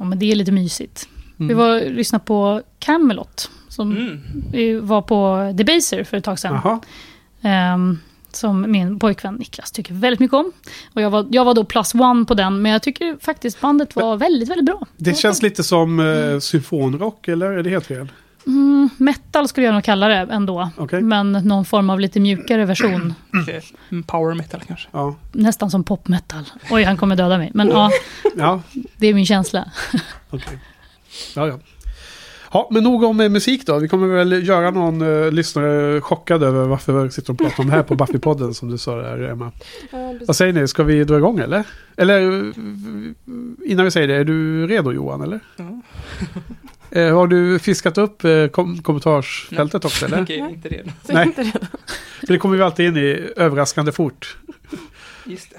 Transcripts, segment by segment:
Ja, men det är lite mysigt. Mm. Vi var och lyssnade på Camelot. Som Mm. var på Debaser för ett tag sedan. Ehm, som min pojkvän Niklas tycker väldigt mycket om. Och jag var, jag var då plus one på den, men jag tycker faktiskt bandet var väldigt, väldigt bra. Det känns lite som eh, symfonrock, eller är det helt fel? Mm, metal skulle jag nog kalla det ändå. Okej. Men någon form av lite mjukare version. Okej. Mm, Power metal kanske. Ja. Nästan som popmetal. Oj, han kommer döda mig. Men ja, Ja, det är min känsla. okej. Ja, ja. Ja, men nog om eh, musik då. Vi kommer väl göra någon uh, lyssnare chockad över varför vi sitter och pratar om det här på Buffy-podden som du sa där, Emma. Vad säger ni, ska vi dra igång eller? Eller eh, innan vi säger det, är du redo Johan eller? Ja. Eh, har du fiskat upp eh, kom kommentarsfältet också eller? Okej, inte redo. Så Nej. inte redan. För det kommer vi alltid in i överraskande fort. Just det.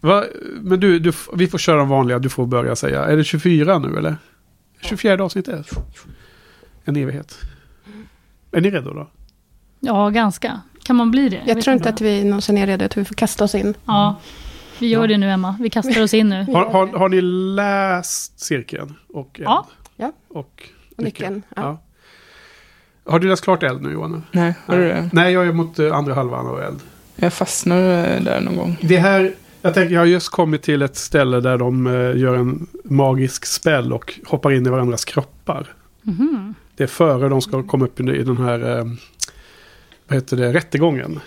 Va? Men du, du, vi får köra de vanliga, du får börja säga. Är det 24 nu eller? 24 avsnittet? En evighet. Är ni redo då? Ja, ganska. Kan man bli det? Jag tror inte att vi någonsin är redo. Jag tror vi får kasta oss in. Ja, vi gör Ja. det nu Emma. Vi kastar oss in nu. Har, har, har ni läst cirkeln? Och Ja. Ja. Och Och nyckeln. Ja. Ja. Har du läst klart eld nu Johan? Nej, har du det? Nej, jag är mot eh, andra halvan av eld. Jag fastnar eh, där någon gång. Det här, jag tänker, jag har just kommit till ett ställe där de eh, gör en magisk spell och hoppar in i varandras kroppar. Mhm. Det är före de ska komma upp i den här, vad heter det, rättegången.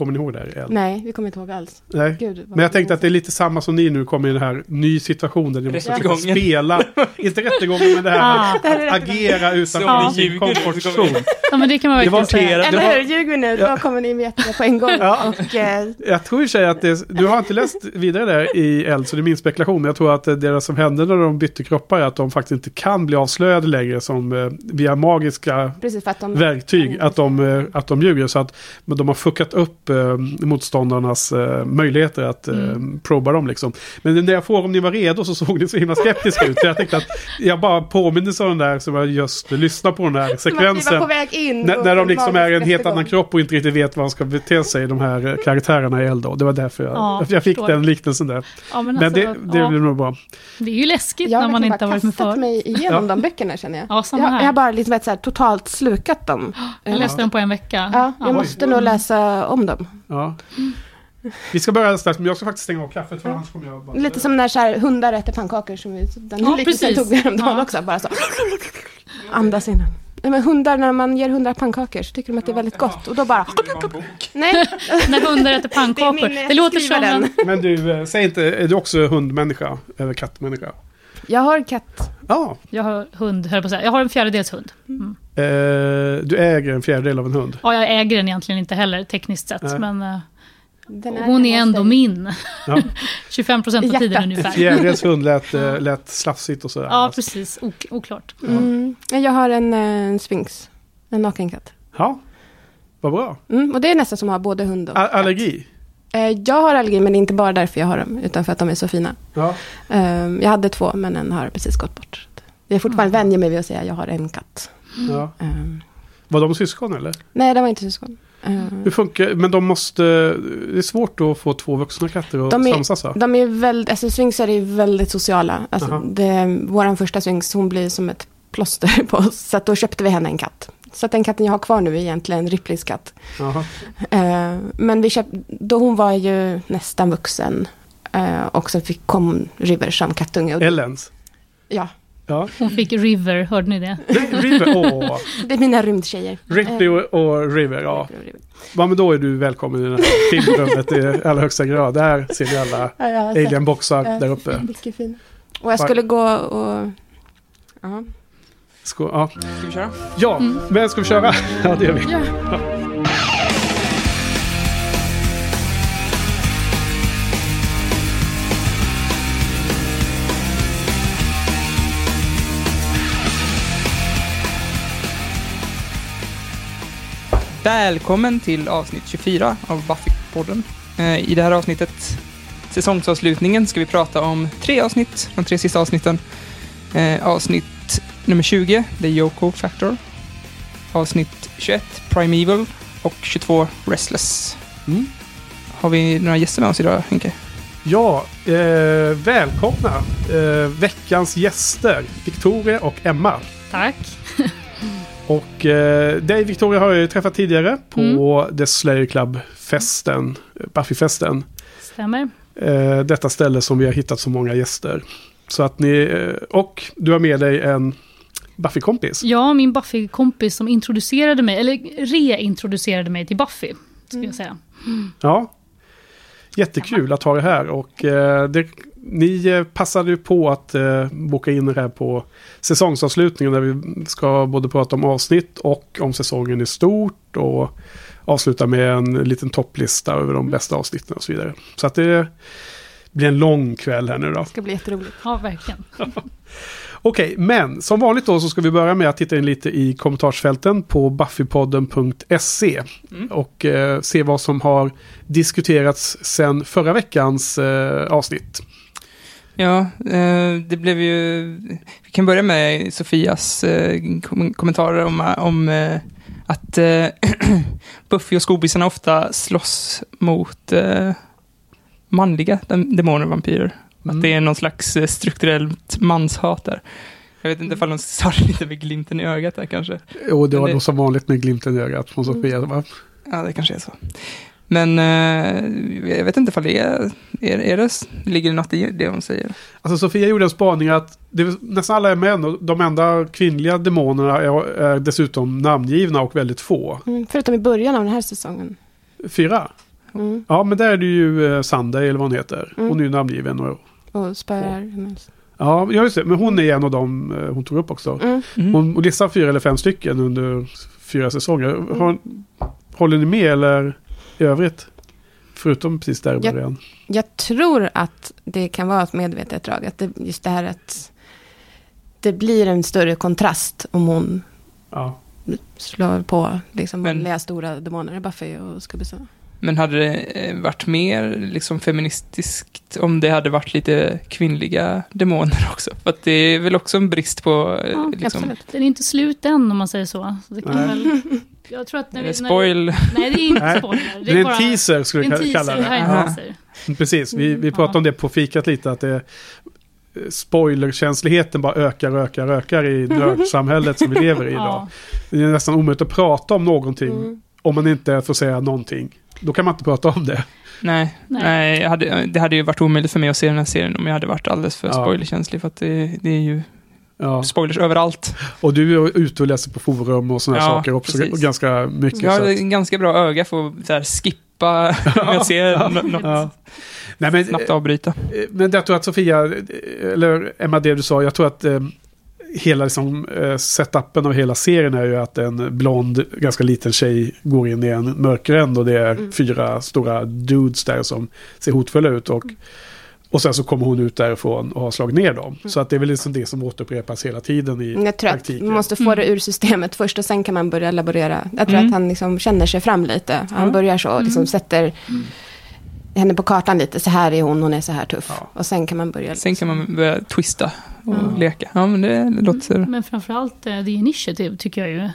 Kommer ni ihåg det här? Nej, vi kommer inte ihåg alls. Nej. Gud, Men jag tänkte att det är lite samma som ni nu kommer i den här ny situation där ni måste försöka spela. inte rättegången men det här Ah. att Det agera utanför ni sin zone. Ja, men det kan man verkligen var säga. Eller var- hur? Ljuger nu, då kommer ni veta det på en gång. Ja. Och, eh, Jag tror i sig att det, du har inte läst vidare där i Eld så det är min spekulation. Men jag tror att det, det som hände när de bytte kroppar är att de faktiskt inte kan bli avslöjade längre som eh, via magiska precis för att de... verktyg. Att de, eh, att de ljuger. Så att men de har fuckat upp eh, motståndarnas eh, möjligheter att eh, proba dem. Liksom. Men när jag frågade om ni var redo så såg ni så himla skeptiska ut. Så jag tänkte att jag bara påminner om den där som jag just lyssnade på den där på sekvensen. väg in. När, när de liksom är en helt annan kropp och inte riktigt vet vad de ska bete sig, de här eh, karaktärerna i Eld. Det var därför jag, Ja, jag fick den liknelsen där. Ja, men Men alltså, det, det ja, nog bra. det är ju läskigt Jag har när man inte har varit med kastat förr. mig igenom Ja. de böckerna känner jag. Ja, samma jag, här. jag har bara liksom vet, så här, totalt slukat dem. Jag läste den på en vecka. Ja, jag Oj. måste nog läsa om dem. Ja. Vi ska börja strax, men jag ska faktiskt stänga av kaffet för annars kommer jag bara... Lite som när så här, hundar äter pannkakor. Som vi, den Ja, liknelsen precis. tog vi häromdagen Ja. också. Bara så. Andas in. Nej, men hundar, när man ger hundar pannkakor så tycker de att det är väldigt gott. Och då bara... Nej, När hundar äter pannkakor. Det Det, låter som den. en... Men du, eh, säg inte, är du också hundmänniska? Eller kattmänniska? Jag har katt. Ja. Jag har hund, höll på att säga. Jag har en fjärdedels hund. Mm. Eh, du äger en fjärdedel av en hund. Ja, jag äger den egentligen inte heller tekniskt sett. Nej. Men eh, hon är ändå min. Ja. 25 procent av Hjärtat. tiden ungefär. Fjärdedels hund lät, eh, lät slafsigt och sådär. Ja, precis. Ok oklart. Mm. Jag har en, eh, en sphinx. En nakenkatt. Ja, vad bra. Mm, och det är nästan som att ha både hund och katt. Eh, Jag har allergi, men det är inte bara därför jag har dem. Utan för att de är så fina. Ja. Eh, Jag hade två, men en har precis gått bort. Jag är fortfarande vänjer mig vid att säga att jag har en katt. ja. Eh, Var de syskon eller? Nej, de var inte syskon. Eh, Hur funkar Men de måste... Det är svårt att få två vuxna katter att De är- samsas va? De är väldigt, alltså sphinxar är väldigt sociala. Alltså, Aha. det, vår första sphinx, hon blir som ett plåster på oss. Så att då köpte vi henne en katt. Så att den katten jag har kvar nu är egentligen Ripleys katt. Eh, men vi köpte, då hon var ju nästan vuxen. Eh, och så fick, kom River som kattunge. Ellens? ja, Ja. Hon fick River, hörde ni det? River, åh. det är mina rymdtjejer. Ripley och, och River, ja. Ripley och River. ja. Men då är du välkommen i det här filmrummet i allra högsta grad. Där ser vi alla Ja, alienboxar Ja, där uppe. Mycket fin. Och jag skulle gå och... Ja. Skå, ja. Ska vi köra? ja, men ska vi köra? Ja, det gör vi. Ja. Välkommen till avsnitt 24 av Buffy-podden. Eh, I det här avsnittet, säsongsavslutningen, ska vi prata om tre avsnitt, de tre sista avsnitten. Eh, avsnitt nummer 20, The Yoko Factor. Avsnitt 21, Primeval. Och 22, Restless. Mm. Har vi några gäster med oss idag, Henke? Ja, eh, välkomna eh, veckans gäster Victoria och Emma. Tack. Och eh, dig Victoria har jag ju träffat tidigare på The Slayer Club-festen, Buffy-festen. Stämmer. Eh, detta ställe som vi har hittat så många gäster. Så att ni, eh, och du har med dig en Buffy-kompis. Ja, min Buffy-kompis som introducerade mig, eller reintroducerade mig till Buffy. Ska jag säga. Ja. Jättekul att ha det här och eh, det, ni eh, passade ju på att eh, boka in det här på säsongsavslutningen där vi ska både prata om avsnitt och om säsongen i stort och avsluta med en liten topplista över de bästa avsnitten och så vidare. Så att det blir en lång kväll här nu då. Det ska bli jätteroligt. Ja, verkligen. Okej, men som vanligt då så ska vi börja med att titta in lite i kommentarsfälten på buffypodden.se och eh, se vad som har diskuterats sen förra veckans eh, avsnitt. Ja, eh, det blev ju... Vi kan börja med Sofias eh, kom kommentarer om, om eh, att Buffy och skobisarna ofta slåss mot manliga dem- demoner och vampyrer. Mm. Att det är någon slags eh, strukturellt manshat där. Jag vet inte ifall de sa det lite med glimten i ögat där kanske. Och det var det- då som vanligt med glimten i ögat från Sofia. Va? Ja, det kanske är så. Men eh, jag vet inte ifall det är, är, är det, ligger det något i det hon säger. Alltså Sofia gjorde en spaning att det, nästan alla är män och de enda kvinnliga demonerna är, är dessutom namngivna och väldigt få. Mm, förutom i början av den här säsongen. Fyra? Mm. Ja, men där är det ju eh, Sunday eller vad hon heter. Mm. Hon är ju namngiven. Och, Och spöar hennes. ja, just det. Men hon är en av dem eh, hon tog upp också. Mm. Mm. Hon hon listar fyra eller fem stycken under fyra säsonger. Har, håller ni med eller i övrigt? Förutom precis där i Ja. början. Jag tror att det kan vara ett medvetet drag. Att det, just det här att det blir en större kontrast om hon Ja. slår på liksom Men- stora demoner, Buffy och skubbisarna. Men hade det eh, varit mer liksom feministiskt om det hade varit lite kvinnliga demoner också? För att det är väl också en brist på... eh, Ja, liksom, absolut. Den är inte slut än om man säger så. så det kan väl, jag tror att när är vi, det när, spoil. Nej, det är inte spoiler. Det är en bara- teaser skulle det är vi en kalla teaser. Det här det. är en Ja. Precis, vi, vi Mm, pratade ja. om det på fikat lite. Att det, spoilerkänsligheten bara ökar ökar ökar i nördsamhället som vi lever i idag. Ja, Det är nästan omöjligt att prata om någonting Mm. om man inte får säga någonting. Då kan man inte prata om det. Nej, Nej. nej. hade, det hade ju varit omöjligt för mig att se den här serien om jag hade varit alldeles för Ja. spoilerkänslig. För att det, det är ju Ja. spoilers överallt. Och du är ute och läser på forum och sådana Ja, saker också. precis. Och ganska mycket. Jag har att, ganska bra öga för att så här, skippa om jag ser nå- något. ja. Nej, men, Snabbt avbryta. eh, men jag tror att Sofia, eh, eller Emma, det du sa, jag tror att eh, hela liksom, eh, setupen av hela serien är ju att en blond, ganska liten tjej går in i en mörkränd och det är Mm. fyra stora dudes där som ser hotfulla ut. Och, och sen så kommer hon ut därifrån och har slagit ner dem. Så att det är väl liksom det som återupprepas hela tiden i Jag tror att praktiken. man måste få det ur systemet först och sen kan man börja laborera. Jag tror Mm. att han liksom känner sig fram lite. Han Ja. börjar så, liksom sätter henne på kartan lite. Så här är hon, hon är så här tuff. Ja. Och sen kan man börja... Sen kan man börja twista och Ja. leka. Ja, men det låter... Men framförallt eh, The Initiative tycker jag ju.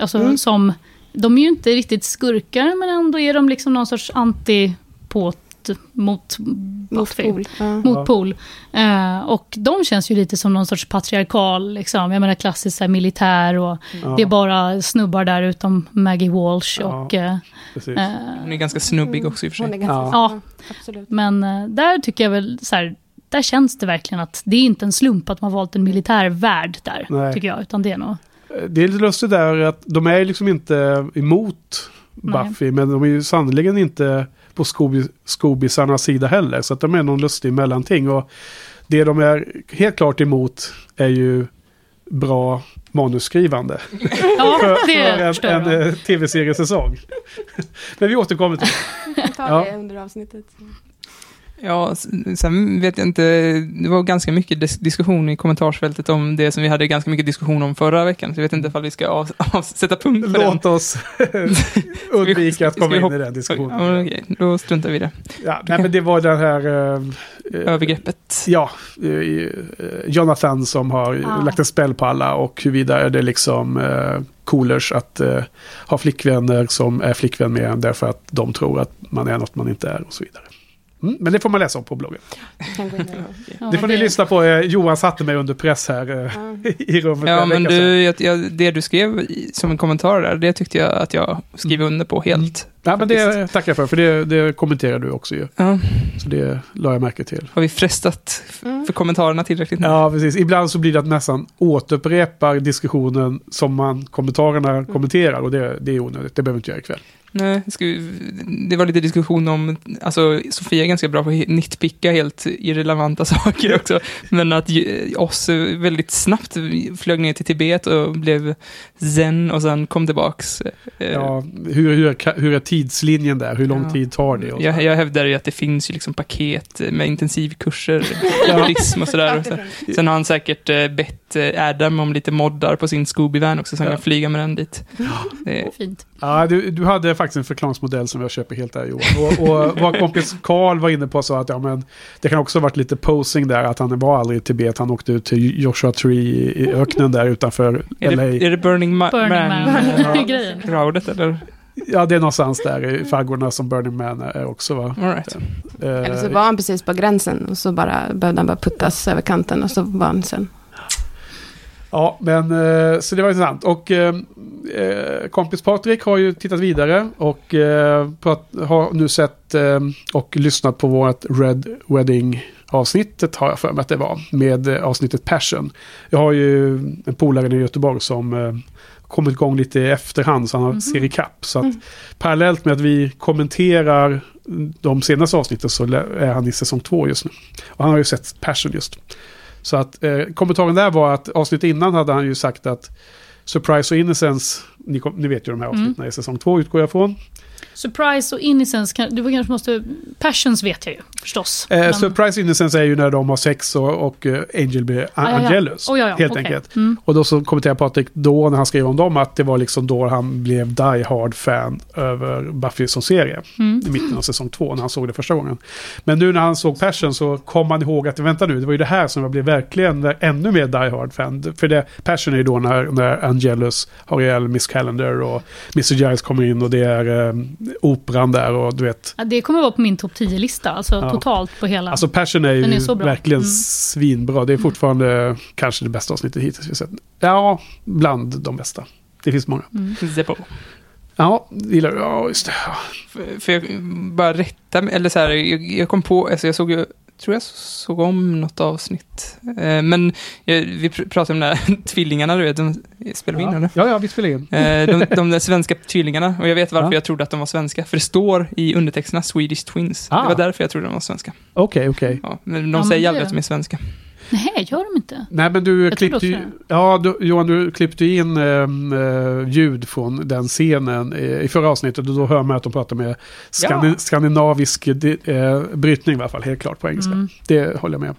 Alltså Mm. som, de är ju inte riktigt skurkar men ändå är de liksom någon sorts antipåt mot mot Buffy. pol. Ja. Motpol. Eh, och de känns ju lite som någon sorts patriarkal, liksom. jag menar klassiskt här, militär och Ja, det är bara snubbar där utom Maggie Walsh. Ja. Och, eh, eh, Hon är ganska snubbig också i och för Hon är sig. ganska... Ja. Ja. absolut. men eh, där tycker jag väl så här, där känns det verkligen att det är inte en slump att man valt en militär värld där, Nej. tycker jag. Utan det är nog... Det är lite lustigt där att de är liksom inte emot Buffy, men de är ju sannerligen inte på Scooby, Scoobisarnas sida heller. Så att de är någon lustig mellanting. Och det de är helt klart emot är ju bra manusskrivande. Ja, För, det för en, en eh, tv-seriesäsong. men vi återkommer till Vi kan ta Ja. det under avsnittet. Ja, sen vet jag inte, det var ganska mycket dis- diskussion i kommentarsfältet om det som vi hade ganska mycket diskussion om förra veckan. Så jag vet inte ifall vi ska av, av, sätta punkt för den. Låt oss undvika att komma in i den Ja, diskussionen. men okej, då struntar vi i det. Ja, nej, men det var den här... eh, eh, Övergreppet. Ja, eh, eh, Jonathan som har Ah. lagt en spel på alla och huruvida är det liksom eh, coolers att eh, ha flickvänner som är flickvän med en därför att de tror att man är något man inte är och så vidare. Mm, men det får man läsa om på bloggen. Det får ni lyssna på. Eh, Johan satte mig under press här eh, i rummet. Ja, en men du, jag, jag, det du skrev i- som en kommentar där, det tyckte jag att jag skriver under på helt. Ja, men det tackar jag för, för det, det kommenterar du också ju. Ja, Så det la jag märke till. har vi frestat Mm. för kommentarerna tillräckligt nu? Ja, precis. Ibland så blir det att nästan återupprepar diskussionen som man kommentarerna kommenterar och det, det är onödigt. Det behöver inte göra ikväll. Nej, det var lite diskussion om, alltså Sofia är ganska bra på att nitpicka helt irrelevanta saker också, men att oss väldigt snabbt flög ner till Tibet och blev zen och sen kom tillbaks. Eh, Ja, hur, hur, är- hur är tidslinjen där? Hur lång Ja. tid tar det? Jag, jag hävdar ju att det finns ju liksom paket med intensivkurser, Ja. buddhism och sådär. Och så. Sen har han säkert eh, bett eh, Adam om lite moddar på sin Scooby-van också, så han Ja. kan flyga med den dit. Det, Fint. Ja, du, du hade faktiskt en förklaringsmodell som jag köper helt där Johan. Och, och vår kompis Karl var inne på så att ja, men, det kan också ha varit lite posing där. Att han var aldrig i Tibet. Han åkte ut till Joshua Tree i, öknen där utanför är, LA. det, är det Burning, Ma- Burning Man? Man-grejen. Crowdet eller? Ja, det är någonstans där i faggorna som Burning Man är också va. All right. Eller så Eh, var han precis på gränsen och så bara behövde han bara puttas över kanten och så var han sen. Ja, men eh, så det var intressant. Och eh, eh, kompis Patrik har ju tittat vidare och eh, prat, har nu sett eh, och lyssnat på vårt Red Wedding avsnittet har jag för mig att det var. Med avsnittet Passion. Jag har ju en polare i Göteborg som kommit igång lite i efterhand så han har Mhm. ser ikapp. Så att Mm. parallellt med att vi kommenterar de senaste avsnitten så är han i säsong två just nu. Och han har ju sett Passion just. Så att eh, kommentaren där var att avsnitt innan hade han ju sagt att Surprise och Innocence, ni, kom, ni vet ju de här avsnitten i säsong två utgår jag från. Surprise och Innocence, kan, du kanske måste... Passions vet jag ju förstås. Eh, Men- Surprise Innocence är ju när de har sex och, och eh, Angel blir Ah. Angelus. Oh, ja, ja, helt okej. enkelt. Mm. Och då så kommenterar Patrik då när han skrev om dem att det var liksom då han blev Die Hard-fan över Buffy som serie. Mm. I mitten av säsong två när han såg det första gången. Men nu när han såg Passion så kom han ihåg att vänta nu, det var ju det här som jag blev verkligen ännu mer Die Hard-fan. För det, Passion är ju då när, när Angelus har ihjäl Miss Calendar och Mr. Giles kommer in och det är eh, operan där och du vet. Ja, det kommer vara på min topp 10-lista, alltså Ja. totalt på hela. Alltså Passion är ju är så bra. verkligen Mm. svinbra. Det är fortfarande kanske det bästa avsnittet hittills vi sett. Ja, bland de bästa. Det finns många. mm. Zeppo. Ja, gillar du? Ja, just det. Ja. För, för jag bara rätta mig, eller så här, jag, jag kom på, alltså jag såg ju, tror jag såg om något avsnitt. Eh, men eh, vi pr- pratade om de där tvillingarna, du vet, de, spelar vi in eller? Ja, ja, vi spelar in. Eh, de, de där svenska tvillingarna, och jag vet varför Ja. jag trodde att de var svenska. För det står i undertexterna Swedish Twins. Ah. Det var därför jag trodde de var svenska. Okej, okej. Ja, men de Ja, men säger det- aldrig att de är svenska. Nej, gör de inte? Nej, men du Jag klippte ju... Ja, du, Johan, du klippte in ehm, eh, ljud från den scenen eh, i förra avsnittet. Och då hör man att de pratar med skandi- Ja. skandinavisk eh, brytning i alla fall. Helt klart på engelska. Mm. Det håller jag med om.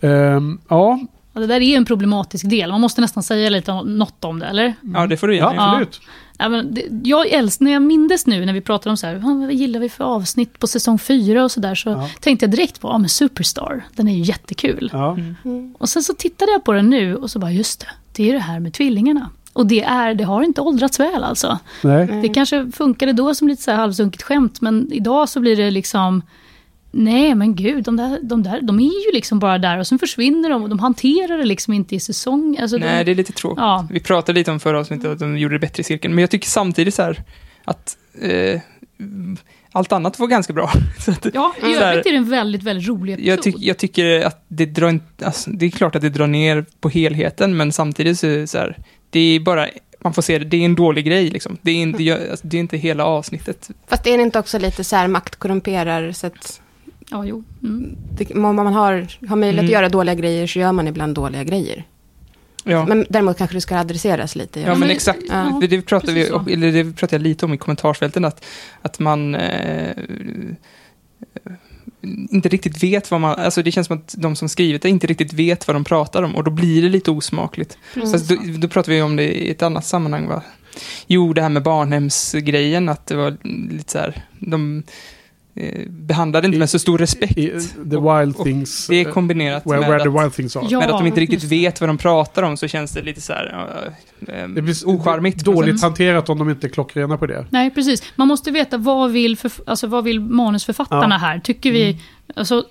Ehm, ja, Ja, det där är ju en problematisk del. Man måste nästan säga lite något om det, eller? Ja, det får du ja gärna göra. absolut. Ja, men det, jag älskar, när jag mindes nu när vi pratade om så här, "Ah, vad gillar vi för avsnitt på säsong fyra och så där, så Ja. tänkte jag direkt på, ja men Superstar, den är ju jättekul. Ja. Mm. Och sen så tittade jag på den nu och så bara, just det, det är det här med tvillingarna. Och det, är, det har inte åldrats väl alltså. Nej. Det kanske funkade då som lite så här halvsunkigt skämt, men idag så blir det liksom... Nej men gud, de där, de där de är ju liksom bara där och sen försvinner de och de hanterar det liksom inte i säsong. Alltså Nej, de, det är lite tråkigt. Ja. Vi pratade lite om förra avsnittet att de gjorde det bättre i cirkeln. Men jag tycker samtidigt så här att eh, allt annat var ganska bra. Så att, ja, i så här- övrigt är det en väldigt, väldigt rolig episod. jag, tyck, jag tycker att det drar inte, alltså, det är klart att det drar ner på helheten, men samtidigt så, är det så här, det är bara, man får se det, det är en dålig grej liksom. Det är inte, jag- alltså, det är inte hela avsnittet. Fast är det inte också lite så här makt korrumperar så att Ja, jo. Mm. det, om man har, har möjlighet Mm. att göra dåliga grejer så gör man ibland dåliga grejer. Ja. Men däremot kanske det ska adresseras lite. Ja, men men- exakt. ja, det, det, pratade vi, så. eller det pratade jag lite om i kommentarsfälten, att, att man eh, inte riktigt vet vad man... Alltså det känns som att de som skrivit det inte riktigt vet vad de pratar om och då blir det lite osmakligt. Mm. Fast då, då pratar vi om det i ett annat sammanhang, va? Jo, det här med barnhemsgrejen, att det var lite så här... De, eh, behandlar det inte med så stor respekt. I, the wild och things. Det är kombinerat where, med where the att, wild things are. Ja. med att de inte riktigt vet vad de pratar om så känns det lite så här äh, Det blir ocharmigt. dåligt hanterat om de inte är klockrena på det. Nej, precis. Man måste veta vad vill, för, alltså, vad vill manusförfattarna Ja. här. Tycker vi... Alltså,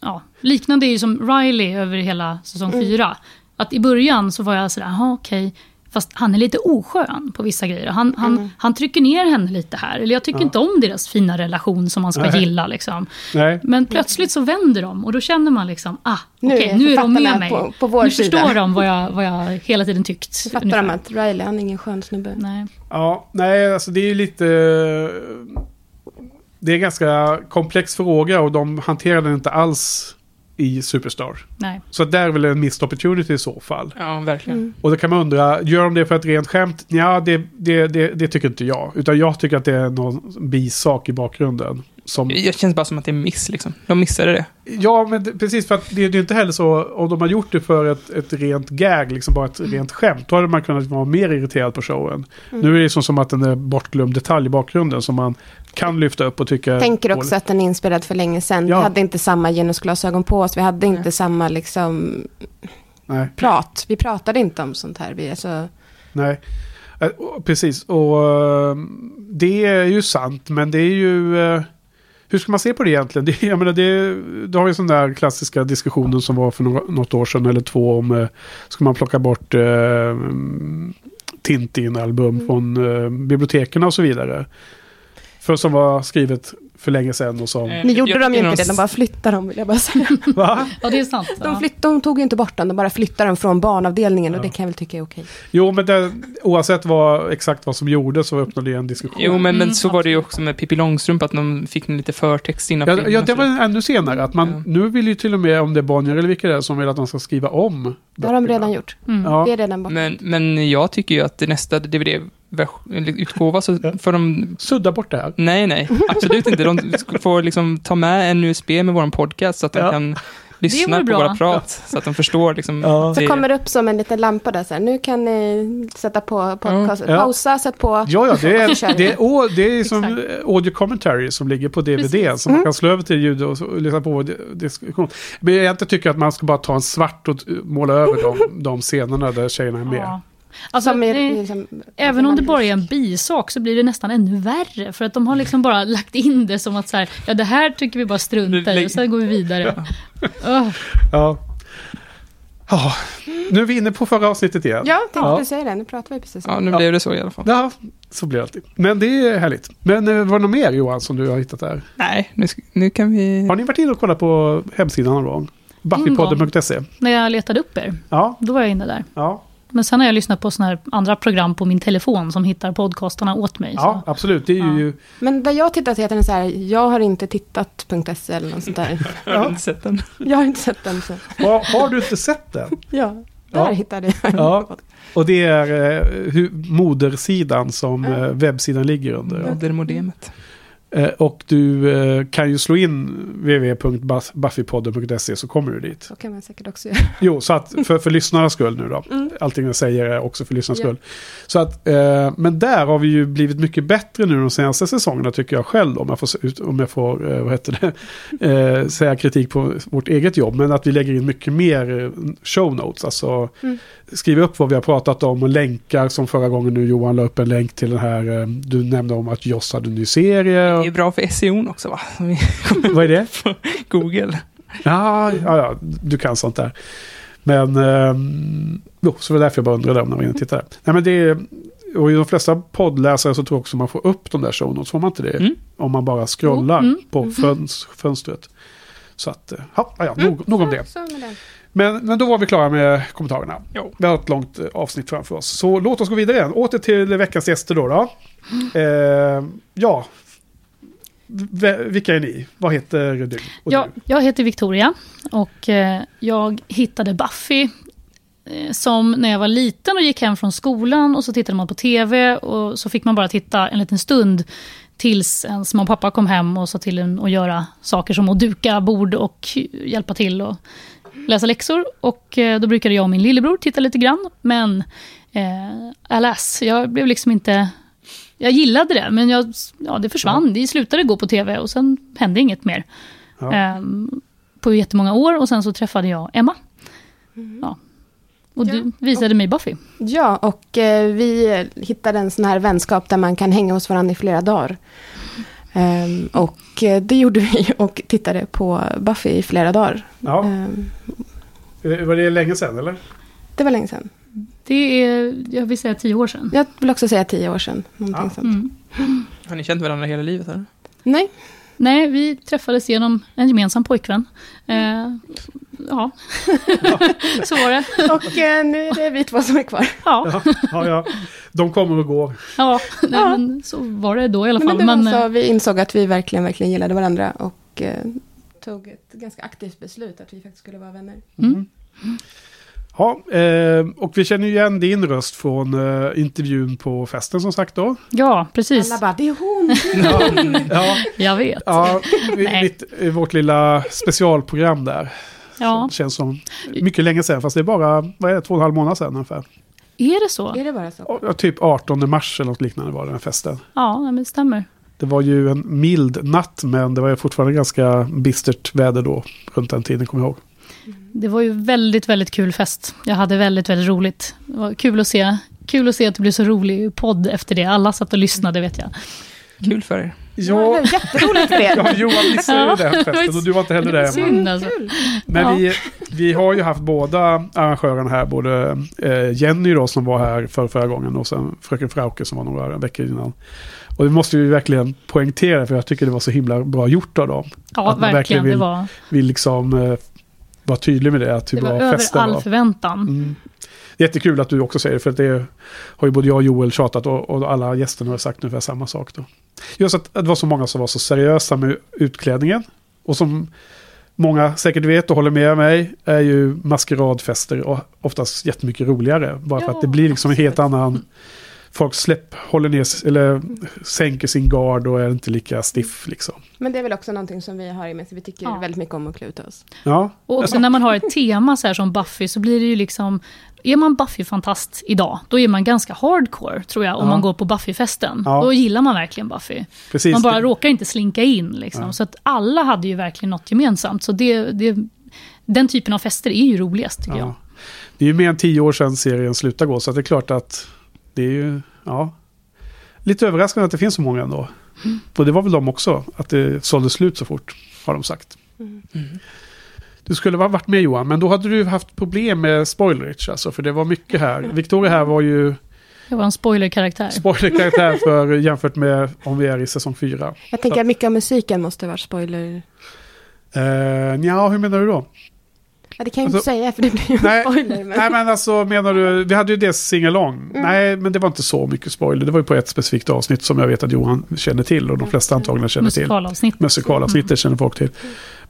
ja, liknande är ju som Riley över hela säsong Mm. fyra. Att i början så var jag sådär, jaha okej. Fast han är lite oskön på vissa grejer. Han, han, Mm. han trycker ner henne lite här. Eller jag tycker Ja. inte om deras fina relation som man ska Nej. gilla. Liksom. Nej. Men plötsligt så vänder de och då känner man liksom, ah, Nu är nu är de med mig. på- på vår nu sida. förstår de vad jag, vad jag hela tiden tyckt. Så fattar de att Riley, han är ingen skön snubbe. Nej. Ja, nej, alltså det är ju lite... Det är en ganska komplex fråga och de hanterar den inte alls i Superstar. Nej. Så där är väl en missed opportunity i så fall. Ja, verkligen. Mm. Och då kan man undra, gör de det för ett rent skämt? Ja, det, det, det, det tycker inte jag. Utan jag tycker att det är någon bisak i bakgrunden. Som, Jag känns bara som att det är miss liksom. De missade det. ja, men det, precis för att det, det är ju inte heller så, om de har gjort det för ett, ett rent gag, liksom bara ett rent skämt, då hade man kunnat vara mer irriterad på showen. Mm. Nu är det som, som att den är bortglömd detalj i bakgrunden som man kan lyfta upp och tycka... Tänker också dåligt. att den är inspelad för länge sedan. Ja. Vi hade inte samma genusglasögon på oss. Vi hade inte Nej. samma liksom, Nej, prat. Vi pratade inte om sånt här. Vi, alltså, nej. Eh, Precis, och eh, det är ju sant, men det är ju... Hur ska man se på det egentligen? Det, jag menar, det, du har ju sån där klassiska diskussionen som var för nå- något år sedan eller två om... eh, Ska man plocka bort eh, Tintin-album Mm. från eh, biblioteken och så vidare? För som var skrivet för länge sedan och som... Eh, nu gjorde de ju inte de- det, de bara flyttade dem, vill jag bara säga. Va? Ja, det är sant. De, flytt, de tog ju inte bort dem, de bara flyttade dem från barnavdelningen och Ja. det kan jag väl tycka är okej. Jo, men det, oavsett vad, exakt vad som gjordes så öppnade det en diskussion. Jo, men, men Mm, så var det ju också med Pippi Långstrump, att de fick lite förtext innan Ja, filmen ja, och det var ännu senare. Att man, Ja. Nu vill ju till och med, om det är Bonnier eller vilka det är, som vill att man ska skriva om. Det har de redan gjort. Mm. Ja. Det är redan borta. Men, men jag tycker ju att nästa DVD-utgåva så Ja. får de... Sudda bort det här. Nej, nej, absolut inte. De får liksom ta med en USB med vår podcast så att de Ja. kan lyssna på våra prat. Så att de förstår liksom. Ja. Så det- kommer det upp som en liten lampa där så här. Nu kan ni sätta på podcast. Ja. Pausa, sätt på. Ja, ja, det är, det är, det är som Exakt. audio commentary som ligger på DVD. Precis. Som man Mm. kan slå över till ljud och, och lyssna på di- diskussion. Men jag inte tycker att man ska bara ta en svart och måla över de, de scenerna där tjejerna är med. Alltså, är, det, liksom, även om det bara är en bisak så blir det nästan ännu värre. För att de har liksom bara lagt in det som att så här, ja det här tycker vi bara struntar i och sen går vi vidare. Ja. Ja, nu är vi inne på förra avsnittet igen. Ja, tänkte Ja. du säga det. Nu pratar vi precis om Ja, nu blev det så i alla fall. Ja, så blir det alltid. Men det är härligt. Men eh, var det något mer Johan som du har hittat där? Nej, nu, nu kan vi... Har ni varit inne och kollat på hemsidan någon gång? Buffypodden.se. När jag letade upp er, Ja, då var jag inne där. ja, Men sen har jag lyssnat på såna här andra program på min telefon som hittar podcastarna åt mig. ja, Så. absolut. Det är ju... Men där jag tittat heter den så här, jag har inte tittat.se eller något sånt där. Jag har inte sett den. Jag har inte sett den så. Har, har du inte sett den? Ja, där Ja. hittade jag. Ja. Och det är eh, modersidan som Ja. eh, webbsidan ligger under. Modermodemet. Eh, och du eh, kan ju slå in www.buffypodden.se så kommer du dit. Så kan man säkert också göra. Jo, så att för, för lyssnarnas skull nu då. Mm. Allting jag säger är också för lyssnarnas Ja. skull. Så att, eh, men där har vi ju blivit mycket bättre nu de senaste säsongerna tycker jag själv. Då, om jag får, om jag får vad heter det, eh, säga kritik på vårt eget jobb. Men att vi lägger in mycket mer show notes. Alltså Mm. Skriva upp vad vi har pratat om och länkar som förra gången nu Johan la upp en länk till den här. Eh, du nämnde om att Joss hade en ny serie. Det är Och, bra för SEO också va? vad är det? Google. Ja, ja, ja, du kan sånt där. Men, ehm, jo, så det var därför jag bara undrade om när vi var inne och tittade. Nej, men det är, och i de flesta poddläsare så tror jag också man får upp de där show notes. Får man inte det? Mm. Om man bara scrollar Mm. på föns, fönstret. Så att, eh, ja, ja, nog, nog om det. Men, men då var vi klara med kommentarerna. Jo. Vi har ett långt eh, avsnitt framför oss. Så låt oss gå vidare igen. Åter till veckans gäster då. då. Eh, ja, V- vilka är ni? Vad heter du? Ja, du? jag heter Victoria och eh, jag hittade Buffy eh, som när jag var liten och gick hem från skolan och så tittade man på tv och så fick man bara titta en liten stund tills ens mamma och pappa kom hem och sa till en att göra saker som att duka bord och hjälpa till och läsa läxor. Och eh, då brukade jag och min lillebror titta lite grann. Men eh, alas, jag blev liksom inte jag gillade det, men jag, ja, det försvann. Det slutade gå på tv och sen hände inget mer. Ja. Ehm, på jättemånga år och sen så träffade jag Emma. Ja. Och du Ja. visade mig Buffy. Ja, och eh, vi hittade en sån här vänskap där man kan hänga hos varandra i flera dagar. Ehm, och eh, det gjorde vi och tittade på Buffy i flera dagar. Ja. Eh, Var det länge sedan eller? det var länge sedan. Det är, jag vill säga tio år sedan. Jag vill också säga tio år sedan. Någonting Ja. sånt. Mm. Har ni känt varandra hela livet? Eller? Nej, Nej, vi träffades genom en gemensam pojkvän. Eh, ja, så var det. och eh, nu är det vi två som är kvar. Ja, Ja, ja, ja. De kommer och går. ja, nej, men så var det då i alla Men, fall. Men, så, eh, vi insåg att vi verkligen, verkligen gillade varandra och eh, tog ett ganska aktivt beslut att vi faktiskt skulle vara vänner. mm. Ja, eh, och vi känner ju igen din röst från eh, intervjun på festen som sagt då. ja, precis. Alla bara, det är hon! Ja, ja, Jag vet. ja mitt, eh, vårt lilla specialprogram där. Ja. Som känns som mycket länge sedan, fast det är bara vad är det, två och en halv månad sedan ungefär. Är det så? Är det bara så? Ja, Typ 18 mars eller något liknande var den här festen. Ja, men det stämmer. Det var ju en mild natt, men det var ju fortfarande ganska bistert väder då, runt den tiden, kommer jag ihåg. Det var ju väldigt, väldigt kul fest. Jag hade väldigt, väldigt roligt. Det var kul att se, kul att, se att det blev så rolig podd efter det. Alla satt och lyssnade, vet jag. Kul för er. Ja, Jätteroligt för er! ja Johan missade Ja, den festen och du var inte heller där. Synd alltså. Men Ja. vi, vi har ju haft båda arrangörerna här, både eh, Jenny då som var här för förra gången och sen fröken Frauke som var några veckor innan. Och det måste vi verkligen poängtera för jag tycker det var så himla bra gjort av dem. Ja, Att man verkligen. verkligen Det vill var, Vi liksom eh, var tydlig med det, att hur det var bra över all förväntan. Mm. Jättekul att du också säger det, för det har ju både jag och Joel tjatat och, och alla gästerna har sagt ungefär samma sak då. Just att, att det var så många som var så seriösa med utklädningen. Och som många säkert vet och håller med mig är ju maskeradfester och oftast jättemycket roligare. Bara för Ja, att det blir liksom en helt annan... Folk släpp, håller ner, eller sänker sin gard och är inte lika stiff liksom. Men det är väl också någonting som vi har i med Vi tycker Ja. väldigt mycket om att klä ut oss. Ja, Och också när man har ett tema så här som Buffy så blir det ju liksom... Är man Buffy-fantast idag, då är man ganska hardcore tror jag, om Ja. man går på Buffy-festen. Ja. Då gillar man verkligen Buffy. precis. Man bara råkar inte slinka in. Liksom. Ja. Så att alla hade ju verkligen något gemensamt. Så det, det, den typen av fester är ju roligast tycker jag. Ja. Det är ju mer än tio år sedan serien slutade gå, så att det är klart att det är ju, ja, lite överraskande att det finns så många ändå. Och det var väl de också, att det sålde slut så fort, har de sagt. Mm. Du skulle ha varit med Johan, men då hade du haft problem med spoilerage, alltså, för det var mycket här. Victoria här var ju Jag var en spoilerkaraktär. spoilerkaraktär för jämfört med om vi är i säsong fyra. Jag tänker att mycket av musiken måste vara spoiler. Uh, ja, hur menar du då? Ja, det kan jag ju Alltså- inte säga för det blir ju en Nej, spoiler. Men... Nej men alltså menar du, vi hade ju det singalong. Mm. Nej men det var inte så mycket spoiler. Det var ju på ett specifikt avsnitt som jag vet att Johan känner till och de flesta antagligen känner till. Musikalavsnitt. Musikalavsnittet känner folk till.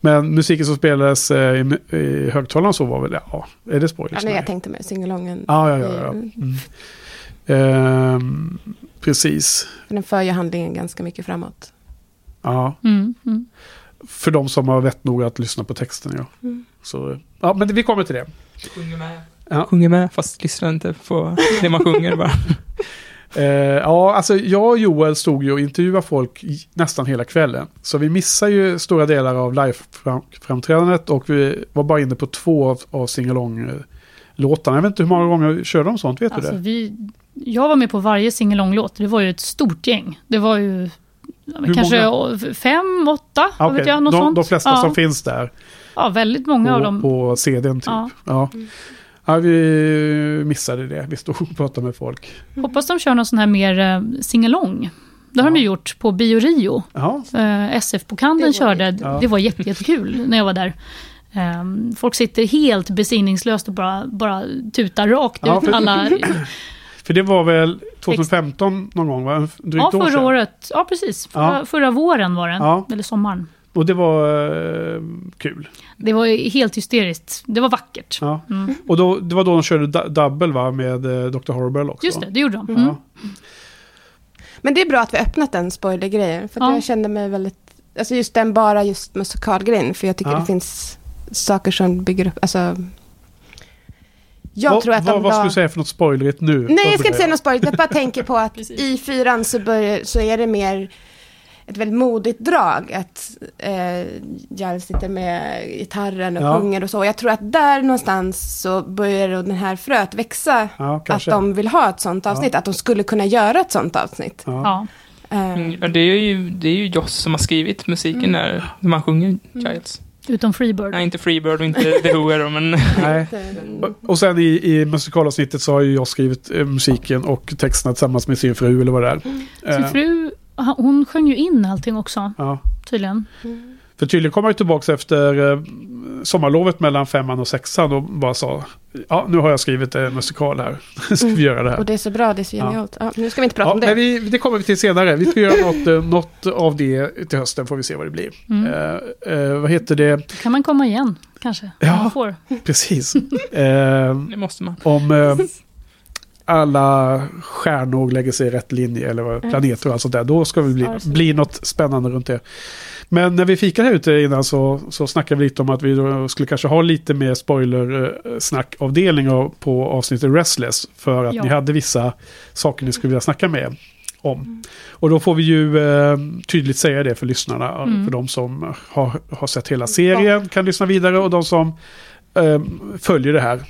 Men musiken som spelades eh, i, i högtalaren så var väl, ja, är det spoilers? Ja, nej, jag tänkte med singalongen. Ja, ja, ja. ja. Mm. Mm. Ehm, precis. Den för ju handlingen ganska mycket framåt. Ja, Mm, mm. För de som har vett nog att lyssna på texten, ja. Mm. Så, ja, men vi kommer till det. Sjunger med. Ja. Sjunger med, fast lyssnar inte på det man sjunger bara. Eh, ja, alltså jag och Joel stod ju och intervjuade folk nästan hela kvällen. Så vi missade ju stora delar av live-framträdandet och vi var bara inne på två av, av singalong-låtarna. Jag vet inte hur många gånger körde de sånt, vet Alltså, du det? vi, jag var med på varje singalong-låt. Det var ju ett stort gäng. Det var ju Hur kanske många? fem, åtta, Ja, vad vet jag, något de, sånt. de flesta ja. som finns där Ja, väldigt många av på, dem. på CDn typ. Ja. Ja. Ja. vi missade det. Vi stod och pratade med folk. Hoppas de kör någon sån här mer uh, singalong. Det har de Ja. ju gjort på Bio Rio. Ja, SF-bokhandeln Det var körde. Ja. Det var jätte, jättekul när jag var där. Ehm, folk sitter helt besinningslöst och bara, bara tutar rakt Ja, ut. för- Alla, för det var väl 2015 någon gång, va? En- Drygt ja, förra året. Ja, precis. Förra, Ja. förra våren var det. Ja. Eller sommaren. Och det var eh, kul. Det var ju helt hysteriskt. Det var vackert. Ja. Mm. Och då, det var då de körde du- double va, med eh, Dr. Horrible också. Just det, det gjorde de. Mm. Ja. Men det är bra att vi har öppnat den spoilergrejen. För att Ja. jag kände mig väldigt... Alltså just den, bara just musikalgrejen. För jag tycker Ja. det finns saker som bygger upp... Alltså, Jag vad, tror att vad, de vad la- du säga för något spoilerigt nu? Nej, jag ska inte säga något spoiligt. Jag bara tänker på att i fyran så, börjar, så är det mer ett väldigt modigt drag. Att eh, Jarl sitter med gitarren och Ja. sjunger och så. Jag tror att där någonstans så börjar den här fröet växa. Ja, Att de vill ha ett sånt avsnitt. Att de skulle kunna göra ett sånt avsnitt. Ja. Ja. Eh, Mm, ja, det, är ju, det är ju Joss som har skrivit musiken när man sjunger Giles. Utom Freebird. Nej, inte Freebird och inte The Who är de, men Nej. Och- sen i, i musikalavsnittet så har ju jag skrivit eh, musiken och texterna tillsammans med sin fru eller vad det är. Sin Eh, fru, hon sjöng ju in allting också, ja. tydligen. För tydligen kom jag tillbaka efter eh, sommarlovet mellan femman och sexan och bara sa ja nu har jag skrivit en musikal här. ska vi göra det här. Och det är så bra, det är så Ja. genialt. Ja, nu ska vi inte prata Ja, om det. vi, det kommer vi till senare. Vi ska göra något, eh, något av det till hösten får vi se vad det blir. Mm. Eh, eh, vad heter det? kan man komma igen, kanske. Ja. Får. Precis. Eh, det måste man. om eh, alla stjärnor lägger sig i rätt linje eller vad, planeter och allt sånt där. Då ska det bli, Ja, bli något spännande runt det. Men när vi fikade här ute innan så, så snackade vi lite om att vi skulle kanske ha lite mer spoiler-snackavdelning av- på avsnittet Restless. För att Ja. ni hade vissa saker ni skulle vilja snacka med om. Och då får vi ju eh, tydligt säga det för lyssnarna. Mm. För de som har, har sett hela serien kan lyssna vidare och de som eh, följer det här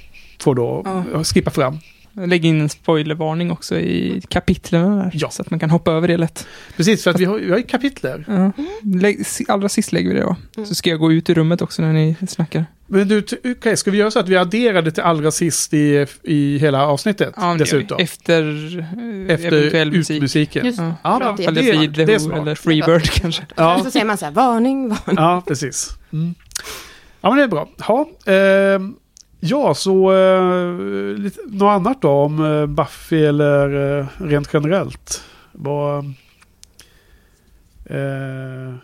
får då Ja. skippa fram. Lägg in en spoilervarning också i kapitlen där. Ja. Så att man kan hoppa över det lätt. Precis, för att vi har, vi har ju kapitler. Ja. Lägg, allra sist lägger vi det då. Så ska jag gå ut ur rummet också när ni snackar. Men du, okej, ska vi göra så att vi adderar det till allra sist i, i hela avsnittet? Ja, det dessutom. Efter, eh, Efter eventuell musik. utmusiken. Just Ja. Ja, men Eller det, Feed det smart. eller Freebird kanske. Ja, så säger man så här, varning, varning. ja, precis. Mm. Ja, men det är bra. Ja, ehm, ja så eh, lite, något annat då om eh, Buffy eller eh, rent generellt? Vad... Eh,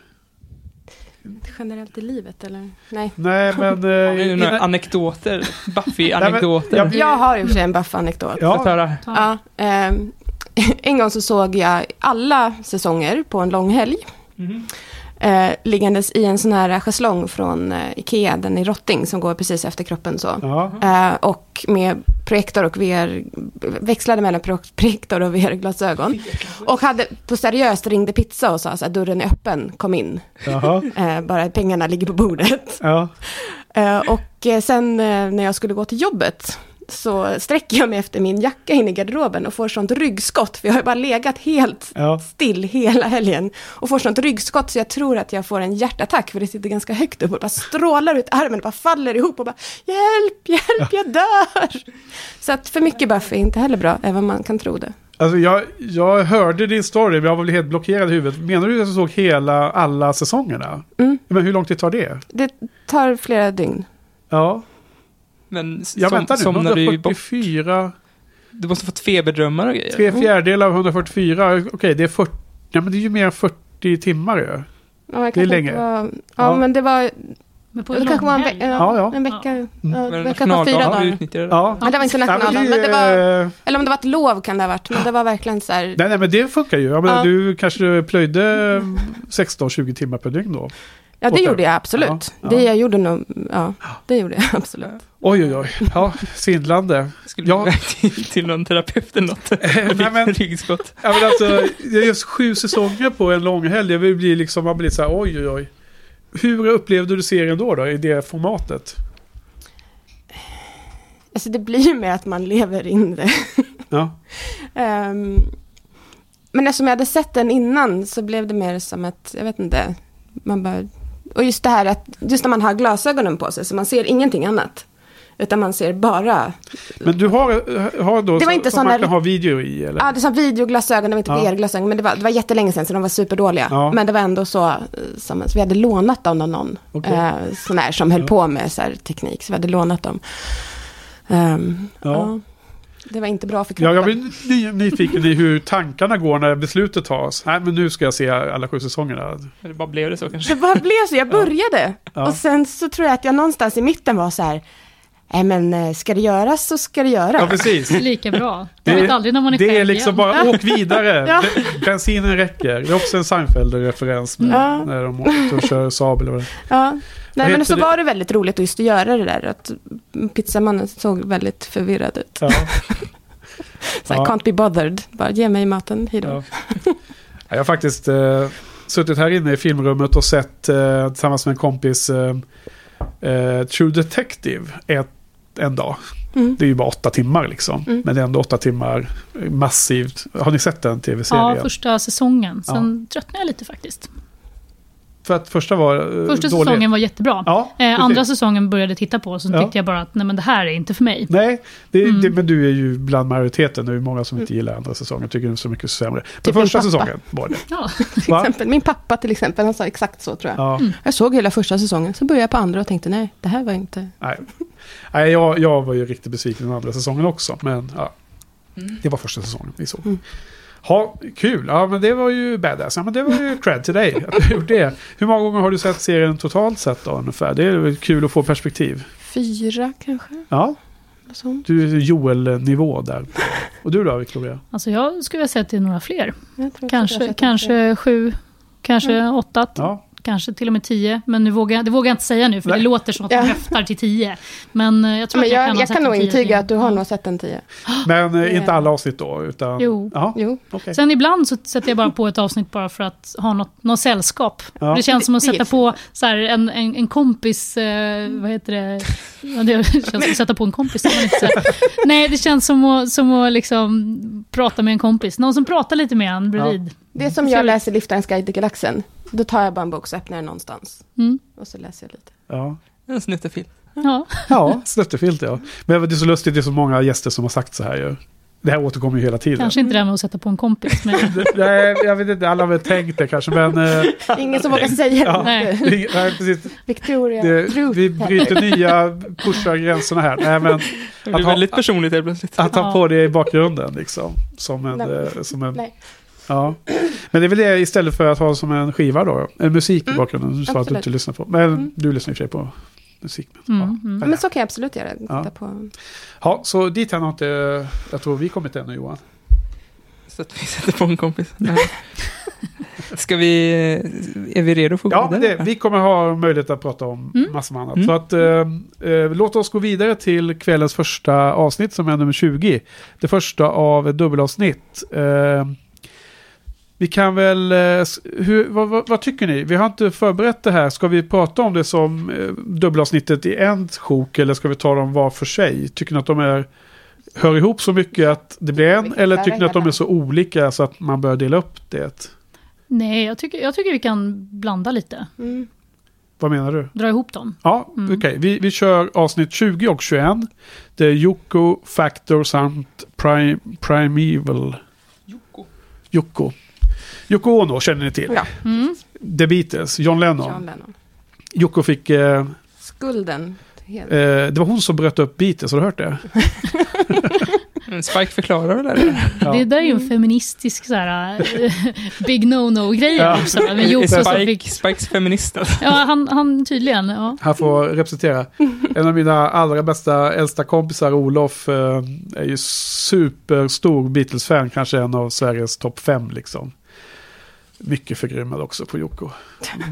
Generellt i livet, eller? Nej. nej, men... Eh, Har ni några innan- anekdoter? Buffy-anekdoter. Ja, Jag har i och för sig en jag ja? Ja, ehm, en gång så såg jag alla säsonger på en lång helg. Mhm. Eh, liggandes i en sån här schäslong från eh, Ikea, den i Rotting som går precis efter kroppen så. Eh, och med projektor och VR, växlade mellan pro- projektor och VR-glasögon. Och hade på seriöst ringde pizza och sa så här, dörren är öppen, kom in. Eh, bara pengarna ligger på bordet. Eh, och eh, sen när jag skulle gå till jobbet så sträcker jag mig efter min jacka in i garderoben och får sånt ryggskott. För jag har ju bara legat helt ja. still hela helgen. Och får sånt ryggskott så jag tror att jag får en hjärtattack för det sitter ganska högt upp och bara strålar ut armen och bara faller ihop och bara hjälp, hjälp, jag dör. Så att för mycket Buffy är inte heller bra, även om man kan tro det. Alltså jag, jag hörde din story, men jag var väl helt blockerad i huvudet. Menar du att du såg hela, alla säsongerna? Mm. Men hur lång tid tar det? Det tar flera dygn. Ja, Men jag som, väntar nu. somnar du ju bort? 144, Du måste ha fått feberdrömmar och grejer. tre fjärdedelar av 144. Okej, det är 40, ja men det är ju mer än 40 timmar ju. Ja, Det är länge. Var, ja, Ja. men det var, Men på det en kanske var en, ve-. Ja, ja, ja. en vecka. Ja. Men det kanske var fyra dagar. det. Ja. Men det var inte Ja, men nationaldagen, men det var, eller om det var ett lov kan det ha varit, men det var verkligen så här, Nej, nej, men det funkar ju. Ja, men Ja. Du kanske plöjde 16-20 timmar per dygn då? Ja det gjorde jag absolut. Ja, ja. Det jag gjorde nog, ja, det gjorde jag absolut. Oj, oj, oj. Ja, svindlande. Skulle Ja. ja. till, till någon terapeut eller något. Nej, men- Ryggskott. Ja, men alltså, det är just sju säsonger på en lång helg. Det blir liksom, man blir så här, oj, oj, oj. Hur upplevde du serien då, då i det formatet? Alltså det blir ju mer att man lever in det. Ja, Ehm, men eftersom jag hade sett den innan så blev det mer som att, jag vet inte, man bara... Och just det här att, just när man har glasögonen på sig så man ser ingenting annat. Utan man ser bara, men du har, har då Det var inte som man såna- kan ha video i? Eller? ja det är som videoglasögon, det var inte Ja. VR-glasögon, men det var, det var jättelänge sedan så de var superdåliga. Ja. Men det var ändå så, eh, som, så vi hade lånat dem av någon, Okej. eh, sån här som höll Ja. på med så här teknik, så vi hade lånat dem. Ehm, Ja. Ja. Det var inte bra för Ja, kroppen. jag blir ny, nyfiken i hur tankarna går när beslutet tas. Nej, men nu ska jag se alla sju säsongerna. Det bara blev det så kanske. Det bara blev så, jag började. Ja. Och sen så tror jag att jag någonstans i mitten var så här, nej men eh, ska det göras så ska det göras. Ja, precis. Lika bra. Det- Jag vet aldrig när man är Det är liksom igen. bara åk vidare. Ja. Bensinen räcker. Det är också en Seinfeld-referens Ja. när de åker och kör Saab eller vad det är. Ja, Nej, men så det? var det väldigt roligt just att göra det där. Att pizzamannen såg väldigt förvirrad ut. Ja. Så Ja. can't be bothered. Bara ge mig maten, hejdå. Ja. Ja, Jag har faktiskt eh, suttit här inne i filmrummet och sett eh, tillsammans med en kompis eh, eh, True Detective ett, en dag. Mm. Det är ju bara åtta timmar liksom. Mm. Men det är ändå åtta timmar massivt. Har ni sett den tv-serien? Ja, första säsongen. Sen tröttnade jag lite faktiskt. För att första var eh, Första dålig. säsongen var jättebra. Ja, Eh, andra säsongen började jag titta på, så Ja. tyckte jag bara att nej, men det här är inte för mig. Nej, det, Mm. det, men du är ju bland majoriteten. Det är ju många som inte gillar andra säsongen. Tycker den är så mycket sämre. Men Typ första säsongen var det. Ja. Till exempel, min pappa till exempel, han sa exakt så tror jag. Ja, Jag såg hela första säsongen, så började jag på andra och tänkte nej, det här var inte... nej. nej jag, jag var ju riktigt besviken den andra säsongen också. Men ja, det var första säsongen vi såg. Mm. Ha, kul, ja men det var ju badass. Ja, men det var ju cred till dig att du gjort det. Hur många gånger har du sett serien totalt sett då ungefär? Det är väl kul att få perspektiv. Fyra kanske? Ja, sånt. du är Joel-nivå där. Och du då Victoria? Alltså jag skulle vilja säga att det är några fler. Jag tror att jag har Kanske, kanske sju, kanske åtta, Ja, kanske till och med tio. Men nu vågar, det vågar jag inte säga nu, för Nej. det låter som att Ja. man höftar till tio. Men eh, jag tror Men att jag, jag, kan jag sett kan nog intyga att du har Ja. nog sett en tio. men eh, inte Ja. alla avsnitt då? Utan, Jo. Ja, Jo. okej. Sen ibland så sätter jag bara på ett avsnitt bara för att ha något, något sällskap. Ja. Det känns som att sätta på så här, en, en, en kompis, eh, vad heter det? Ja, det känns som att sätta på en kompis. Nej, det känns som att, som att liksom prata med en kompis. Någon som pratar lite med en bredvid. Det är som jag läser Liftarens guide till galaxen. Då tar jag bara en bok och öppnar den någonstans. Mm. Och så läser jag lite. Ja. En snuttefilm. Ja. Ja, snuttefilt ja. Men det är så lustigt, det är så många gäster som har sagt så här ju. Det här återkommer ju hela tiden. Kanske inte det här med att sätta på en kompis. Men, Nej, jag vet inte, alla har väl tänkt det kanske, men... eh, Ingen som vågar säga Ja. Nej. det. nej, precis, Victoria det, Druth vi bryter nya, pushar gränserna här. Nej, men Det blir Att ha- väldigt personligt helt plötsligt. att ha på det i bakgrunden liksom. Som en... Nej. eh, Som en Nej. Ja. Men det är väl det istället för att ha som en skiva då. En musik i Mm, bakgrunden. Du sa att du inte lyssnar på. Men Mm. du lyssnar i och för sig på musik. Men, Mm, ja. mm. Men så kan jag absolut göra. Titta Ja. på... Ja, så dit har inte, jag tror vi kommit ännu Johan. Så att vi sätter på en kompis. Nej. Ska vi... Är vi redo för att gå Ja, men vidare? det, vi kommer ha möjlighet att prata om Mm. massor med annat. Mm. Så att, eh, eh, låt oss gå vidare till kvällens första avsnitt som är nummer 20. Det första av ett dubbelavsnitt. Eh, vi kan väl, eh, hur, vad, vad, vad tycker ni? Vi har inte förberett det här. Ska vi prata om det som eh, dubbelavsnittet i en sjok eller ska vi ta dem var för sig? Tycker ni att de är, hör ihop så mycket att det blir en? Eller tycker ni att de är så olika så att man bör dela upp det? Nej, jag tycker, jag tycker vi kan blanda lite. Mm. Vad menar du? Dra ihop dem. Ja, Mm. okej. Vi, vi kör avsnitt 20 och 21. Det är Yoko, Factor samt Prime, Primeval. Jocko. Yoko. Yoko Ono känner ni till. Ja, Mm. The Beatles, John Lennon. John Lennon. Yoko fick... Eh, Skulden. Eh, det var hon som bröt upp Beatles, har du hört det? Spike förklarar väl det? Ja. Det där är ju en feministisk så här, eh, big no-no-grej Ja. Men Spike, fick... Spikes feminist alltså. Ja, han, han tydligen. Ja. Han får representera. En av mina allra bästa äldsta kompisar, Olof, eh, är ju superstor Beatles-fan. Kanske en av Sveriges topp fem liksom. Mycket förgrymmad också på Yoko.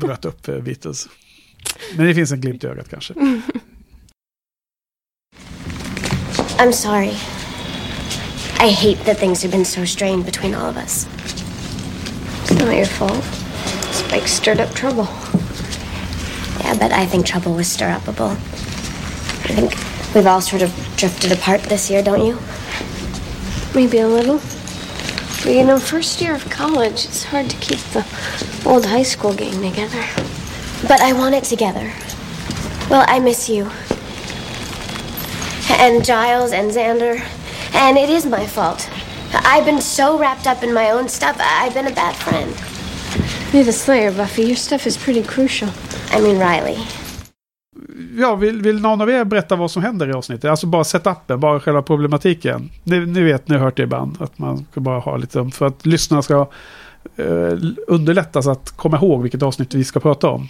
Bröt upp eh, Beatles. Men det finns en glimt i ögat kanske. I'm sorry. I hate that things have been so strained between all of us. It's not your fault. Spike stirred up trouble. Yeah, but I think trouble was stir upable. I think we've all sort of drifted apart this year, don't you? Maybe a little. But you know, first year of college, it's hard to keep the old high school gang together. But I want it together. Well, I miss you. And Giles and Xander. And it is my fault. I've been so wrapped up in my own stuff. I've been a bad friend. You're the Slayer, Buffy. Your stuff is pretty crucial. I mean, Riley. Ja, vill, vill någon av er berätta vad som händer i avsnittet? Alltså bara setupen, bara själva problematiken. Ni, ni vet, ni har hört det ibland. Att man ska bara ha lite, för att lyssnarna ska eh, underlättas att komma ihåg vilket avsnitt vi ska prata om.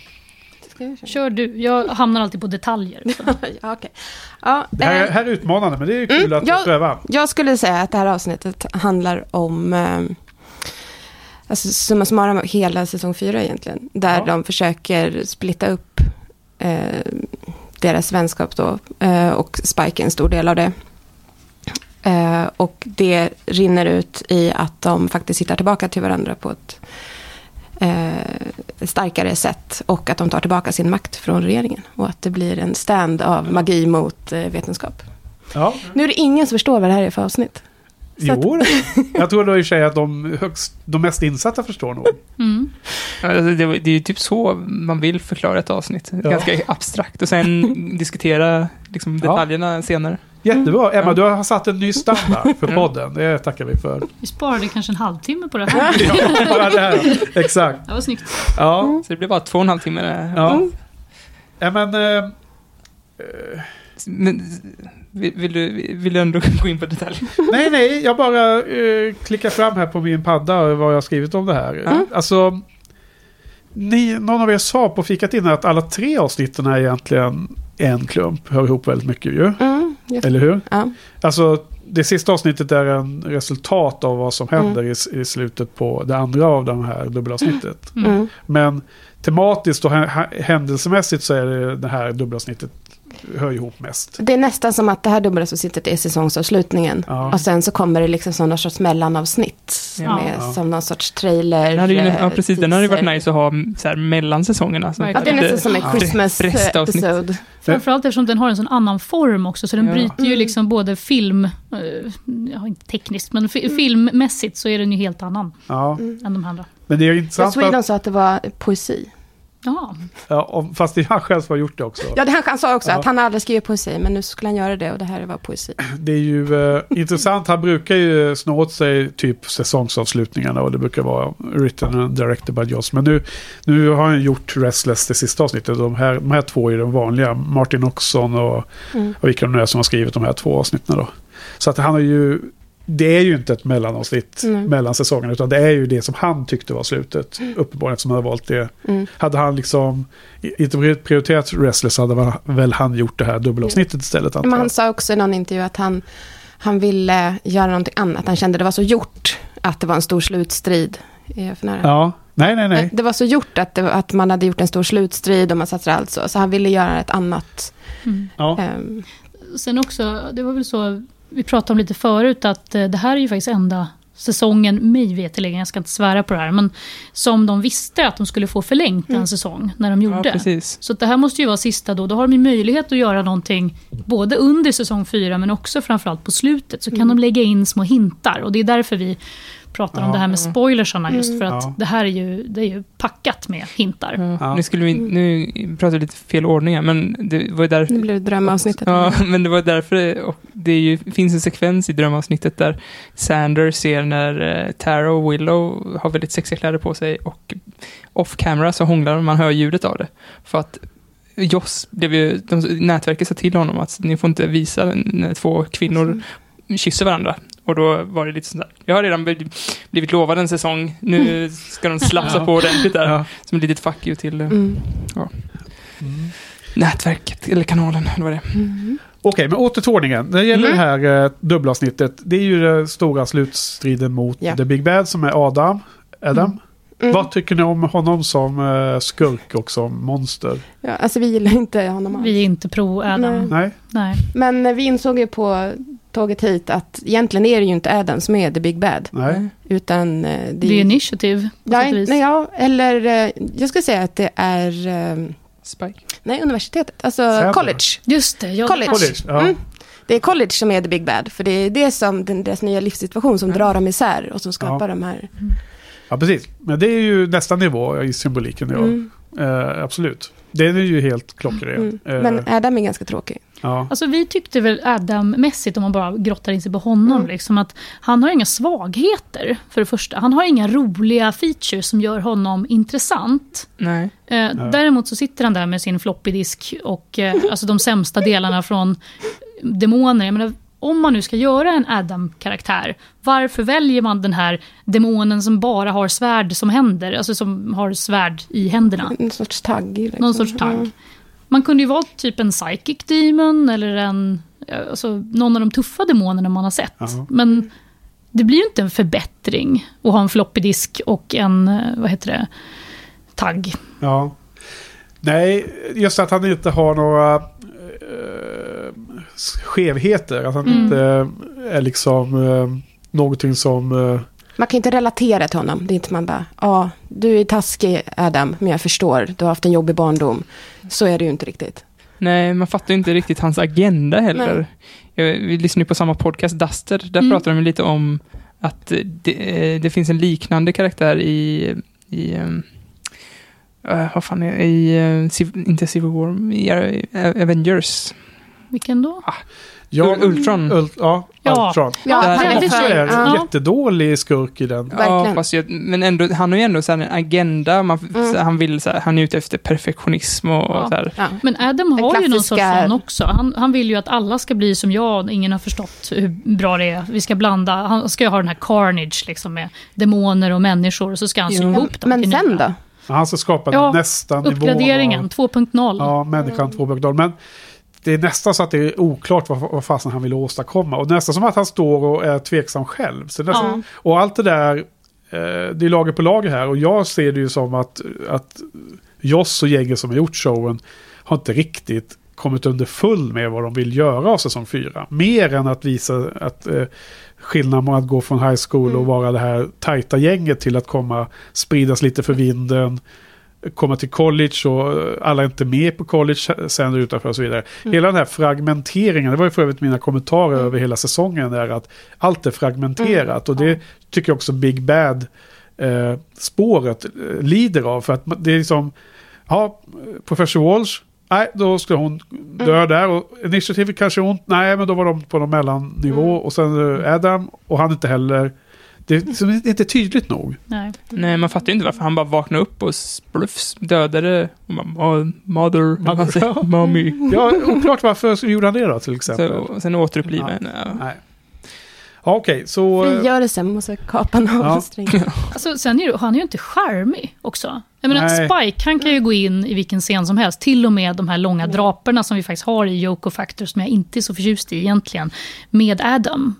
Jag? Kör du. Jag hamnar alltid på detaljer. Så. ja, Det här, eh, här är utmanande, men det är ju kul Mm, att ja. pröva. Jag skulle säga att det här avsnittet handlar om eh, alltså, summa summarum hela säsong fyra egentligen. Där Ja. de försöker splitta upp eh, deras vänskap då. Eh, och Spike är en stor del av det. Eh, och det rinner ut i att de faktiskt hittar tillbaka till varandra på ett eh, starkare sätt. Och att de tar tillbaka sin makt från regeringen. Och att det blir en stand av magi mot eh, vetenskap. Ja. Nu är det ingen som förstår vad det här är för avsnitt. Så att- Jo, jag tror då i och för sig att de, högst, de mest insatta förstår nog. Mm. Alltså, det, det är ju typ så man vill förklara ett avsnitt. Ja. Ganska abstrakt. Och sen diskutera liksom, Ja. detaljerna senare. Jättebra. Emma, Ja. du har satt en ny standard för Ja. podden. Det tackar vi för. Vi sparade kanske en halvtimme på det här. Ja, det här. Exakt. Det var snyggt. Ja, Så det blir bara två och en halv timme. ja. ja men... Eh, Men, vill, vill, du, vill du ändå gå in på detaljer? nej, nej. Jag bara eh, klickar fram här på min padda vad jag har skrivit om det här. Ja. Alltså... Ni, någon av er sa på fikat innan att alla tre avsnitten är egentligen en klump. Hör ihop väldigt mycket ju. Mm, Eller hur? ja. Alltså, det sista avsnittet är en resultat av vad som händer i, i slutet på det andra av de här dubbelavsnittet. Mm. Mm. Men tematiskt och hä- händelsemässigt så är det det här dubbelavsnittet hör ihop mest. Det är nästan som att det här dubbelresultatet är säsongsavslutningen. Ja. Och sen så kommer det liksom som någon sorts mellanavsnitt. Som Ja. är Ja. som någon sorts trailer. Den hade ju, ja, precis. Den hade ju varit teaser. nice att ha så här, mellan säsongerna. Så Ja, Ja, det är nästan som en Ja. Christmas episode. Framförallt eftersom den har en sån annan form också, så den Ja. bryter ju Mm. liksom både film, eh, ja inte tekniskt, men fi- filmmässigt så är den ju helt annan Ja. Mm. än de andra. Men det är intressant Sweden att, sa att det var poesi. Ja, fast det är han själv som har gjort det också. Ja, det han, han sa också Ja. att han aldrig skrivit poesi, men nu skulle han göra det och det här var poesi. Det är ju eh, intressant, han brukar ju snå åt sig typ säsongsavslutningarna och det brukar vara written and directed by Joss. Men nu, nu har han gjort Restless det sista avsnittet. De här, de här två är de vanliga, Martin Oxon och, Mm. och vilka de nu är som har skrivit de här två avsnitten då. Så att han har ju, det är ju inte ett mellanavsnitt Mm. mellan säsongerna utan det är ju det som han tyckte var slutet. Uppenbarligen eftersom han har valt det. Mm. Hade han liksom inte prioriterat Restless hade väl- han gjort det här dubbelavsnittet istället. antar Men han sa också i någon intervju att han, han ville göra någonting annat. Han kände det var så gjort att det var en stor slutstrid. För nära? Ja, nej nej nej. Eh, Det var så gjort att, det, att man hade gjort en stor slutstrid och man satsade allt så. Så han ville göra ett annat. mm. Ja. ehm, Sen också, det var väl så, vi pratade om lite förut, att eh, det här är ju faktiskt enda säsongen, mig veterligen, jag ska inte svära på det här, men som de visste att de skulle få förlängt en säsong när de Ja, gjorde. precis. Så det här måste ju vara sista då. Då har de ju möjlighet att göra någonting både under säsong fyra men också framförallt på slutet. Så kan de lägga in små hintar. Och det är därför vi pratar om Ja. det här med spoilersarna just för att Ja. det här är ju, det är ju packat med hintar. Ja. Ja. Nu, skulle vi, nu pratar vi lite fel ordning här, men det var ju där... nu blev det drömavsnittet. Ja, men det var därför det, och det är ju, finns en sekvens i drömavsnittet där Sander ser när eh, Tara och Willow har väldigt sexiga kläder på sig och off camera så hånglar man hör ljudet av det. För att Joss, blev ju, de, nätverket sa till honom att ni får inte visa när två kvinnor kysser varandra. Och då var det lite sådär, jag har redan blivit- lovad en säsong, nu ska de slafsa Ja. på ordentligt där. Ja. Som ett litet fuck you till eh, Mm. Mm. nätverket, eller kanalen, eller vad det är. Mm. Okej, men åter till ordningen. När det gäller Mm. det här eh, dubbelavsnittet, det är ju den stora slutstriden mot Ja. The Big Bad som är Adam. Adam. Mm. Vad tycker ni om honom som eh, skurk och som monster? Ja, alltså vi gillar inte honom alls. Vi är inte pro-Adam. Nej. Nej. Nej? Men eh, vi insåg ju på tåget hit att egentligen är det ju inte Adam som är the big bad. Nej? Utan eh, det Det är initiativ vis. nej, ja, eller eh, jag ska säga att det är Spike. nej, universitetet, alltså Säter. college. Just det, ja, College. College, ja. Mm. Det är college som är the big bad, för det är det som den, deras nya livssituation som drar dem isär och som skapar Ja. de här. Ja, precis. Men det är ju nästa nivå i symboliken. Ja. Mm, Eh, absolut. Det är ju helt klockren. mm. Eh, Men Adam är ganska tråkig. ja. Alltså vi tyckte väl Adam-mässigt, om man bara grottar in sig på honom, Mm. liksom, att han har inga svagheter, för det första. Han har inga roliga features som gör honom intressant. Nej. Eh, Däremot så sitter han där med sin floppy disk och eh, alltså de sämsta delarna från demoner. Jag menar, om man nu ska göra en Adam-karaktär, varför väljer man den här demonen som bara har svärd som händer? Alltså som har svärd i händerna. En sorts tagg. Liksom. Någon sorts tagg. Man kunde ju valt typ en psychic demon eller en, alltså, någon av de tuffa demonerna man har sett. Ja. Men det blir ju inte en förbättring att ha en floppy disk och en, eh, vad heter det, tagg. ja. Nej, just att han inte har några eh, skevheter. Att han Mm. inte är liksom eh, någonting som... Eh, Man kan inte relatera till honom. Det är inte man bara, ja, du är taskig Adam, men jag förstår, du har haft en jobbig barndom. Så är det ju inte riktigt. Nej, man fattar ju inte riktigt hans agenda heller. Jag, vi lyssnade ju på samma podcast, Duster. Där Mm. pratar de lite om att det, det finns en liknande karaktär i, i uh, vad fan är det? i, uh, Civ- inte Civil War, i uh, Avengers. Vilken då? ja, Ultron. Ult, ja, Ja. Ultron. Ja, Där- han är ja. jättedålig skurk i den. Ja, Verkligen. fast jag, men ändå, han har ju ändå så här en agenda. Man, Mm. så han, vill, så här, han är ute efter perfektionism och, Ja. och så här. Ja. Men Adam har ju någon sorts klassiska- sån också. Han, han vill ju att alla ska bli som jag. Ingen har förstått hur bra det är. Vi ska blanda. Han ska ju ha den här carnage liksom med demoner och människor. Och så ska han sy ihop dem. Men sen nya. då? Han ska skapa Ja, nästa nivå. Uppgraderingen av- 2.0. Ja, människan 2.0. Men det är nästan så att det är oklart vad, vad fasen han vill åstadkomma. Och nästan som att han står och är tveksam själv. Så nästan, Ja. Och allt det där, eh, det är lager på lager här. Och jag ser det ju som att, att Joss och gänget som har gjort showen har inte riktigt kommit under full med vad de vill göra av säsong 4. Mer än att visa att eh, skillnaden mellan att gå från high school och vara det här tajta gänget till att komma spridas lite för vinden komma till college och eh, alla är inte med på college sen utanför och så vidare. Hela den här fragmenteringen, det var ju för övrigt mina kommentarer över hela säsongen, är att allt är fragmenterat och det tycker jag också Big Bad eh, spåret eh, lider av. För att det är liksom, ja, Professor Walsh, nej, då ska hon dö där. Och Initiative kanske ont, nej, men då var de på någon mellannivå. Och sen eh, Adam, och han inte heller. Det är liksom inte tydligt nog. Nej. Nej, man fattar ju inte varför han bara vaknade upp och spluffs dödade. Och man, "Ma- mother, Mother, mommy. Ja, oklart varför gjorde han det då till exempel. Så, sen återuppliven. Ja. Nej. Ja, okej, så... eh, Frigörelse, man måste kapa en Ja. Alltså, sen är det, han är ju inte charmig också. Jag menar, Nej. Spike han kan ju gå in i vilken scen som helst. Till och med de här långa draperna som vi faktiskt har i Yoko Factor, som jag inte är så förtjust i egentligen, med Adam.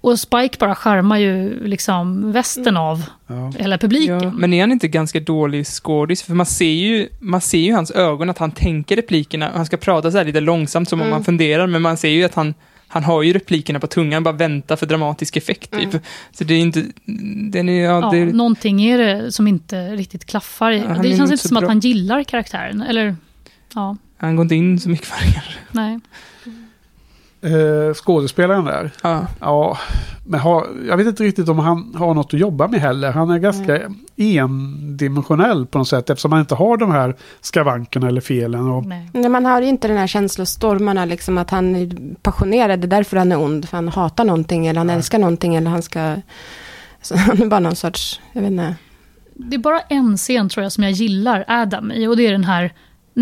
Och Spike bara charmar ju liksom västen av ja. hela publiken. Ja, men är han inte ganska dålig skådis? För man ser ju, man ser ju hans ögon att han tänker replikerna. Han ska prata så här lite långsamt som om Mm. han funderar, men man ser ju att han han har ju replikerna på tungan, bara väntar för dramatisk effekt typ. Mm. Så det är inte... Den är, ja, Ja, det, Någonting är det som inte riktigt klaffar. Ja, är det känns inte som att bra. han gillar karaktären. Eller, ja, han går inte in så mycket för det kanske. nej. Eh, skådespelaren där. Ja. Ja, men har, jag vet inte riktigt om han har något att jobba med heller. Han är ganska endimensionell på något sätt eftersom han inte har de här skavankerna eller felen. Och, nej. Nej, man har ju inte den här känslostormarna, liksom att han är passionerad, det är därför han är ond, för han hatar någonting, eller han Nej. älskar någonting, eller han ska... Så han är bara någon sorts, jag vet inte. Det är bara en scen tror jag som jag gillar Adam i och det är den här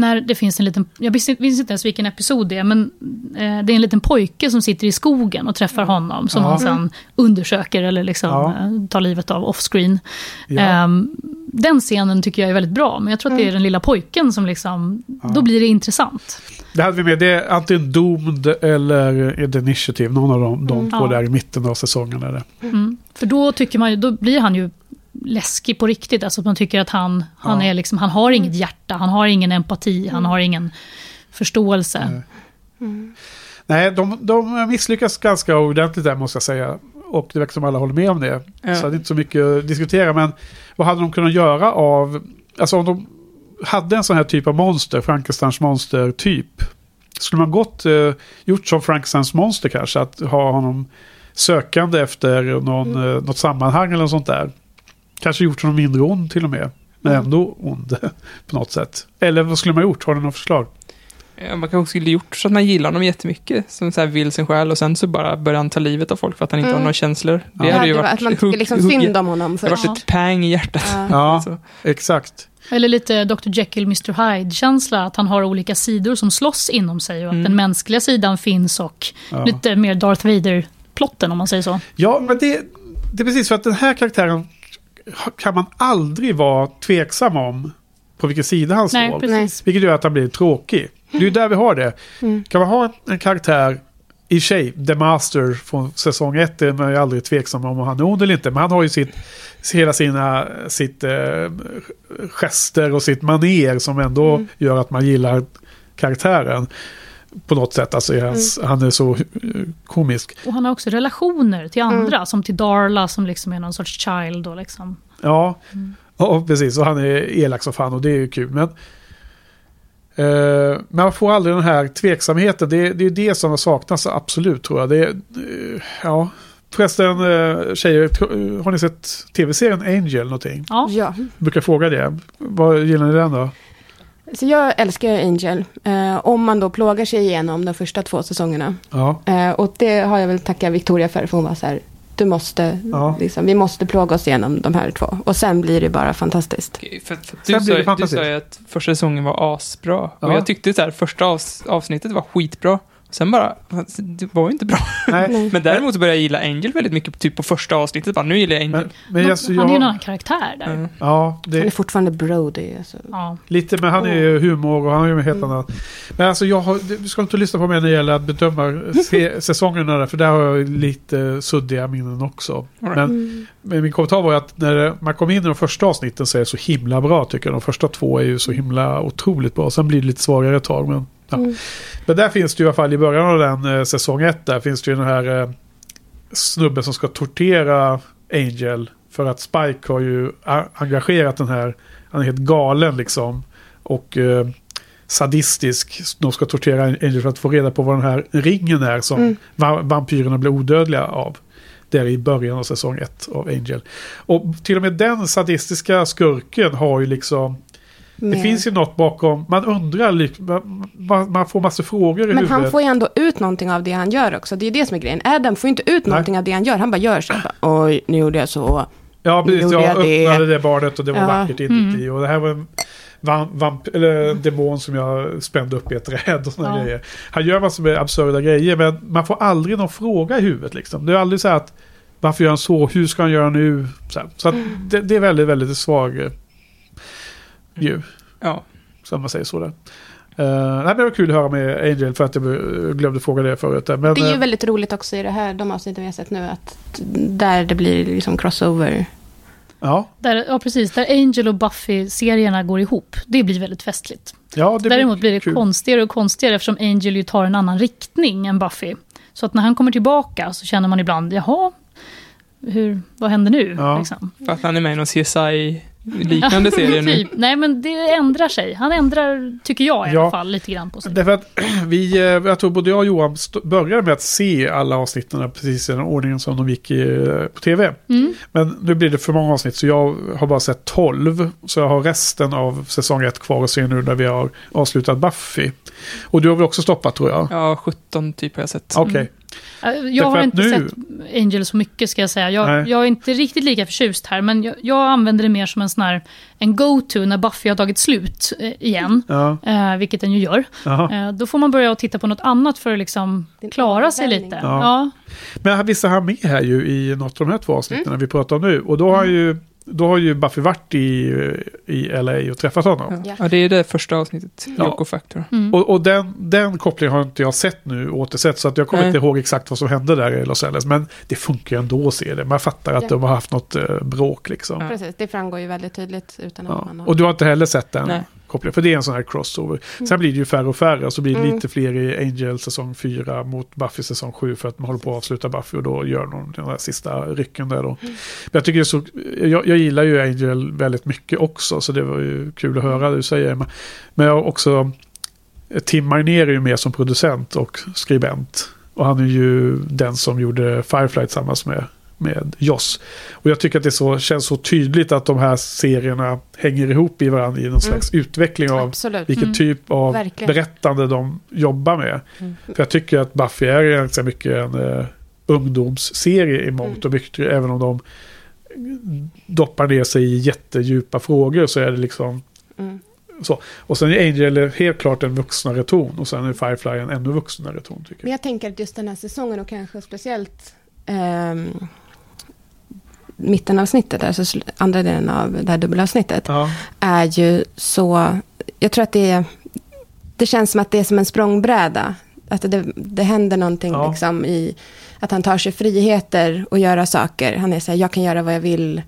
när det finns en liten, jag minns inte ens vilken episod det är, men eh, det är en liten pojke som sitter i skogen och träffar honom, som Ja. han sen undersöker eller liksom Ja. eh, tar livet av offscreen. ja, Ehm, den scenen tycker jag är väldigt bra, men jag tror att det är den lilla pojken som liksom, då blir det intressant. det hade vi med. Det är antingen Doomed eller The Initiative. Någon av dem, de två Ja. där i mitten av säsongen. Är det. Mm. För då tycker man ju, då blir han ju läskig på riktigt. Alltså att man tycker att han, han, Ja. är liksom, han har inget hjärta, han har ingen empati, han har ingen förståelse. Nej. Nej, de, de misslyckas ganska ordentligt där måste jag säga. Och det verkar som alla håller med om det. Ja. Så det är inte så mycket att diskutera. Men vad hade de kunnat göra av... Alltså om de hade en sån här typ av monster, Frankensteins monster typ. Skulle man gått, eh, gjort som Frankensteins monster kanske, att ha honom sökande efter någon, Mm. eh, något sammanhang eller något sånt där. Kanske gjort honom mindre ond till och med. Men Mm. ändå ond på något sätt. Eller vad skulle man gjort? Har du något förslag? Ja, man kanske skulle gjort så att man gillar honom jättemycket. Som så här vill sin själ och sen så bara börjar han ta livet av folk för att han inte Mm. har några känslor. Det Ja. hade ju varit att man tycker liksom hugg- synd om honom Det hade varit ett pang i hjärtat. Ja. Ja, exakt. Eller lite Dr. Jekyll, Mr. Hyde-känsla, att han har olika sidor som slåss inom sig och att Mm. den mänskliga sidan finns och Ja. lite mer Darth Vader-plotten om man säger så. Ja, men det, det är precis för att den här karaktären kan man aldrig vara tveksam om på vilken sida han står. Nej, precis. Vilket gör att han blir tråkig. Det är ju där vi har det. Mm. Kan man ha en, karaktär i och sig, The Master från säsong 1 är man ju aldrig tveksam om han är ond eller inte. Men han har ju sitt, hela sina sitt, eh, gester och sitt maner som ändå Mm. gör att man gillar karaktären. På något sätt, alltså hans, han är så eh, komisk. Och han har också relationer till andra, Mm. som till Darla som liksom är någon sorts child. Och liksom. Ja, Mm. ja precis. Och han är elak som fan och det är ju kul. Men, eh, men man får aldrig den här tveksamheten. Det, det är det som saknas absolut tror jag. Det, är, eh, ja. Förresten, eh, tjejer, har ni sett tv-serien Angel någonting? Ja. Ja. Jag brukar fråga det. Vad gillar ni den då? Så jag älskar Angel. Eh, om man då plågar sig igenom de första två säsongerna. Ja, Eh, och det har jag väl tackat Victoria för, för hon var så här, du måste, Ja. liksom, vi måste plåga oss igenom de här två. Och sen blir det bara fantastiskt. Okej, För, för Sen du, blir det sa, du fantastiskt. sa ju att första säsongen var asbra. Och Ja. jag tyckte så här, första avs, avsnittet var skitbra. Sen bara, det var ju inte bra. nej. Men däremot så började jag gilla Angel väldigt mycket, typ på första avsnittet. Bara, nu gillar jag Angel. Men, men alltså, han är ju en annan karaktär där. Mm. ja, Han är det, fortfarande Brody. Alltså. Ja. lite, men han är ju humor och han är ju helt annat. Men alltså jag har, du ska inte lyssna på mig när det gäller att bedöma se, säsongerna där, för där har jag lite suddiga minnen också. Right. Men Mm. Men min kommentar var ju att när man kom in i de första avsnitten så är det så himla bra tycker jag. De första två är ju så himla otroligt bra. Sen blir det lite svagare ett tag. Men, ja. Mm. men där finns det ju i alla fall i början av den eh, säsong ett där finns det ju den här eh, snubben som ska tortera Angel. För att Spike har ju engagerat den här, han är helt galen liksom. Och eh, sadistisk. De ska tortera Angel för att få reda på vad den här ringen är som Mm. va- vampyrerna blir odödliga av. Där i början av säsong ett av Angel. Och till och med den sadistiska skurken har ju liksom... Det Mer. finns ju något bakom. Man undrar, man, man får massa frågor i Men huvudet. han får ju ändå ut någonting av det han gör också. Det är det som är grejen. Adam får ju inte ut Nej. någonting av det han gör. Han bara gör så. Bara, Oj, nu gjorde jag så. Ja, precis. Jag jag det. öppnade det barnet och det var Ja. vackert inuti. Och det här var en vamp, vamp, eller demon som jag spände upp i ett träd och sådana Ja. grejer. Han gör massor med absurda grejer, men man får aldrig någon fråga i huvudet. Liksom. Det är aldrig så här att varför gör han så? Hur ska han göra nu? Så, här. så att det, det är väldigt, väldigt svag eh, ju, Ja. som man säger så där. Uh, nej, men det var kul att höra med Angel för att jag glömde fråga det förut. där. Men, Det är ju eh, väldigt roligt också i det här, de avsnitten vi har sett nu, att där det blir liksom crossover. ja, Där, ja, precis. Där Angel och Buffy-serierna går ihop. Det blir väldigt festligt. ja, det Däremot blir det kul. konstigare och konstigare eftersom Angel ju tar en annan riktning än Buffy. Så att när han kommer tillbaka så känner man ibland, jaha, hur, vad händer nu? Ja. Liksom. För att han är med i någon CSI-liknande serie nu. Typ. Nej, men det ändrar sig. Han ändrar, tycker jag i Ja. alla fall, lite grann på sig. Därför att vi, eh, jag tror både jag och Johan började med att se alla avsnitten precis i den ordningen som de gick i, eh, på tv. Mm. Men nu blir det för många avsnitt så jag har bara sett 12. Så jag har resten av säsong 1 kvar att se nu när vi har avslutat Buffy. Och du har väl också stoppat tror jag? Ja, 17 typ har jag sett. Okej. Jag har inte nu- sett Angel så mycket ska jag säga. Jag, jag är inte riktigt lika förtjust här, men jag, jag använder det mer som en sån här, en go-to när Buffy har tagit slut eh, igen. Ja, Eh, vilket den ju gör. Eh, då får man börja titta på något annat för att liksom klara sig lite. Ja. Ja. Men visst är han med här ju i något av de här två avsnitten Mm. vi pratar om nu. Och då har ju, då har ju Buffy varit i, i LA och träffat honom. Ja. ja, det är det första avsnittet. Ja. Factor. Mm. Och, och den, den kopplingen har inte jag sett nu återsett. Så att jag kommer Nej. inte ihåg exakt vad som hände där i Los Angeles. Men det funkar ju ändå att se det. Man fattar att Ja. de har haft något eh, bråk liksom. Ja. Precis, det framgår ju väldigt tydligt utan att man har... Och du har inte heller sett den Nej. Kopplingen. För det är en sån här crossover. Sen blir det ju färre och färre. Och så blir det Mm. lite fler i Angel säsong 4 mot Buffy säsong 7. För att man håller på att avsluta Buffy. Och då gör de den där sista rycken där då. Men jag tycker så... Jag, jag gillar ju Angel väldigt mycket också. Så det var ju kul att höra det du säger Emma. Men jag också... Tim Marner är ju med som producent och skribent. Och han är ju den som gjorde Firefly tillsammans med, med Joss. Och jag tycker att det så, känns så tydligt att de här serierna hänger ihop i varandra i någon slags utveckling av Absolut. vilken Mm. typ av Verkligen. berättande de jobbar med. Mm. För jag tycker att Buffy är ganska mycket en uh, ungdomsserie i mångt och mycket. Även om de doppar ner sig i jättedjupa frågor så är det liksom Mm. så. Och sen är Angel helt klart en vuxnare ton. Och sen är Firefly en ännu vuxnare ton tycker Men jag. jag tänker att just den här säsongen och kanske speciellt ehm, mittenavsnittet, alltså andra delen av det här dubbelavsnittet, Ja, är ju så... Jag tror att det är... Det känns som att det är som en språngbräda Att det, det händer någonting Ja. liksom i att han tar sig friheter och göra saker. Han är så här, jag kan göra vad jag vill.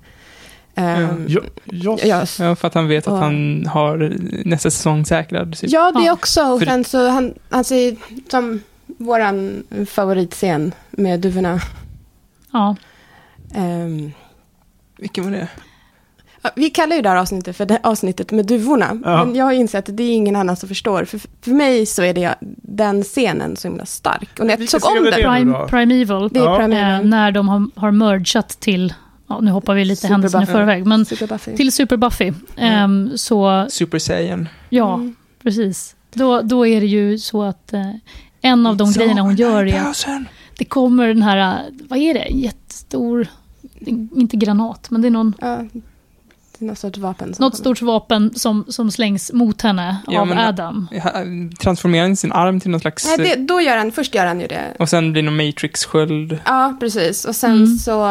Ehm, Jag, jag, ja, Ja, för att han vet att Och- han har nästa säsong säkrad. Typ. ja, det Ja. också. Och För- sen så, han, han säger som våran favoritscen med duvorna. Ja. Ehm, Vilken var det? vi kallar ju det här avsnittet för det avsnittet med duvorna. Ja. Men jag har insett att det är ingen annan som förstår. För, för mig så är det den scenen så himla stark. Och när jag Vilken såg om den. det? Prime? Primeval. Det är Ja. premiären. Eh, när de har, har mergat till, ja, nu hoppar vi lite Super händelsen i förväg, men Super Buffy. till Super Buffy. Ehm, så Super Saiyan. ja, Mm. precis. Då, då är det ju så att eh, en av de It's grejerna hon gör är att 9000. det kommer den här, eh, vad är det, jättestor, inte granat, men det är någon, Ja, det är något sorts vapen. som något kommer. stort vapen som, som slängs mot henne Ja, av men- Adam. Transformerar han sin arm till någon slags... Nej, det, då gör han, först gör han ju det. Och sen blir det någon Matrix-sköld. Ja, precis. Och sen Mm. så...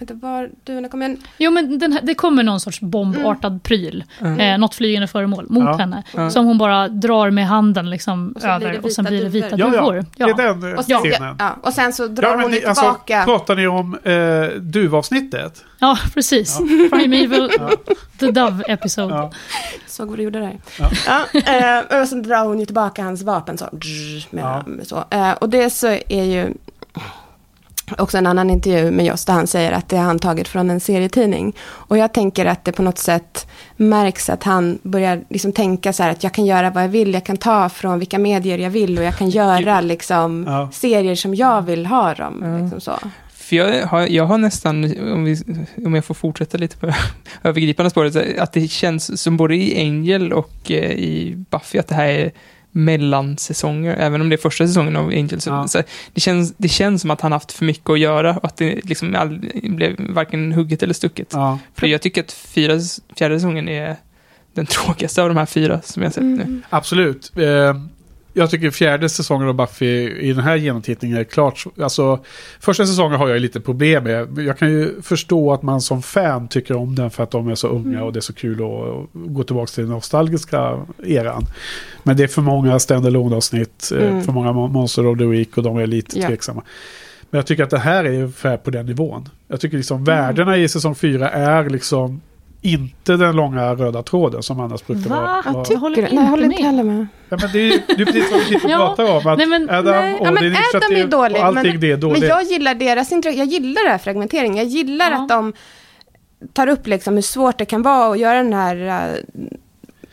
Vänta, var du, kom igen. Jo, men den här, det kommer någon sorts bombartad pryl, Mm. eh, något flygande föremål mot Ja. henne, Ja. som hon bara drar med handen liksom, Och så blir det över och sen vita blir det vita duvor. ja, ja, det är den eh, Och sen, scenen. ja, och sen så drar Ja, hon ni, alltså, tillbaka. pratar ni om eh, duvavsnittet? Ja, precis. Primeval, the Dove episode. Ja. Såg vad du gjorde där. Ja. Ja, eh, och sen drar hon ju tillbaka hans vapen så. Ja. med så. Eh, och det så är ju också en annan intervju med Joss där han säger att det har han tagit från en serietidning. Och jag tänker att det på något sätt märks att han börjar liksom tänka så här att jag kan göra vad jag vill, jag kan ta från vilka medier jag vill och jag kan göra liksom Ja. serier som jag vill ha dem. Ja. Liksom så. För jag har, jag har nästan, om, vi, om jag får fortsätta lite på övergripande spåret, att det känns som både i Angel och eh, i Buffy att det här är mellansäsonger, även om det är första säsongen av Angel. Så, Ja. så det, känns, det känns som att han haft för mycket att göra och att det liksom all, blev varken hugget eller stucket. Ja. För jag tycker att fyra, fjärde säsongen är den tråkigaste av de här fyra som jag sett nu. Mm. Absolut. Eh, jag tycker fjärde säsongen av Buffy i den här genomtittningen är klart... Alltså, första säsongen har jag lite problem med. Jag kan ju förstå att man som fan tycker om den för att de är så unga och det är så kul att gå tillbaka till den nostalgiska eran. Men det är för många standalone avsnitt eh, Mm. för många Mon- Monster of the Week och de är lite Ja. tveksamma. Men jag tycker att det här är ungefär på den nivån. Jag tycker liksom värdena i säsong fyra är liksom inte den långa röda tråden som annars brukar Va? vara. Tycker- Jag håller Nej, jag håller inte inte med. heller med. Ja, men det är ju det är precis vad vi sitter och Ja, pratar om. Att nej, men- Adam nej, och ja, men din Adam är dålig, och allting men- det är dåligt. Men jag gillar deras intro- jag gillar det här fragmenteringen. Jag gillar Ja. att de tar upp liksom hur svårt det kan vara att göra den här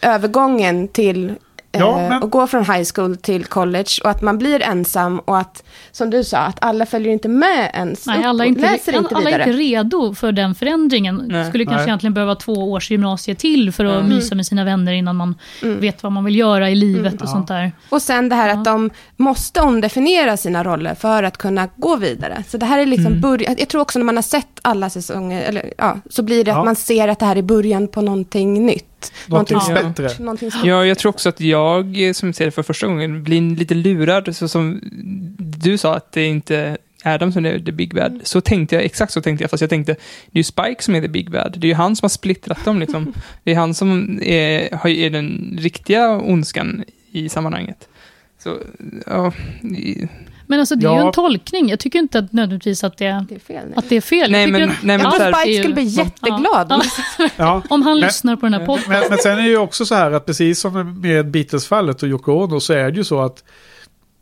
äh, övergången till Ja, men- att gå från high school till college och att man blir ensam och att, som du sa, att alla följer inte med ens Nej, alla är och inte, läser inte alla är inte redo för den förändringen. Nej. Skulle kanske Nej. egentligen behöva två års gymnasie till för att Mm. mysa med sina vänner innan man Mm. vet vad man vill göra i livet och Ja. sånt där. Och sen det här Ja. att de måste omdefiniera sina roller för att kunna gå vidare. Så det här är liksom Mm. början. Jag tror också när man har sett alla säsonger, eller, ja, så blir det Ja. att man ser att det här är början på någonting nytt. Någonting Ja. bättre. Någonting Ja, jag tror också att jag, som ser det för första gången, blir lite lurad. Så som du sa, att det inte är Adam som är the big bad. Så tänkte jag, exakt så tänkte jag, fast jag tänkte, det är ju Spike som är the big bad. Det är ju han som har splittrat dem liksom. Det är han som är, har- är den riktiga ondskan i sammanhanget. Så, ja, Men alltså det är ju en tolkning. Jag tycker inte att nödvändigtvis att det, det är fel. Nej. att det är fel. Nej, Jag men- att nej, men Jag tror Spike ju- skulle bli jätteglad. Ja. Ja. Om han Men- lyssnar på den här podden. Men, men sen är det ju också så här att precis som med Beatles-fallet och Yoko Ono så är det ju så att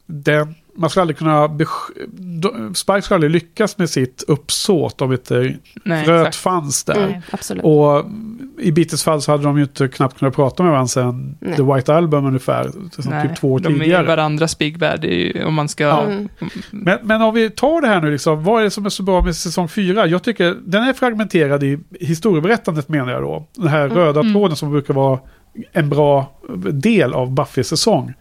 den, man ska aldrig kunna... Spike ska aldrig lyckas med sitt uppsåt om inte nej, fröet exakt. fanns där. Mm, absolut. Och i Beatles fall så hade de ju inte knappt kunnat prata med varandra sen Nej. The White Album ungefär. Som Nej, typ två år de är tidigare. varandras big bad, ju, om man ska... Ja. Mm. Men, men om vi tar det här nu, liksom, vad är det som är så bra med säsong 4? Jag tycker den är fragmenterad i historieberättandet menar jag då. Den här röda Mm. tråden som brukar vara en bra del av Buffys säsong.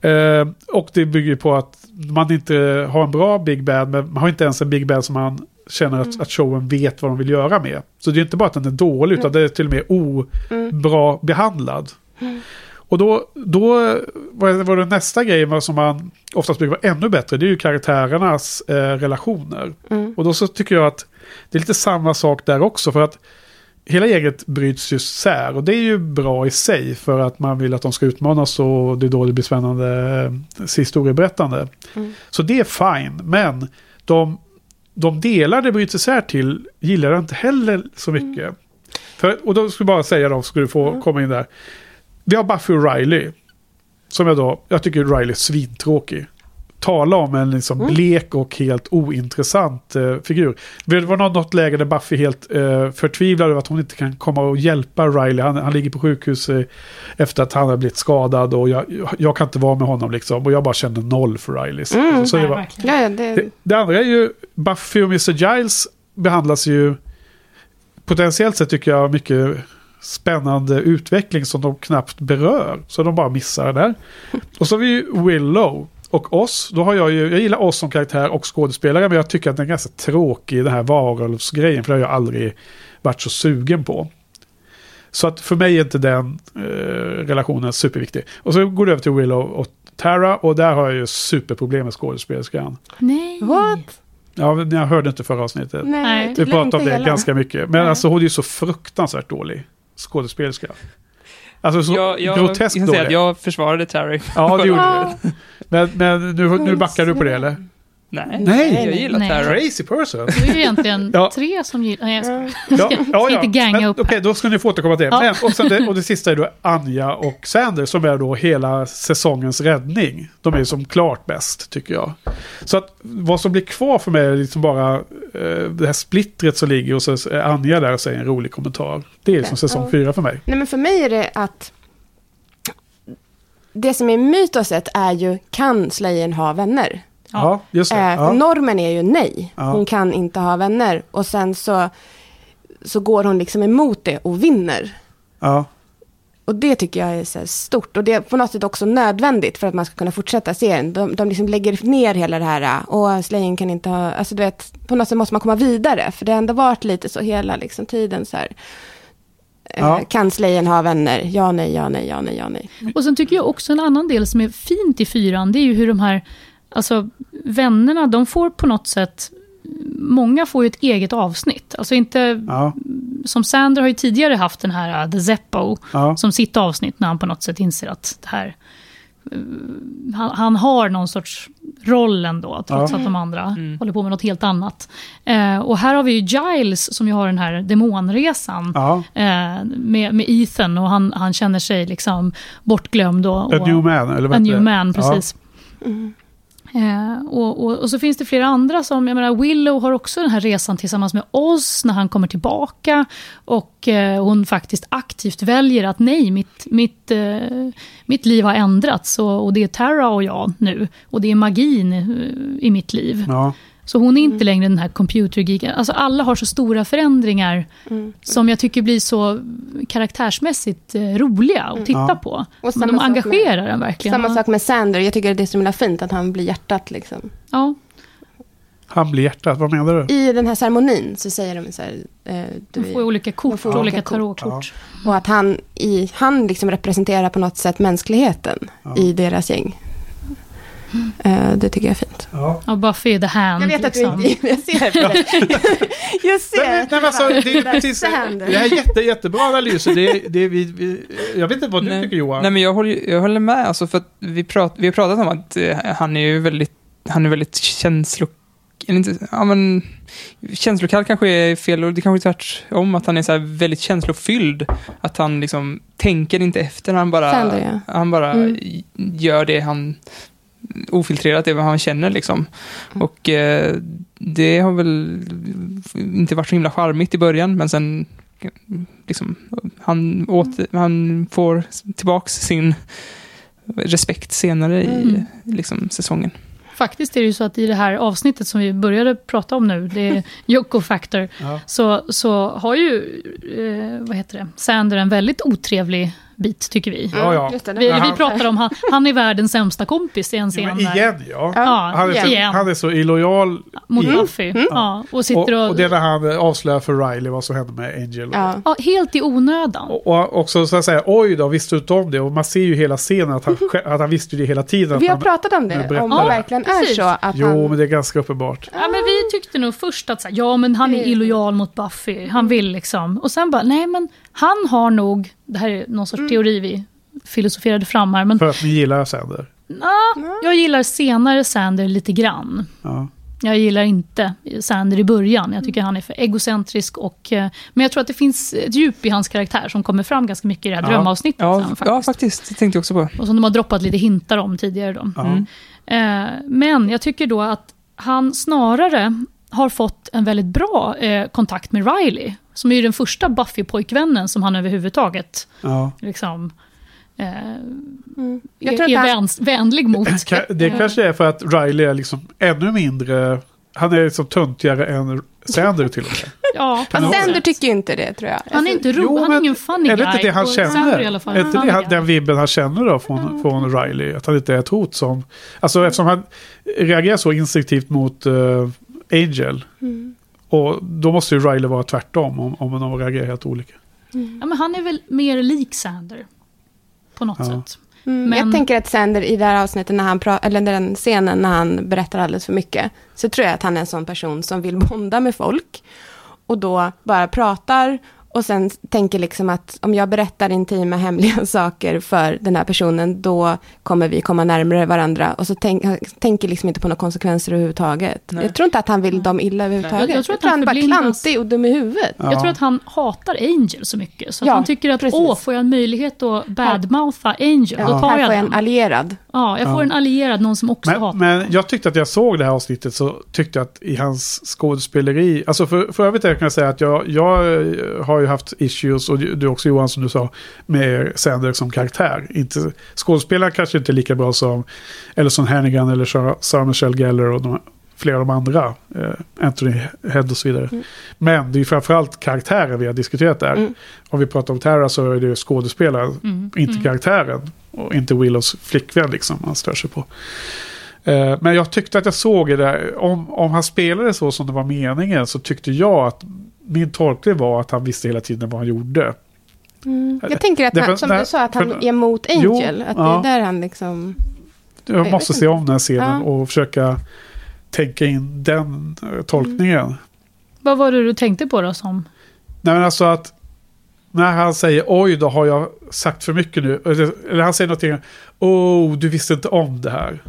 Eh, och det bygger på att man inte har en bra Big Bad, men man har inte ens en Big Bad som man känner att, att showen vet vad de vill göra med. Så det är inte bara att den är dålig, utan det är till och med obra behandlad. Och då, då var det, nästa grej som man oftast brukar vara ännu bättre, det är ju karaktärernas eh, relationer. Mm. Och då så tycker jag att det är lite samma sak där också, för att hela gänget bryts ju sär och det är ju bra i sig för att man vill att de ska utmanas och det är då det blir spännande eh, historieberättande. Mm. Så det är fine, men de, de delar det bryts isär till gillar jag inte heller så mycket. För, och då ska jag bara säga då, ska du få komma in där. Vi har Buffy och Riley. Som jag då, jag tycker Riley är svintråkig. Tala om en liksom blek och helt ointressant eh, figur. Det var något, läge där Buffy helt eh, förtvivlad över att hon inte kan komma och hjälpa Riley. Han, han ligger på sjukhus eh, efter att han har blivit skadad och jag, jag, kan inte vara med honom liksom. Och jag bara kände noll för Riley. Så, Mm. så det, Nej, var, verkligen. Ja, det, det, det andra är ju Buffy och Mr. Giles behandlas ju potentiellt sett tycker jag mycket spännande utveckling som de knappt berör. Så de bara missar det där. Och så har vi ju Willow och oss. Då har jag ju, jag gillar oss som karaktär och skådespelare men jag tycker att den är ganska tråkig den här varulvsgrejen för det har jag aldrig varit så sugen på. Så att för mig är inte den eh, relationen superviktig. Och så går det över till Willow och Tara och där har jag ju superproblem med skådespelerskan. Nej. What? Ja, jag hörde inte förra avsnittet. Nej. Vi pratade om det hela. ganska mycket. Men Nej. alltså hon är ju så fruktansvärt dålig skådespelerska. Alltså så jag, jag, groteskt jag, jag försvarade Terry. Ja, det gjorde du. Men, men nu, nu backar du på det eller? Nej, Nej. jag gillar Nej. Terry. Crazy person. Det är ju egentligen Ja. tre som gillar... Nej, jag skojar. Ja, ja, ska inte ganga men, upp Okej, här. då ska ni få återkomma till det. Ja. Men, och, sen det. Och det sista är då Anja och Sander som är då hela säsongens räddning. De är ju som klart bäst tycker jag. Så att vad som blir kvar för mig är liksom bara eh, det här splittret som ligger och så är Anja där och säger en rolig kommentar. Det är som säsong Ja. fyra för mig. Nej, men för mig är det att det som är mytoset är ju, kan Slayern ha vänner? Ja, just det. Eh, Ja. normen är ju nej, Ja. hon kan inte ha vänner. Och sen så, så går hon liksom emot det och vinner. Ja. Och det tycker jag är så stort. Och det är på något sätt också nödvändigt för att man ska kunna fortsätta serien. De, de liksom lägger ner hela det här, och Slayen kan inte ha, alltså du vet, på något sätt måste man komma vidare. För det har ändå varit lite så hela liksom, tiden så här. eh, Ja. Kan Slayen ha vänner? Ja, nej, ja, nej, ja, nej, ja, nej. Och sen tycker jag också en annan del som är fint i fyran, det är ju hur de här alltså, vännerna, de får på något sätt, många får ju ett eget avsnitt. Alltså inte, Ja. som Sander har ju tidigare haft den här uh, The Zeppo, Ja. som sitt avsnitt när han på något sätt inser att det här, eh, han, han har någon sorts roll ändå, trots Ja. att de andra Mm. håller på med något helt annat. Eh, och här har vi ju Giles som ju har den här demonresan. Ja. Eh, med, med Ethan och han, han känner sig liksom bortglömd. Och, A och, new man, eller vad A heter new det? man, Ja. precis. Eh, och, och, och så finns det flera andra som, jag menar Willow har också den här resan tillsammans med oss när han kommer tillbaka. Och eh, hon faktiskt aktivt väljer att nej, mitt, mitt, eh, mitt liv har ändrats. Och, och det är Tara och jag nu. Och det är magin eh, i mitt liv. Ja. Så hon är inte längre den här computergeeken. Alltså alla har så stora förändringar Mm. som jag tycker blir så karaktärsmässigt eh, roliga att titta Ja. på. Och Men de sak med- engagerar en verkligen. Samma sak med Sander, jag tycker det är så himla fint att han blir hjärtat liksom. Ja, Han blir hjärtat, vad menar du? I den här ceremonin så säger de så här, eh, du är- får olika kort, får olika olika kort. tarotkort. och att han, i, han liksom representerar på något sätt mänskligheten Ja. i deras gäng. Eh, det tycker jag är fint. Ja. Och Buffy the hand. Jag vet att liksom. du inte, jag ser det. Jag ser Nej, men alltså, det, är precis, det här är jätte, jättebra analyser. Det, det, vi, vi, jag vet inte vad du Nej. tycker Johan. Nej, men jag håller, jag håller med. Alltså, för att vi, prat, vi har pratat om att eh, han är ju väldigt, han är väldigt känslo... Eller inte, ja, men, känslokall kanske är fel, och det kanske är tvärtom, att han är så här väldigt känslofylld. Att han liksom tänker inte efter, han bara, Sander, ja. han bara Mm. gör det han ofiltrerat, det vad han känner liksom. Mm. Och eh, det har väl inte varit så himla charmigt i början, men sen liksom, han, åter, han får tillbaks sin respekt senare i Mm. liksom, säsongen. Faktiskt är det ju så att i det här avsnittet som vi började prata om nu, det är Yoko Factor, Ja. så, så har ju, eh, vad heter det, Sander en väldigt otrevlig bit, tycker vi. Ja, ja. Vi, vi han- pratar om han, han är världens sämsta kompis i en scen där. igen ja. Ja, Han är, så, igen. han är så illojal. Mot Buffy. Ja, och Och, sitter och... och det är när han avslöjar för Riley vad som hände med Angel. Ja. ja, helt i onödan. Och, och också så att säga, oj då, visste du inte om det? Och man ser ju hela scenen att han, sj- att han visste det hela tiden. Vi har han, pratat om det, om det. det verkligen är precis. så att jo, han... men det är ganska uppenbart. Ja, men vi tyckte nog först att så här, ja, men han är illojal mot Buffy. Han vill liksom. Och sen bara, nej men han har nog, det här är någon sorts teori vi filosoferade fram här, men För att ni gillar Sander. ah, jag gillar senare Sander lite grann. Ja. Jag gillar inte Sander i början. Jag tycker han är för egocentrisk. Och, eh, men jag tror att det finns ett djup i hans karaktär som kommer fram ganska mycket i det här Ja. drömavsnittet. Ja, sen, faktiskt. ja, faktiskt. Det tänkte jag också på. Och som de har droppat lite hintar om tidigare. Då. Ja. Mm. Eh, men jag tycker då att han snarare har fått en väldigt bra eh, kontakt med Riley. Som är ju den första Buffy-pojkvännen som han överhuvudtaget Ja. liksom, eh, Mm. är, Jag tror är han, vänlig mot. Det kanske är för att Riley är liksom ännu mindre... Han är liksom töntigare än Sander till och med. Ja, Fast Sander tycker inte det, tror jag. Han är inte rolig, Jo, han är ingen funny Är det guy. inte det han känner? i alla fall Är inte det han, guy. den vibben han känner då från, från Riley? Att han inte är ett hot som... Alltså eftersom han reagerar så instinktivt mot eh, Angel. Mm. Och då måste ju Riley vara tvärtom om, om de reagerar helt olika. Ja, men han är väl mer lik Sander. På något Ja. sätt. Mm, Men- Jag tänker att Sander i det här avsnittet, när han eller den scenen när han berättar alldeles för mycket, så tror jag att han är en sån person som vill bonda med folk. Och då bara pratar och sen tänker liksom att om jag berättar intima hemliga saker för den här personen, då kommer vi komma närmare varandra. Och så tänk, tänker liksom inte på några konsekvenser överhuvudtaget. Nej. Jag tror inte att han vill dem illa överhuvudtaget. Jag- jag Jag, tror att han han är bara klantig och dum i huvudet. Ja. Jag tror att han hatar Angel så mycket. Så att Ja, han tycker att, precis. åh, får jag en möjlighet att badmoutha Angel, Ja, då tar här jag får jag den. en allierad. Ja, jag får Ja. en allierad, någon som också Men, hatar. men jag tyckte att jag såg det här avsnittet så tyckte jag att i hans skådespeleri, alltså för, för övrigt kan jag säga att jag, jag eh, har ju haft issues, och du också Johan som du sa, med Sander som karaktär. Inte, skådespelaren kanske inte är lika bra som Ellison Hannigan eller Sarah- Michelle Gellar och de, flera av de andra, eh, Anthony Head och så vidare. Mm. Men det är ju framförallt karaktären vi har diskuterat där. Mm. Om vi pratar om Tara så är det skådespelaren, Mm. inte Mm. karaktären. Och inte Willows flickvän liksom, man stör sig på. Eh, Men jag tyckte att jag såg det där, om, om han spelade så som det var meningen så tyckte jag att min tolkning var att han visste hela tiden vad han gjorde. Mm. Jag tänker att, han, som du sa, att han för- är emot Jo, Angel. att ja. det är där han liksom... Jag måste se om den här scenen Ja. och försöka tänka in den eh, tolkningen. Vad var det du tänkte på då som... Nej men alltså att när han säger oj då har jag sagt för mycket nu. Eller, eller han säger någonting, oh du visste inte om det här.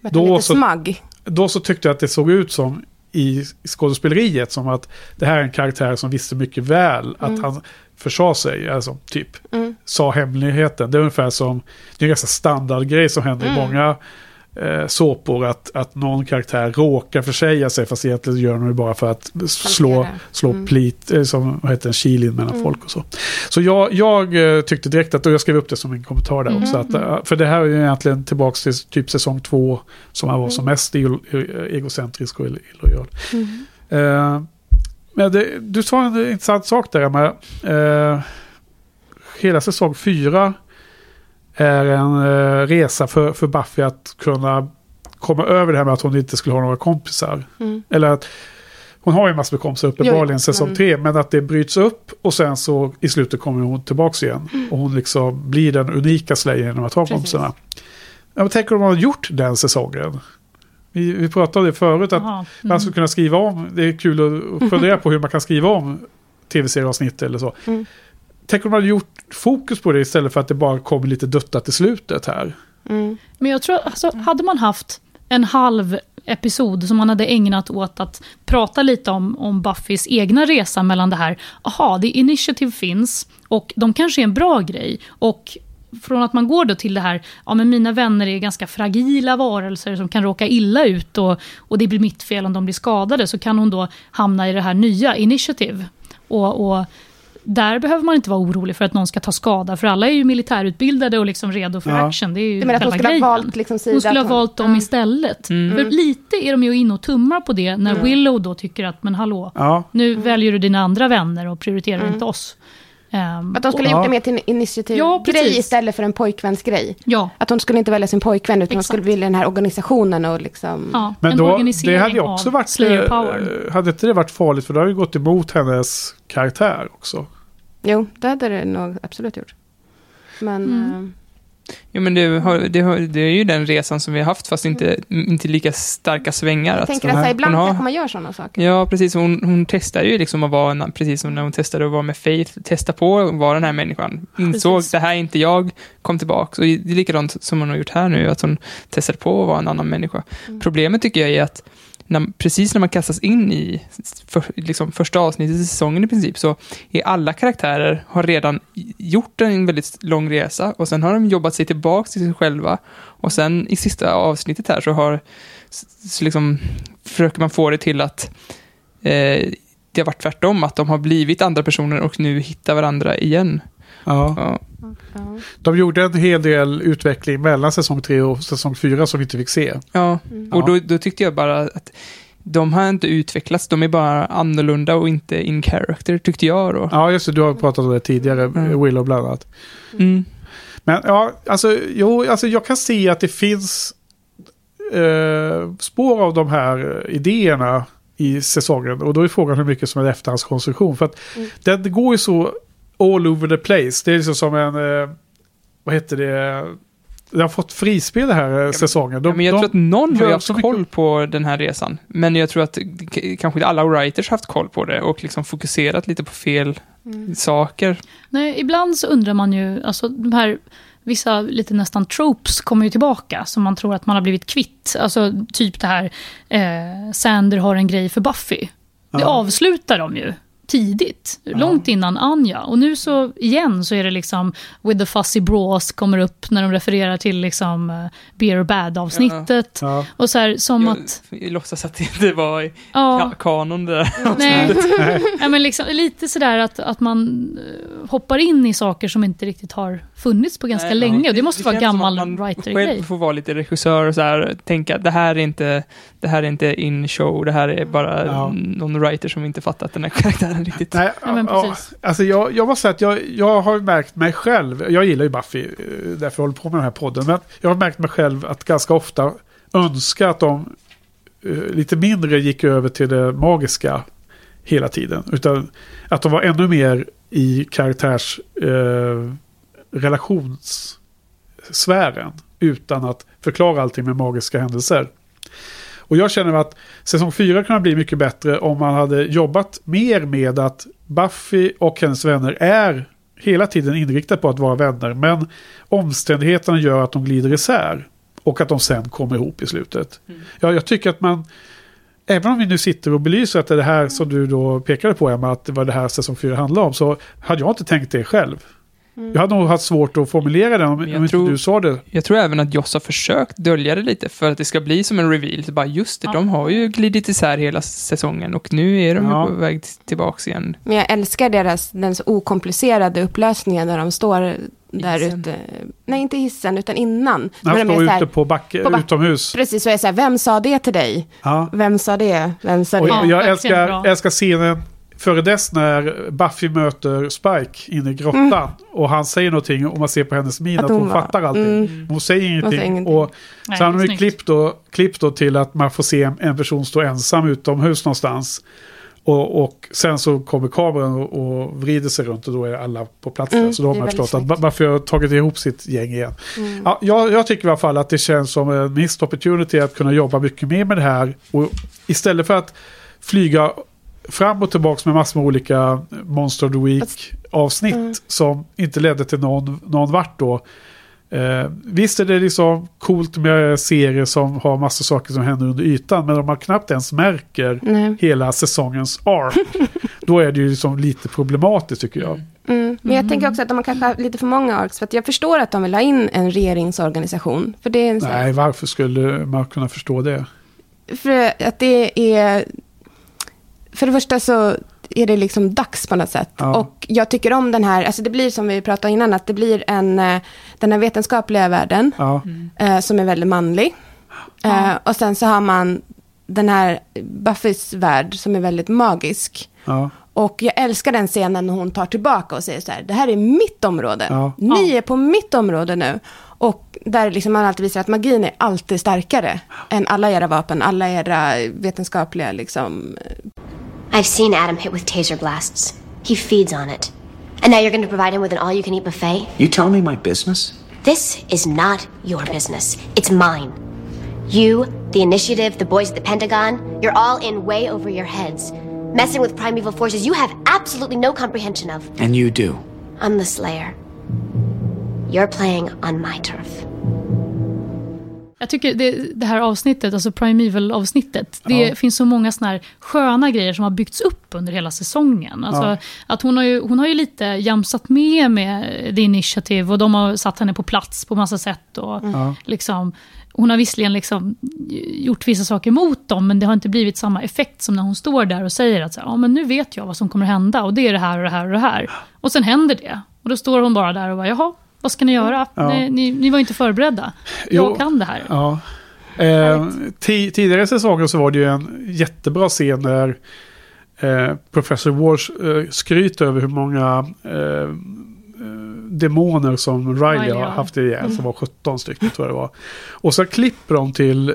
Då så-. Då så tyckte jag att det såg ut som i skådespeleriet som att det här är en karaktär som visste mycket väl att Mm. han försade sig, alltså typ Mm. sa hemligheten. Det är ungefär som, det är en ganska standardgrej som händer i Mm. många eh, såpor att, att någon karaktär råkar försäga sig fast egentligen gör de det bara för att slå, slå Mm. plit, eh, som vad heter en kil in mellan Mm. folk och så. Så jag, jag eh, tyckte direkt att, och jag skrev upp det som en kommentar där Mm. också, att, eh, för det här är ju egentligen tillbaka till typ säsong två som han var som Mm. mest ego- eh, egocentrisk och illojal. Mm. Eh, men det, du sa en intressant sak där, Emma. Eh, hela säsong fyra är en eh, resa för, för Buffy att kunna komma över det här med att hon inte skulle ha några kompisar. Mm. Eller att hon har ju massor med kompisar uppenbarligen Jo, säsong men- tre, men att det bryts upp och sen så i slutet kommer hon tillbaka igen. Och hon liksom blir den unika Slayer genom att ha Precis. kompisarna. Ja, men tänk om de har gjort den säsongen. Vi, vi pratade om det förut, att Jaha, man mm. skulle kunna skriva om, det är kul att- att fundera på hur man kan skriva om tv-serieavsnitt eller så. Tänk om man hade gjort fokus på det istället för att det bara kommer lite duttat i slutet här. Mm. Men jag tror, alltså, hade man haft en halv episod som man hade ägnat åt att prata lite om, om Buffys egna resa mellan det här. Aha, det initiativ finns och de kanske är en bra grej. Och från att man går då till det här, ja men mina vänner är ganska fragila varelser som kan råka illa ut och, och det blir mitt fel om de blir skadade, så kan hon då hamna i det här nya initiativ. Och, och där behöver man inte vara orolig för att någon ska ta skada, för alla är ju militärutbildade och liksom redo för Ja. action. Det är ju Du menar att hon skulle grejen. ha valt liksom sida? Hon skulle ha valt dem Ja. istället. Mm. För lite är de ju inne och tummar på det när Willow då tycker att, men hallå, Ja, nu väljer du dina andra vänner och prioriterar Mm. inte oss. Ehm, Att de skulle Ja. gjort det mer till en Ja, initiativgrej precis. istället för en pojkvänsgrej. Ja, Att hon skulle inte välja sin pojkvän, utan hon skulle vilja den här organisationen och liksom... ja Men en då, det hade ju också varit... Eh, hade inte det varit farligt? För det har ju gått emot hennes karaktär också. Jo, det hade det nog absolut gjort. Men... Mm. Jo, men det, har, det, har, det är ju den resan som vi har haft, fast inte, inte lika starka svängar. jag Att, tänker att här, ibland har- kanske man gör sådana saker. ja, precis. Hon, hon testar ju liksom att vara, precis som när hon testade att vara med Faith, testa på att vara den här människan. Insåg, Precis. det här är inte jag, kom tillbaka. Och det är likadant som hon har gjort här nu, att hon testade på att vara en annan människa. Mm. Problemet tycker jag är att när, precis när man kastas in i för, liksom första avsnittet i säsongen i princip, så är alla karaktärer har redan gjort en väldigt lång resa och sen har de jobbat sig tillbaka till sig själva. Och sen i sista avsnittet här så har så liksom, försöker man få det till att eh, det har varit tvärtom, att de har blivit andra personer och nu hittar varandra igen. Ja. Ja. De gjorde en hel del utveckling mellan säsong 3 och säsong 4 som vi inte fick se. ja. Mm. och då, då tyckte jag bara att de har inte utvecklats, de är bara annorlunda och inte in character, tyckte jag då. Ja, just det. Du har pratat om det tidigare. Mm. Willow bland annat. Mm. Men ja, alltså, jo, alltså jag kan se att det finns eh, spår av de här idéerna i säsongen. Och då är frågan hur mycket som är efterhandskonstruktion. För att Mm. den går ju så all over the place. Det är liksom som en, eh, vad heter det, den har fått frispel den här eh, säsongen. De, ja, men jag de, tror att någon har haft så mycket- koll på den här resan. Men jag tror att kanske inte alla writers har haft koll på det och liksom fokuserat lite på fel Mm. saker. Nej, ibland så undrar man ju, alltså de här vissa lite nästan tropes kommer ju tillbaka som man tror att man har blivit kvitt. Alltså typ det här, eh, Sander har en grej för Buffy. Det Ja. avslutar de ju tidigt, långt innan Anja. Och nu så igen så är det liksom With the Fussy Bras kommer upp när de refererar till liksom eh, Beer Bad-avsnittet. ja. Och så här som Jag, att... jag låtsas att det inte var i Ja, ka- kanon det där. Nej, ja, men liksom, lite sådär att, att man eh, hoppar in i saker som inte riktigt har funnits på ganska Nej, länge. ja. Och det måste vara känns som gammal writer-grej. Själv får vara lite regissör och så här, tänka det här är inte, det här är inte in show, det här är bara Ja. någon writer som inte fattat den här karaktären riktigt. Nej, Ja, men precis. alltså jag, jag måste säga att jag, jag har märkt mig själv, jag gillar ju Buffy, eh, därför jag håller på med den här podden, men jag har märkt mig själv att ganska ofta önska att de eh, lite mindre gick över till det magiska hela tiden. Utan att de var ännu mer i karaktärs eh, relationssfären utan att förklara allting med magiska händelser. Och jag känner att säsong 4 kan bli mycket bättre om man hade jobbat mer med att Buffy och hennes vänner är hela tiden inriktade på att vara vänner. Men omständigheterna gör att de glider isär. Och att de sen kommer ihop i slutet. Ja, jag tycker att man, även om vi nu sitter och belyser att det är det här som du då pekade på Emma, att det var det här säsong 4 handlade om, så hade jag inte tänkt det själv. Jag hade nog haft svårt att formulera det om, om jag inte tror- du sa det. Jag tror även att Joss har försökt dölja det lite för att det ska bli som en reveal. Så bara just det, Ja. de har ju glidit isär hela säsongen och nu är de Ja. på väg tillbaks igen. Men jag älskar deras, den så okomplicerade upplösningen när de står där Hissen. ute. Nej, inte hissen, utan innan. När de står ute på backe, på back- utomhus. Precis, så är jag här, vem sa det till dig? Ja. Vem sa det? Vem sa Och det? Ja, jag verkligen älskar, älskar scenen före dess när Buffy möter Spike inne i grottan. Och han säger någonting och man ser på hennes min att, Att hon, hon var- fattar allting. Mm. Hon säger ingenting. säger ingenting. Och Nej, så han har ju klippt då, klippt då till att man får se en, en person stå ensam utomhus någonstans. Och, och sen så kommer kameran och, och vrider sig runt och då är alla på plats. Mm, Så då har man förstått att. Bu- Buffy har tagit ihop sitt gäng igen. Mm. Ja, jag, jag tycker i alla fall att det känns som en missed opportunity att kunna jobba mycket mer med det här. Och istället för att flyga fram och tillbaka med massor med olika Monster of the Week avsnitt Mm. som inte ledde till någon, någon vart då. Eh, visst är det liksom coolt med serier som har massor saker som händer under ytan men om man knappt ens märker Nej. hela säsongens arc då är det ju liksom lite problematiskt tycker jag. Mm. Men jag tänker också att de har kanske haft lite för många arcs. För att jag förstår att de vill ha in en regeringsorganisation. För det är Nej, varför skulle man kunna förstå det? För att det är... För det första så är det liksom dags på något sätt. Ja. Och jag tycker om den här, alltså det blir som vi pratade innan, att det blir en, eh, den här vetenskapliga världen Ja. eh, som är väldigt manlig. Eh, och sen så har man den här Buffys värld som är väldigt magisk. Ja. Och jag älskar den scenen när hon tar tillbaka och säger så här, det här är mitt område. Ja. Ni Ja. är på mitt område nu. Och där liksom man alltid visar att magin är alltid starkare än alla era vapen, alla era vetenskapliga liksom. I've seen Adam hit with taser blasts. He feeds on it. And now you're going to provide him with an all you can eat buffet? You telling me my business? This is not your business. It's mine. You, the initiative, the boys at the Pentagon, you're all in way over your heads. Messing with primeval forces you have absolutely no comprehension of. And you do. I'm the Slayer. You're playing on my turf. Jag tycker det, det här avsnittet, alltså Primeval-avsnittet, det finns så många såna här sköna grejer som har byggts upp under hela säsongen. Alltså, Ja. att hon, har ju, hon har ju lite jamsat med med The Initiative och de har satt henne på plats på massa sätt. Och Ja. liksom, hon har visserligen liksom gjort vissa saker mot dem, men det har inte blivit samma effekt som när hon står där och säger att så här, ja, men nu vet jag vad som kommer hända och det är det här och det här och det här. Och sen händer det. Och då står hon bara där och bara, jaha, vad ska ni göra? Ja. Ni, ni, ni var inte förberedda. Jo. Jag kan det här. Ja. Eh, ti- tidigare i säsongen så var det ju en jättebra scen där eh, Professor Walsh eh, skryter över hur många eh, demoner som Riley har haft ihjäl, som var 17 stycken tror jag det var. Och så klipper de till,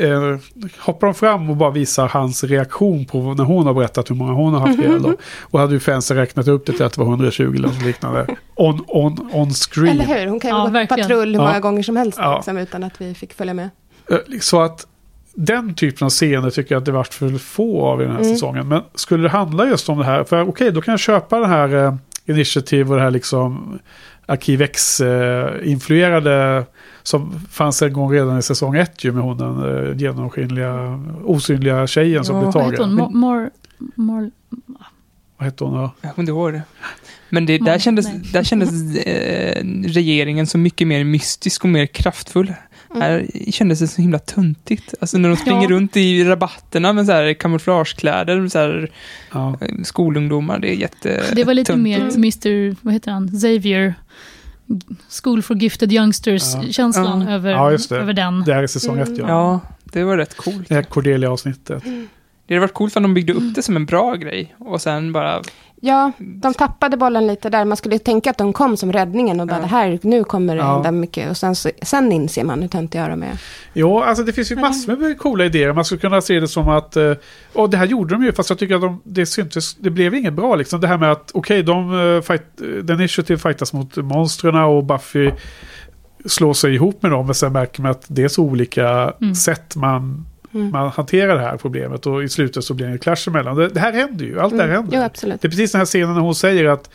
eh, eh, hoppar de fram och bara visar hans reaktion på när hon har berättat hur många hon har haft ihjäl. då. Och hade ju fansen räknat upp det till att det var 120 eller något liknande. On, on, on screen. Eller hur? Hon kan ju Ja, gå verkligen. patrull hur många Ja. gånger som helst Ja. liksom, utan att vi fick följa med. Eh, Så att den typen av scener tycker jag att det varit för få av i den här Mm. säsongen. Men skulle det handla just om det här, för okej då kan jag köpa den här eh, Initiative och det här liksom Arkiv X-influerade som fanns en gång redan i säsong ett ju med hon den eh, genomskinliga, osynliga tjejen som Ja, blev Vad heter tagen. hon? Mor... Mor... Vad hette hon då? Jag kommer inte ihåg det. Men det, där kändes, där kändes eh, regeringen så mycket mer mystisk och mer kraftfull. Här kändes det så himla töntigt. Alltså när de springer Ja. runt i rabatterna med så här kamouflagekläder, så här Ja. eh, skolungdomar. Det är jätte Det var lite mer Mr. Vad heter han? Xavier. School for Gifted Youngsters-känslan Ja. över, över den. Det här är säsong ett ja. Ja, det var rätt coolt. Det här Cordelia-avsnittet. Det hade varit coolt om de byggde upp det som en bra grej och sen bara... Ja, de tappade bollen lite där. Man skulle tänka att de kom som räddningen och bara Ja. det här, nu kommer det Ja. hända mycket. Och sen, sen inser man hur töntiga de är. Jo, alltså det finns ju massor med coola idéer. Man skulle kunna se det som att, eh, och det här gjorde de ju, fast jag tycker att de, det syntes, det blev inget bra liksom. Det här med att, okej, de, eh, fight, eh, den initiative fightas mot monstren och Buffy slår sig ihop med dem, men sen märker man att det är så olika Mm. sätt man, Mm. man hanterar det här problemet och i slutet så blir det en clash emellan. Det, det här händer ju, allt det här Mm. händer. Jo, absolut. Det är precis den här scenen när hon säger att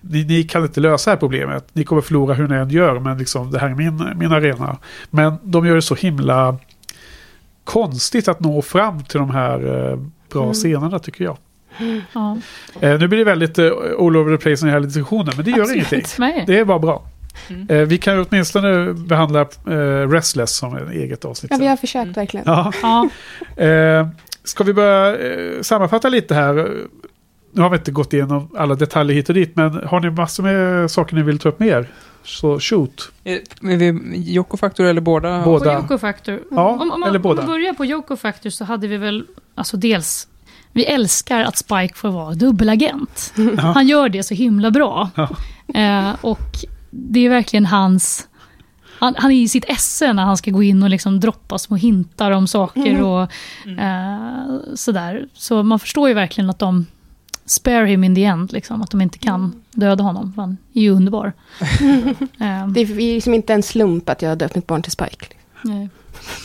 ni, ni kan inte lösa det här problemet. Ni kommer förlora hur ni än gör, men liksom, det här är min, min arena. Men de gör det så himla konstigt att nå fram till de här eh, bra Mm. scenerna tycker jag. Ja. Eh, nu blir det väldigt eh, all over the place i den här diskussionen, men det gör Absolut. ingenting. Nej. Det är bara bra. Mm. Eh, vi kan ju åtminstone behandla eh, Restless som ett eget avsnitt. Ja, vi har försökt verkligen. Ja. Ja. Eh, ska vi börja sammanfatta lite här? Nu har vi inte gått igenom alla detaljer hit och dit, men har ni massor med saker ni vill ta upp mer? Så shoot. Men vi, Factor eller båda? Båda. På Factor. Ja, om, om, eller om båda. man börjar på Yoko Factor så hade vi väl, alltså dels, vi älskar att Spike får vara dubbelagent. Han gör det så himla bra. Ja. Eh, och det är verkligen hans... Han, han är i sitt esse när han ska gå in och liksom droppa små hintar om saker och eh, sådär. Så man förstår ju verkligen att de spare him in the end, liksom, att de inte kan döda honom. för Han är ju underbar. Eh, Det är ju liksom inte en slump att jag har döpt mitt barn till Spike. nej.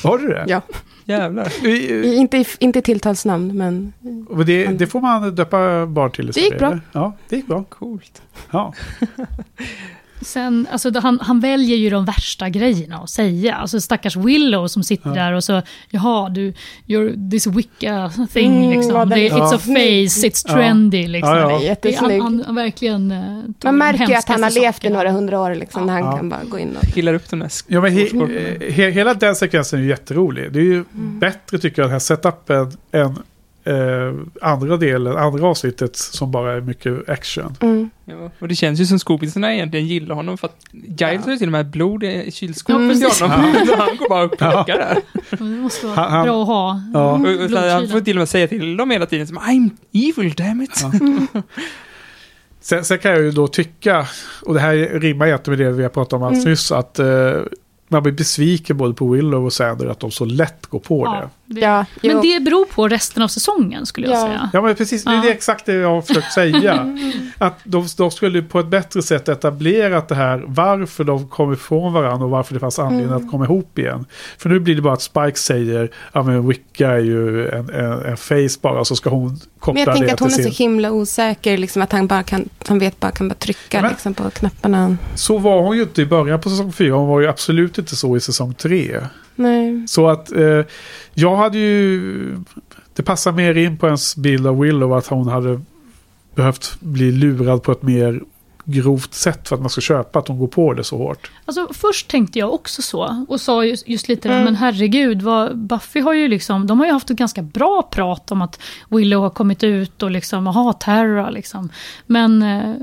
Har du det? Ja. Jävlar. I- inte, i- inte tilltalsnamn, men och det, det får man döpa barn till. Det gick bra. Ja, det gick bra. Coolt. Ja. Sen, alltså, han, han väljer ju de värsta grejerna att säga. Alltså stackars Willow som sitter Ja. där och så, jaha, du, you're this wicca thing, Mm, liksom. det, den- it's Ja. a face, it's Ja. trendy, liksom. Ja, ja. det han, han har verkligen eh, Man märker ju att han har hemskaste levt i några hundra år, liksom, när han Ja. kan bara gå in och... Pillar upp de där Ja, men he, Skorporna. he, hela den sekvensen är ju jätterolig. Det är ju Mm. bättre tycker jag, den här setupen än eh, andra delen, andra avsnittet som bara är mycket action. Mm. Ja, och det känns ju som skådisarna egentligen gillar honom för att Giles har ju till och med blod i kylskåpet Ja, till honom. Han går bara och plockar där. Det måste vara Han- bra att ha. Ja. Och, och, så, han får till och med säga till dem hela tiden som I'm evil, damn it. Sen, sen kan jag ju då tycka, och det här rimmar egentligen med det vi har pratat om alldeles Mm. nyss, att eh, man blir besviken både på Willow och Sander att de så lätt går på det. Ja, det. Ja, Men det beror på resten av säsongen skulle jag Ja. säga. Ja men precis, det är det exakt det jag har försökt säga. att de, de skulle på ett bättre sätt etablerat det här, varför de kom ifrån varandra och varför det fanns anledning Mm. att komma ihop igen. För nu blir det bara att Spike säger, ja men Wicca är ju en, en, en face bara, så ska hon koppla Men jag tänker det att hon är till så sin... himla osäker, liksom, att han bara kan, han vet bara kan bara trycka Men- liksom, på knapparna. Så var hon ju inte i början på säsong 4, hon var ju absolut inte så i säsong 3. Nej. Så att eh, jag hade ju... Det passar mer in på ens bild av Willow att hon hade behövt bli lurad på ett mer grovt sätt för att man ska köpa att hon går på det så hårt. Alltså, först tänkte jag också så och sa just, just lite Mm. men herregud, vad, Buffy har ju liksom, de har ju haft ett ganska bra prat om att Willow har kommit ut och liksom, aha, Terra liksom. Men eh,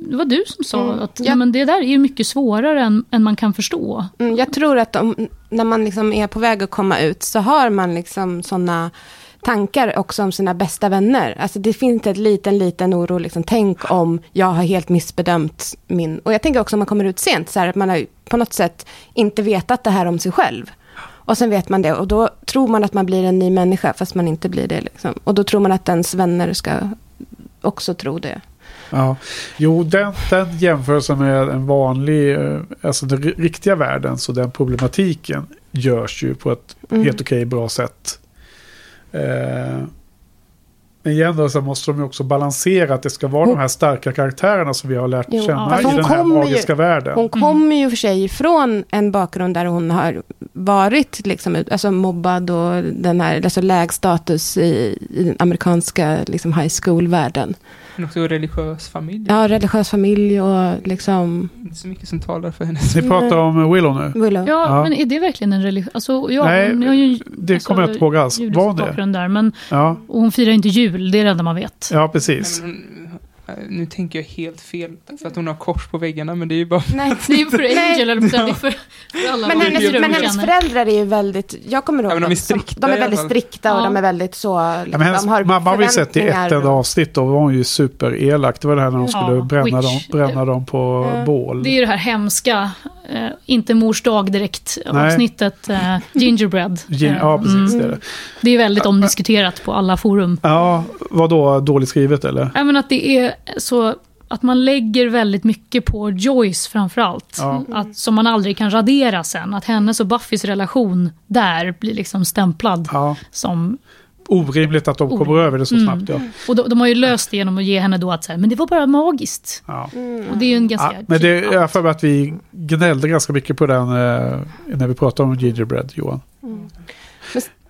det var du som sa Mm. att Ja. men det där är ju mycket svårare än, än man kan förstå. Mm, jag tror att de, när man liksom är på väg att komma ut så har man liksom sådana tankar också om sina bästa vänner. Alltså det finns ett liten, liten oro. Liksom, tänk om jag har helt missbedömt min... Och jag tänker också om man kommer ut sent, så här, att man har på något sätt inte vetat det här om sig själv. Och sen vet man det och då tror man att man blir en ny människa fast man inte blir det. Liksom. Och då tror man att ens vänner ska också tro det. Ja. Jo, den, den jämförelsen med en vanlig, eh, alltså den ri- riktiga världen, så den problematiken görs ju på ett Mm. helt okej bra sätt. Eh, men igen då så måste de ju också balansera att det ska vara Hon- de här starka karaktärerna som vi har lärt Jo, känna i den här kommer ju- magiska världen. Hon kommer ju för sig ifrån en bakgrund där hon har varit liksom, alltså mobbad och den här alltså lägst status i, i den amerikanska liksom, high school-världen. Men också religiös familj. Ja, religiös familj och liksom Inte så mycket som talar för hennes. Ni pratar om Willow nu? Willow. Ja, Ja. men är det verkligen en religion? Alltså, ja, Nej, hon ju, det alltså, kommer jag inte ihåg alls. Var hon det? bakgrund där, men Ja, hon firar inte jul, det är det enda man vet. ja precis. Nej, Nu tänker jag helt fel för att hon har kors på väggarna men det är ju bara Nej. Det är ju för. Angel, eller för, för, för alla Men hennes, men hennes föräldrar är ju väldigt, jag kommer ihåg Ja, men de är strikta de är väldigt strikta och Ja. de är väldigt så, Ja, liksom, men hennes de har mamma har vi sett i ett enda och- avsnitt. Då var hon ju superelak. Det var det här när Ja, skulle bränna, witch. dem, bränna dem på Ja. bål. Det är ju det här hemska, eh, inte mors dag direkt, Nej. avsnittet eh, Gingerbread. Gin, Eh, ja, precis. mm. Det är det. Det är väldigt omdiskuterat på alla forum. Ja, vad då dåligt skrivet eller? Även att det är så att man lägger väldigt mycket på Joyce framförallt. Ja. Att, som man aldrig kan radera sen. Att hennes och Buffys relation där blir liksom stämplad Ja, som... orimligt att de kommer Orimligt. över det så Mm. snabbt. Ja. Och de, de har ju löst det genom att ge henne då att säga, men det var bara magiskt. Ja. Och det är ju en ganska... Ja, men det, jag har för mig att vi gnällde ganska mycket på den eh, när vi pratade om gingerbread, Johan. Men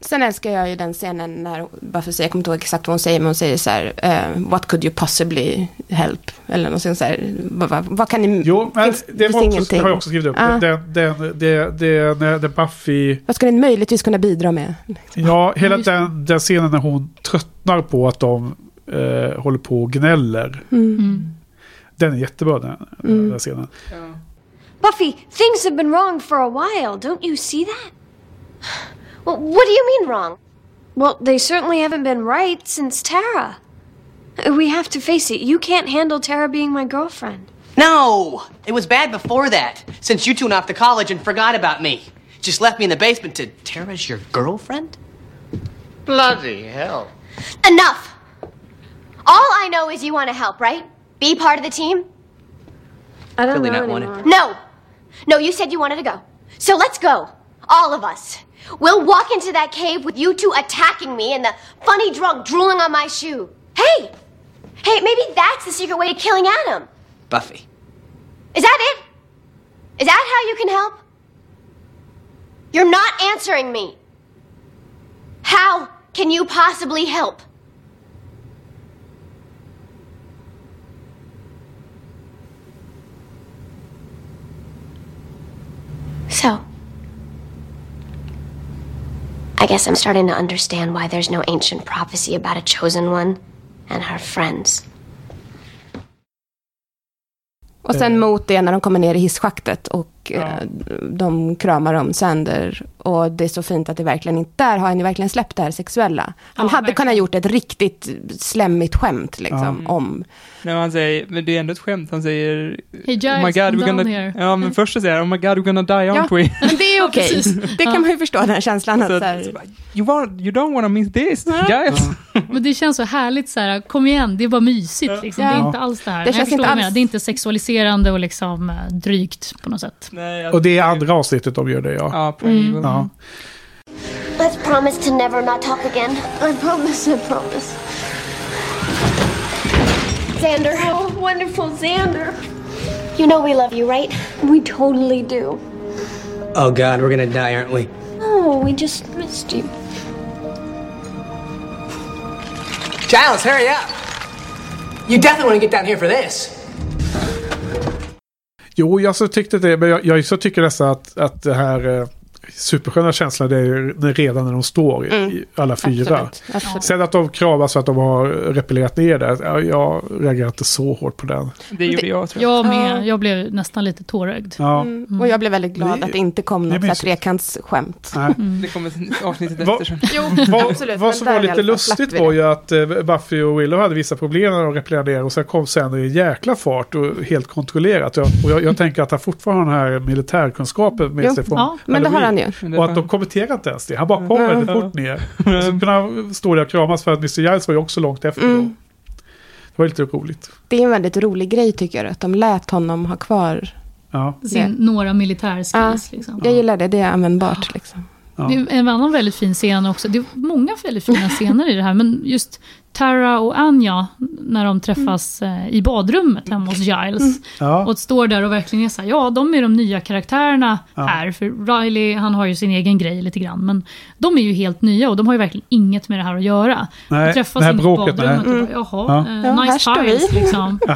sen älskar jag ju den scenen när Buffy säger, jag kommer inte ihåg exakt vad hon säger, men hon säger så här, eh, what could you possibly help? Eller något sånt så här, vad, vad, vad kan ni... Jo, men finns- det finns var också, har jag också skrivit upp. Ja. Den, den, det, det, när, när Buffy, Vad ska ni möjligtvis kunna bidra med? ja, hela den, den scenen när hon tröttnar på att de eh, håller på och gnäller. Mm. Mm. Den är jättebra den, Mm. den scenen. Ja. Buffy, things have been wrong for a while. Don't you see that? Well, what do you mean wrong? Well, they certainly haven't been right since Tara. We have to face it. You can't handle Tara being my girlfriend. No! It was bad before that, since you two went off to college and forgot about me. Just left me in the basement to Tara's your girlfriend? Bloody hell. Enough! All I know is you want to help, right? Be part of the team? I don't Really know not want it. anymore. No! No, you said you wanted to go. So let's go. All of us. We'll walk into that cave with you two attacking me and the funny drunk drooling on my shoe. Hey! Hey, maybe that's the secret way to killing Adam. Buffy. Is that it? Is that how you can help? You're not answering me. How can you possibly help? So, I guess I'm starting to understand why there's no ancient prophecy about a chosen one and her friends. Och sen eh. mot det när de kommer ner i hisschaktet och eh, de kramar om Sander. Och det är så fint att det verkligen inte, där har han ju verkligen släppt det här sexuella. Han Ja, hade verkligen. kunnat gjort ett riktigt slemmigt skämt liksom om... Nej, han säger, men det är ändå ett skämt, han säger Hey Giles, Oh my God, we're gonna, here. Ja, men först så säger han, oh my god, we're gonna die, aren't Ja. we? Men det är okej. precis. det kan Ja. man ju förstå, den här känslan. Att, Så så att, här, you, want, you don't wanna miss this, Giles. Men det känns så härligt så här, kom igen, det är bara mysigt. Liksom. Det är Ja. inte alls det här. Det känns inte alls-. Det är inte sexualiserande och liksom eh, drygt på något sätt. Nej, Och det är andra avsnittet de gör det, ja. Ja, på Mm. Ja. Let's promise to never not talk again. I promise, I promise. Xander, Oh, wonderful Xander. you know we love you, right? We totally do. Oh, God, we're gonna die, aren't we? Oh, we just missed you. Giles, hurry up! You definitely want to get down here for this. Jo, jag så tyckte det, men jag, jag så tycker nästan att, att det här eh, supersköna känslan det är ju redan när de står i, i alla fyra. absolut, absolut. Sen att de kramas för att de har repellerat ner det, ja, jag reagerar inte så hårt på den. Det gjorde jag, tror jag. Jag med, jag blev nästan lite tårögd. Ja, Mm. Och jag blev väldigt glad Det- att det inte kom något trekantsskämt. nej. Det kommer avsnittet Vad- efter. Jo, Vad, absolut. vad som var lite lustigt var ju att eh, Buffy och Willow hade vissa problem när de repellerade ner och sen kom Sander i jäkla fart och helt kontrollerat. Och jag, och jag, jag tänker att han fortfarande har den här militärkunskapen med Jo, sig från ja, Men det har han ju. Och att de kommenterar inte ens det. Han bara kom väldigt fort ner. Och så kunde han stå där och kramas för att Mr. Giles var ju också långt efter. Mm. Det var lite roligt. Det är en väldigt rolig grej tycker jag, att de lät honom ha kvar. Ja. Sin, några militärskills. Ja, Liksom. Jag gillar det, det är användbart. Liksom. Ja. Det är en annan väldigt fin scen också. Det är många väldigt fina scener i det här. Men just Tara och Anja, när de träffas eh, i badrummet hemma hos Giles. Ja. Och står där och verkligen är så här, ja de är de nya karaktärerna här. För Riley, han har ju sin egen grej lite grann. Men de är ju helt nya och de har ju verkligen inget med det här att göra. Nej, de träffas det här bråket, badrummet nej. och bara, jaha, Ja. eh, Ja, nice vi. liksom.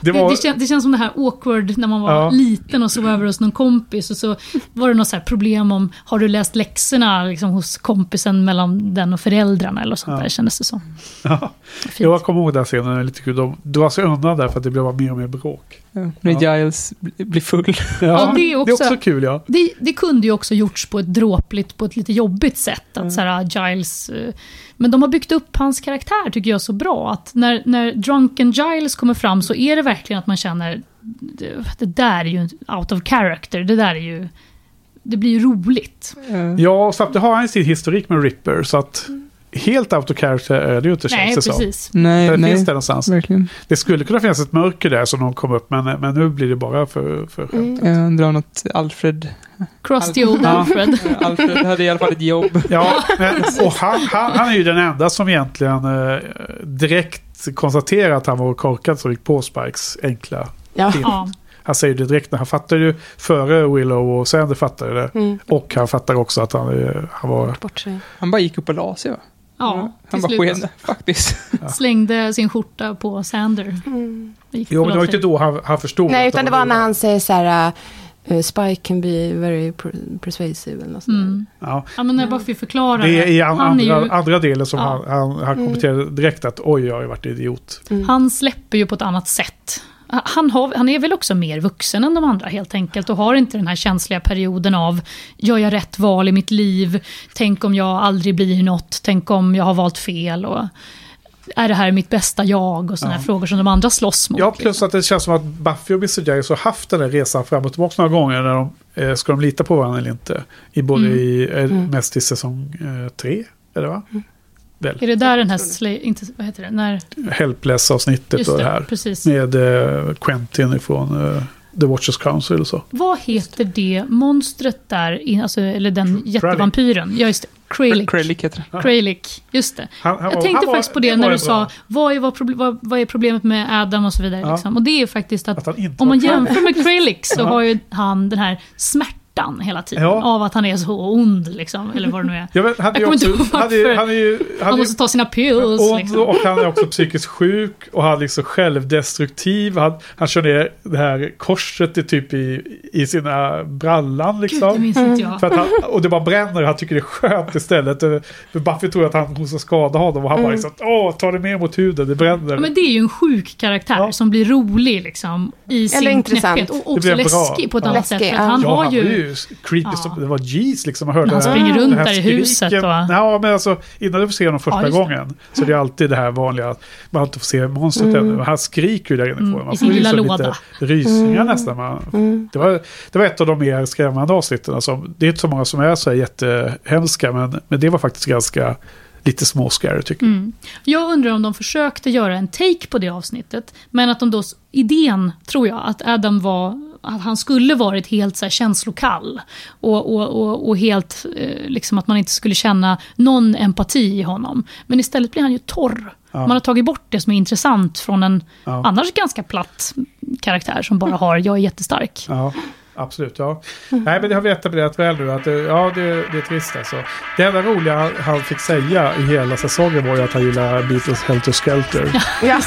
Det var, det, kän, det känns som det här awkward när man var Ja. liten och sov över hos någon kompis och så var det något så här problem om, har du läst läxorna liksom, hos kompisen mellan den och föräldrarna eller sånt Ja. där kändes det som. ja. Fint. Jag kommer ihåg den scenen, den är lite kul. De drar sig undan där för att det blev bara mer och mer bråk. Ja, när Giles bli- blir full. Ja, Ja, det är det är också- också kul ja. Det, det kunde ju också gjorts på ett dråpligt, på ett lite jobbigt sätt. Att så här, Giles, eh, men de har byggt upp hans karaktär tycker jag så bra. Att när, när Drunken Giles kommer fram så är det verkligen att man känner det, det där är ju out of character. Det där är ju... Det blir ju roligt. Ja, och samtidigt har han sin historik med Ripper så att helt out of character är det ju inte Nej, känns det som. precis. Nej, Det nej. finns det någonstans. Verkligen. Det skulle kunna finnas ett mörker där som de kom upp men, men nu blir det bara för, för skämt. Jag undrar något Alfred. Cross the old Ja. Alfred. Alfred hade i alla fall ett jobb. Ja, men, och han, han, han är ju den enda som egentligen eh, direkt konstaterar att han var korkad som gick på Spikes enkla Ja. film. Ja. Han säger det direkt, när han fattar ju före Willow och Sander fattade det. Mm. Och han fattar också att han, eh, han var... Han bara gick upp och la sig va? Ja, Han till bara slut sken faktiskt. slängde sin skjorta på Sander. Gick Jo, men det var inte då han, han förstod. Nej, utan det var när han säger så här, uh, Spike can be very persuasive eller något. Mm. Ja, Ja, men när Buffy förklarar det är i an, han, är andra, ju, andra delen som Ja. han, han, han kommenterade direkt att oj, jag har ju varit idiot. han släpper ju på ett annat sätt. Han, har, han är väl också mer vuxen än de andra helt enkelt och har inte den här känsliga perioden av gör jag rätt val i mitt liv? Tänk om jag aldrig blir något? Tänk om jag har valt fel? Och, är det här mitt bästa jag? Och sådana här frågor som de andra slåss mot. Ja, plus liksom. att det känns som att Buffy och Mr. Giles har haft den här resan fram och tillbaka några gånger. När de, eh, ska de lita på varandra eller inte? I både Mm. i, eh, mest i säsong eh, tre, eller va? Väl? Är det där den här, sla- inte, vad heter det, när, Helpless-avsnittet och det det, här. precis. Med eh, Quentin ifrån eh, The Watchers Council och så. Vad heter det monstret där, in- alltså, eller den jättevampyren? Ja, just det. Kralik. Kralik heter det. Kralik, just det. Han- han jag tänkte var- faktiskt på det, det när du sa, vad är, vad, vad, vad är problemet med Adam och så vidare. Ja. Liksom. Och det är ju faktiskt att, Att om man jämför med Kralik så har ju han den här smärtan smärtan hela tiden. Ja. Av att han är så ond, liksom, eller vad det nu är. Jag vet, han är Jag ju kommer inte också, ihåg han är, varför. han är ju, han Han måste ta sina pills. och, Liksom. och han är också psykiskt sjuk och han är liksom självdestruktiv. Han, han kör ner det här korset i, typ i, i sina brallan Gud, liksom. det minns inte jag. För att han, och det bara bränner och han tycker det är skönt istället. För Buffy tror att han, hon ska skada honom och han bara liksom, åh, ta det mer mot huden, det bränner. Ja, men det är ju en sjuk karaktär Ja. som blir rolig liksom, i sin intressant. knäpphet. Och också läskig på ett Ja. annat sätt. Läskig, För att ja. han ja, har han ju... ju creepy Ja. som, det var Jeez liksom. Man hörde Han det här- springer runt här där i skriken. huset och- Ja, men alltså innan du får se honom första Ja, gången så är det alltid det här vanliga att man inte får se monstret Mm. ännu. Han skriker ju där inifrån. Mm, man i får ju liksom låda. lite rysningar Mm. nästan. Man, Mm. det, var, det var ett av de mer skrämmande avsnitten. Alltså, det är inte så många som är så här jättehemska men, men det var faktiskt ganska lite små scary tycker jag. Mm. Jag undrar om de försökte göra en take på det avsnittet. Men att de då, idén tror jag, att Adam var, att han skulle varit helt så här känslokall. Och, och, och, och helt, eh, liksom att man inte skulle känna någon empati i honom. Men istället blir han ju torr. Ja. Man har tagit bort det som är intressant från en Ja. annars ganska platt karaktär som bara har, jag är jättestark. Ja, absolut. Ja. Nej, men det har vi etablerat väl nu. Att det, ja, det, det är trist alltså. Det enda roliga han- han fick säga i hela säsongen var ju att han gillar Beatles Helter Skelter. Ja.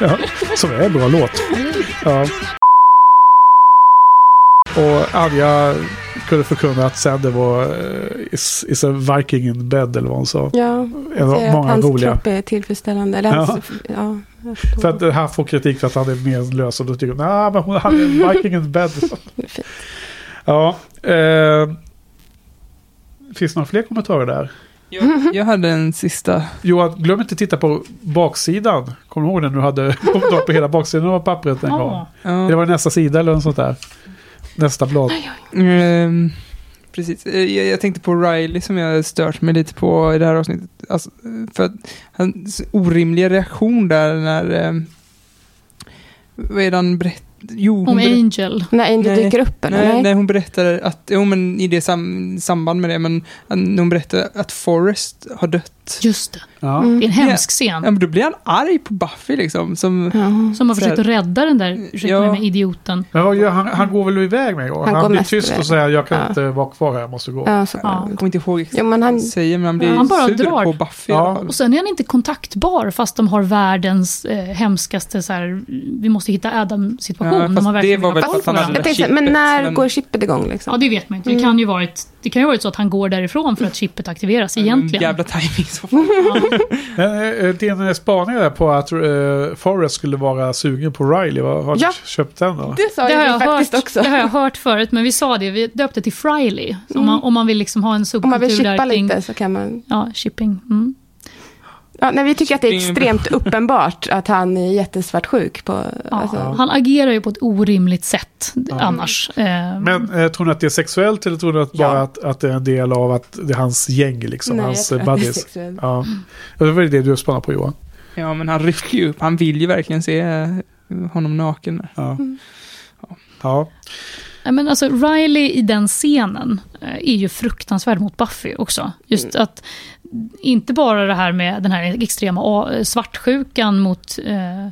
Ja, som är en bra låt. Ja. Och Anja kunde förkunna att sen det var uh, is, is a Viking in bed eller vad hon sa. Ja, En att många hans roliga. kropp är tillfredsställande. Eller hans, ja. För att eh, han får kritik för att han är menlös och då tycker hon nej men hon han är en Viking in bed. Ja. Eh, finns det några fler kommentarer där? Jag, jag hade en sista. Johan, glöm inte att titta på baksidan. Kommer du ihåg när du hade kommit på hela baksidan av pappret en gång? Ja. Det var nästa sida eller något sånt där. Nästa blad. Ehm, precis. Eh, Jag, jag tänkte på Riley som jag stört mig lite på i det här avsnittet. Alltså, eh, för hans orimliga reaktion där när... Um, vad är det han berättar? Jo, hon Om Angel. När Angel Nej, dyker upp eller? Nej, Nej. nej, hon berättade att, jo men i det sam, samband med det, men att hon berättade att Forrest har dött. Just det. Ja. Mm. Det är en hemsk Ja, scen. men då blir han arg på Buffy liksom. Som, Ja. Som har försökt här- att rädda den där, Ja. med idioten. Ja, ja, han, han går väl iväg med. Han Han, går blir tyst iväg. och säger jag kan Ja. inte vara kvar här, jag måste gå. Ja, så. Ja. jag kommer inte ihåg exakt vad han- säger, men han blir Han bara sur drar. på Buffy. Ja. Och sen är han inte kontaktbar fast de har världens eh, hemskaste så här, vi måste hitta Adam-situation. Ja, de har det verkligen var väl för att han hade. Jag chippet, men när men- går chippet igång liksom? Ja, det vet man inte. Det kan ju varit, det kan ju varit så att han går därifrån för att chippet aktiveras egentligen. Jävla timing i så fall. Ja. Men eh, din eh, spaning där på att eh, Forrest skulle vara sugen på Riley, vad, har Ja. du köpt den då? Det sa Det har, jag jag faktiskt hört, också. det har jag hört förut, men vi sa det, vi döpte till Friley. Så om, man, om man vill liksom ha en Om man vill subkultur chippa där kring... lite så kan man... Ja, shipping. Mm. Ja, nej, vi tycker att det är extremt uppenbart att han är jättesvartsjuk. På, Ja, alltså, Han agerar ju på ett orimligt sätt annars. Eh, Men eh, tror ni att det är sexuellt eller tror ni att Ja. bara att, att det är en del av att det är hans gäng liksom? nej, jag hans tror att det är buddies? sexuellt. Ja. Det var det du spanade på Johan. Ja, men han rycker ju upp. Han vill ju verkligen se eh, honom naken. Ja. Mm. ja. Men alltså, Riley i den scenen eh, är ju fruktansvärd mot Buffy också. Just Mm. att inte bara det här med den här extrema a- svartsjukan mot, eh,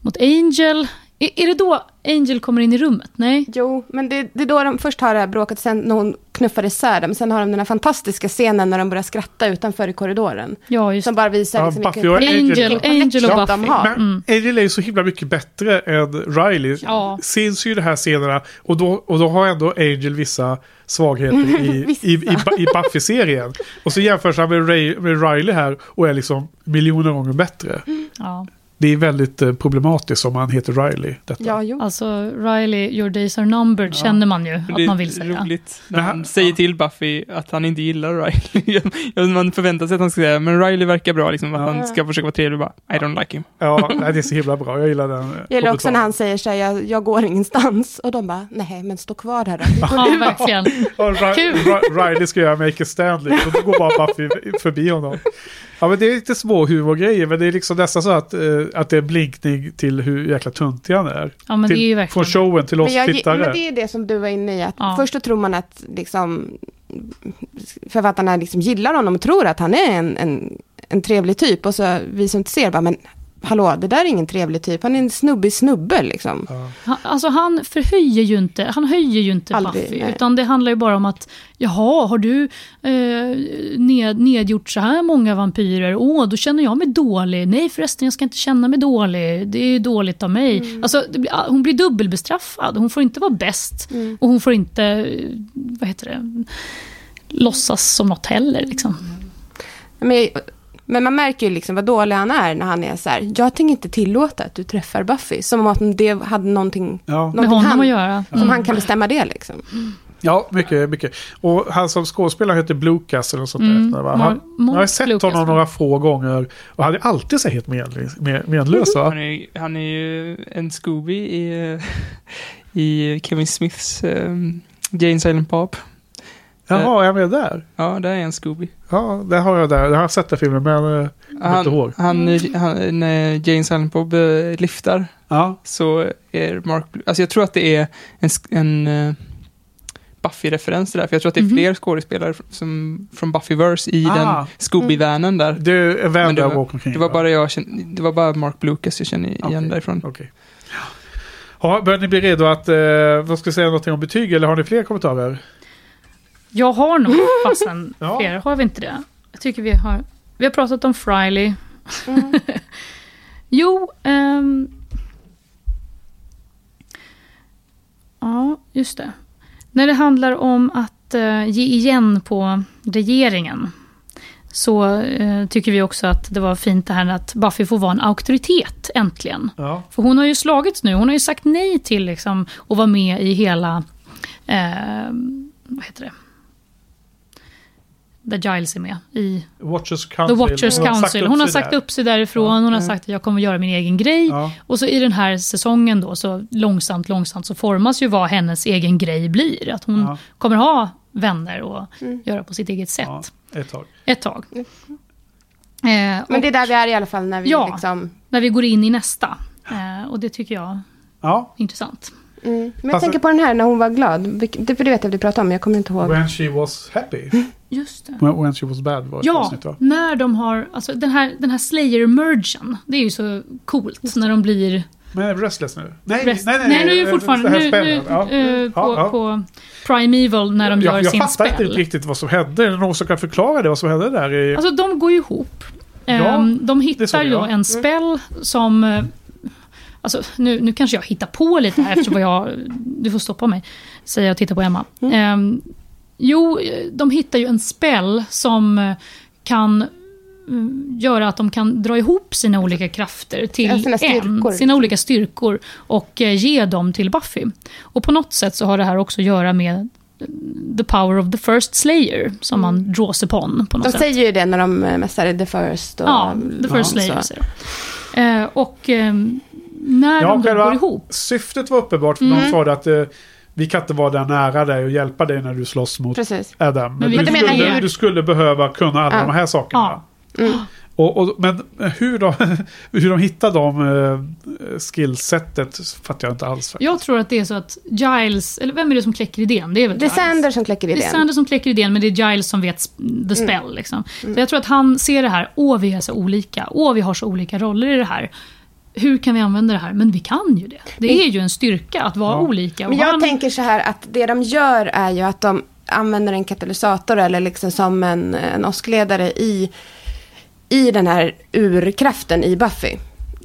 mot Angel. Är, är det då Angel kommer in i rummet? Nej? Jo, men det, det är då de först har det här bråket, sen när hon knuffar isär dem. Sen har de den här fantastiska scenen när de börjar skratta utanför i korridoren. Ja, just Som bara visar Ja, liksom Buffy och Angel, Angel och connection de Buffy. har. Men Mm. Angel är ju så himla mycket bättre än Riley. Ja. Syns ju i de här scenerna. Och då, och då har ändå Angel vissa svagheter i, Vissa. i, i, i Buffy-serien. Och så jämförs han med, Ray, med Riley här och är liksom miljoner gånger bättre. Ja. Det är väldigt eh, problematiskt om han heter Riley. Detta. Ja, jo. Alltså, Riley, your days are numbered, känner man ju Det att är man vill säga. roligt när han han- säger till Buffy att han inte gillar Riley. Ja, man förväntar sig att han ska säga, men Riley verkar bra, liksom, att Ja. han ska försöka vara trevlig bara, I don't like him. Ja, det är så himla bra. Jag gillar den. eh, Det gäller också när han säger så jag, jag går ingenstans. Och de bara, nej men stå kvar här då. Ja, ut." verkligen. Ja, Riley ska göra Make a liksom. Och då går bara Buffy förbi honom. Ja men det är lite små humorgrejer. Men det är liksom nästan så att, eh, att det är blinkning till hur jäkla tuntig han är. Ja, men till, det är ju Från verkligen... showen till oss Men, jag, tittare. men det är det som du var inne i, att Ja. först så tror man att liksom, författarna liksom gillar honom och tror att han är en, en, en trevlig typ. Och så vi som inte ser bara, men hallå, det där är ingen trevlig typ. Han är en snubbig snubbe liksom. Han, alltså han förhöjer ju inte, han höjer ju inte Aldrig, Buffy. nej. Utan det handlar ju bara om att, jaha, har du eh, ned, nedgjort så här många vampyrer? Åh, då känner jag mig dålig. Nej förresten, jag ska inte känna mig dålig. Det är dåligt av mig. Mm. Alltså, det blir, hon blir dubbelbestraffad. Hon får inte vara bäst. Mm. Och hon får inte, eh, vad heter det, låtsas som något heller. Liksom. Men, men man märker ju liksom vad dålig han är när han är så här, jag tänker inte tillåta att du träffar Buffy. Som om att det hade någonting, Ja. Med någonting honom han, att göra. som Mm. han kan bestämma det liksom. Ja, mycket, mycket. Och han som skådespelare heter Bluecas eller något sånt Mm. där. Han, jag har sett Blucas, honom några få gånger. Och han är alltid så helt menlös, men- menlös va? Han är, han är ju en Scooby i, eh, i Kevin Smiths um, Jane Silent Bob. Jaha, är jag med där? Ja, där är en Scooby. Ja, det har jag där. Jag har sett den filmen, men eh, jag kommer inte ihåg. Han, han, han, när Jane Silent Bob eh, lyftar Ja, så är Mark... Alltså jag tror att det är en, en eh, Buffy-referens det där. För jag tror att det är Mhm. fler skådespelare f- som, från Buffyverse i Ah. den Scooby-vanen där. det är en vän det åker omkring. Det var va? bara jag kände, det var bara Mark Blucas jag känner igen Okej. därifrån. Okej. Ja, börjar ni bli redo att, eh, vad ska jag säga, någonting om betyg eller har ni fler kommentarer? Jag har nog fastän Ja. fler, har vi inte det? Jag tycker vi har, vi har pratat om Friley. jo, ehm, ja, just det. När det handlar om att eh, ge igen på regeringen så eh, tycker vi också att det var fint det här att Buffy får vara en auktoritet äntligen. Ja. För hon har ju slagits nu. Hon har ju sagt nej till liksom, att vara med i hela... Eh, vad heter det? Där Giles är med. I Watchers The Council. Watchers Council. Hon har sagt upp sig därifrån. Hon har sagt att jag kommer göra min egen grej. Ja. Och så i den här säsongen då, så långsamt, långsamt så formas ju vad hennes egen grej blir. Att hon Ja. kommer ha vänner och göra på sitt eget sätt. ja, ett tag. Ett tag. Eh, Men och det är där vi är i alla fall när vi Ja. liksom... när vi går in i nästa. Eh, och det tycker jag Ja, är intressant. Mm. Men jag Fast- tänker på den här när hon var glad. Det, för det vet jag att vi pratade om, men jag kommer inte ihåg. when she was happy. Just det. When, she was bad var ett Ja, avsnitt va? när de har, alltså den här, den här Slayer-mergen, det är ju så coolt när de blir... Men är restless nu? Nej, Rest, nej, nej, nej. nu är det fortfarande, nu, nu. Ja. eh, på, Ja, ja. på Primeval när de jag, gör jag sin fattar inte spel. riktigt vad som hände. Är det någon som kan förklara det? Vad som hände där? I... Alltså de går ju ihop. Ja, Ehm, de hittar ju jag. en spell som... eh, Alltså, nu, nu kanske jag hittar på lite här eftersom jag... Du får stoppa mig, säger jag och tittar på Emma. Ehm, jo, de hittar ju en spell som eh, kan mm, göra att de kan dra ihop sina olika krafter till Ja, sina styrkor. en, sina olika styrkor och eh, ge dem till Buffy. Och på något sätt så har det här också att göra med eh, the power of the first slayer, som man draws upon på något De sätt. säger ju det när de eh, mässar The First. Och, Ja, The First Slayer så. säger de. Och när Ja, de går ihop. syftet var uppenbart. För någon sa det att vi kan inte vara där nära dig och hjälpa dig när du slåss mot Precis. Adam. Men, du, Men menar skulle, du skulle behöva kunna alla Ja. de här sakerna. Ja. Mm. Och, och, men hur de, hur de hittar de eh, skillsetet fattar jag inte alls. faktiskt. Jag tror att det är så att Giles, eller vem är det som kläcker idén? Det är väl Det är Giles. Sander som kläcker Det är idén. Sander som kläcker idén, men det är Giles som vet the spell. Liksom. Så jag tror att han ser det här, åh vi är så olika, åh vi har så olika roller i det här. Hur kan vi använda det här? Men vi kan ju det. Det är ju en styrka att vara Ja. olika. Men jag han- tänker så här att det de gör är ju att de använder en katalysator eller liksom som en, en åskledare i, i den här urkraften i Buffy.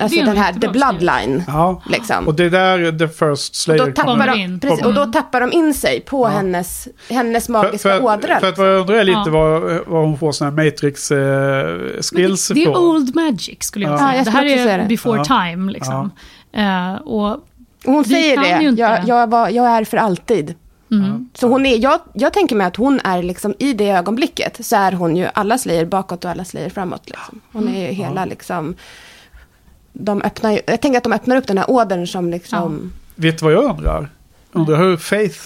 Alltså den en här The Bloodline. Ja. Liksom. Och det är där The First Slayer Då kommer tappar, Kommer de, in. precis, och då tappar de in sig på hennes, hennes magiska för, för, ådra. för att vad jag undrar lite Ja. vad, vad hon får här Matrix eh, skills det, det är ifrån. old magic skulle jag Ja. säga. Ja, jag det skulle här är det. before Ja. time. Liksom. Eh, och, Hon säger det, inte. jag, jag, var, jag är för alltid. mm. Så hon är, jag, jag tänker mig att hon är liksom i det ögonblicket så är hon ju alla slayer bakåt och alla slayer framåt. Liksom. Hon är ju hela liksom, de öppnar jag tänker att de öppnar upp den här ådern som liksom, Vet du vad jag undrar? Undrar hur Faith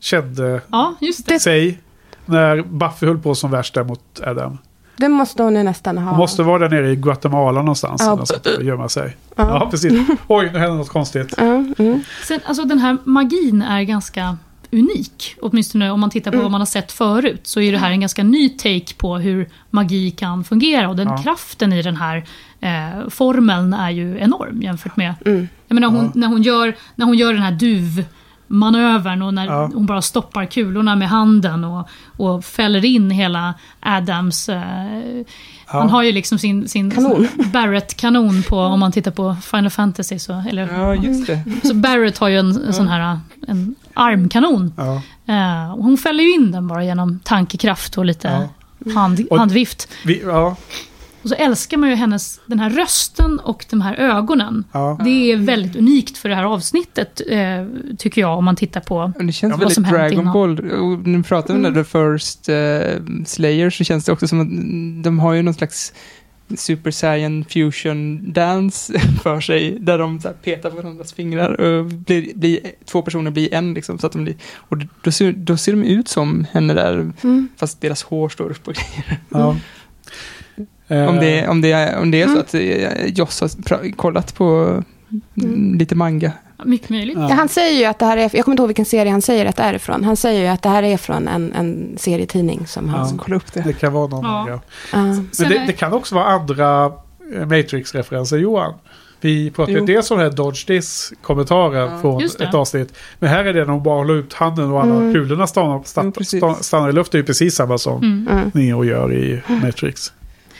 kände Ja, just det. sig när Buffy höll på som värst där mot Adam. det måste hon ju nästan ha. Hon måste vara där nere i Guatemala någonstans. Ja. något och gömma sig. Ja, precis. Oj, nu händer något konstigt. Ja, mm. Sen, alltså den här magin är ganska unik. Åtminstone om man tittar på Mm. vad man har sett förut. Så är det här en ganska ny take på hur magi kan fungera. Och den Ja. kraften i den här eh, formeln är ju enorm jämfört med... Mm. Jag menar, hon, när, hon gör, när hon gör den här duvmanövern och när Ja. hon bara stoppar kulorna med handen och, och fäller in hela Adams... Eh, Han har ju liksom sin, sin Kanon. Barrett-kanon på, om man tittar på Final Fantasy. Så, eller, Ja, just det. så Barrett har ju en, en sån här en armkanon. Ja. Eh, och hon fäller ju in den bara genom tankekraft och lite hand, Och- handvift. Vi, ja, Och så älskar man ju hennes, den här rösten och de här ögonen. ja. Det är väldigt unikt för det här avsnittet, eh, tycker jag, om man tittar på... Men det känns Ja, vad väldigt som Dragon. Ball. Och när vi pratar om The First uh, Slayer så känns det också som att de har ju någon slags Super Saiyan Fusion Dance för sig. Där de så petar på varandras fingrar och blir, blir, två personer blir en liksom. Så att de blir, och då ser, då ser de ut som henne där. Mm. Fast deras hår står upp och grejer. ja. Eh, Om det, om det, är- om det är så Mm. att eh, Joss har kollat på mm, lite manga. Mycket möjligt. Ja. Han säger ju att det här är, jag kommer inte ihåg vilken serie han säger att det är ifrån. Han säger ju att det här är från en, en serietidning som han... Ja. Kolla upp det. Det kan vara någon Ja. manga. Ja. Men det, det kan också vara andra eh, Matrix-referenser, Johan. Vi pratade Jo. dels om det här Dodge This-kommentarer Ja. från ett avsnitt. Men här är det när hon bara håller ut handen och alla Mm. kulorna stannar, stannar, stannar i luften. Det är precis samma som Mm. Mm. Neo gör i Matrix.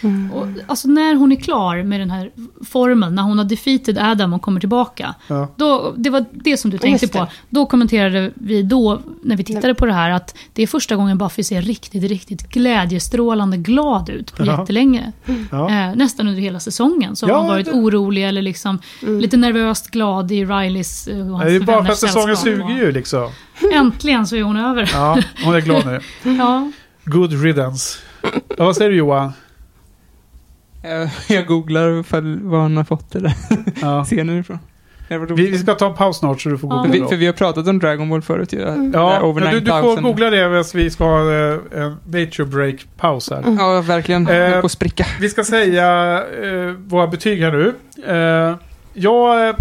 Mm. Och, alltså när hon är klar med den här formeln, när hon har defeated Adam och kommer tillbaka. Ja. Då, det var det som du tänkte på. Då kommenterade vi då, när vi tittade på det här, att det är första gången Buffy ser riktigt, riktigt glädjestrålande glad ut på Ja. jättelänge. Ja. Eh, nästan under hela säsongen så Ja, har hon varit det- orolig eller liksom Mm. lite nervöst glad i Rileys eh, och hans Det är ju bara för att säsongen suger ju liksom. Äntligen så är hon över. Ja, hon är glad nu. Ja. Good riddance. Ja, vad säger du Johan? Eh, Jag googlar var han har fått det där Ja. scenen ifrån. Vi, vi ska ta en paus snart så du får Ja. googla För vi, för vi har pratat om Dragon Ball förut ju. Där Ja, du, du får 9000. googla det medan vi ska ha eh, en nature break-paus här. Ja, verkligen. Eh, på att spricka. Vi ska säga eh, våra betyg här nu. Eh, jag eh,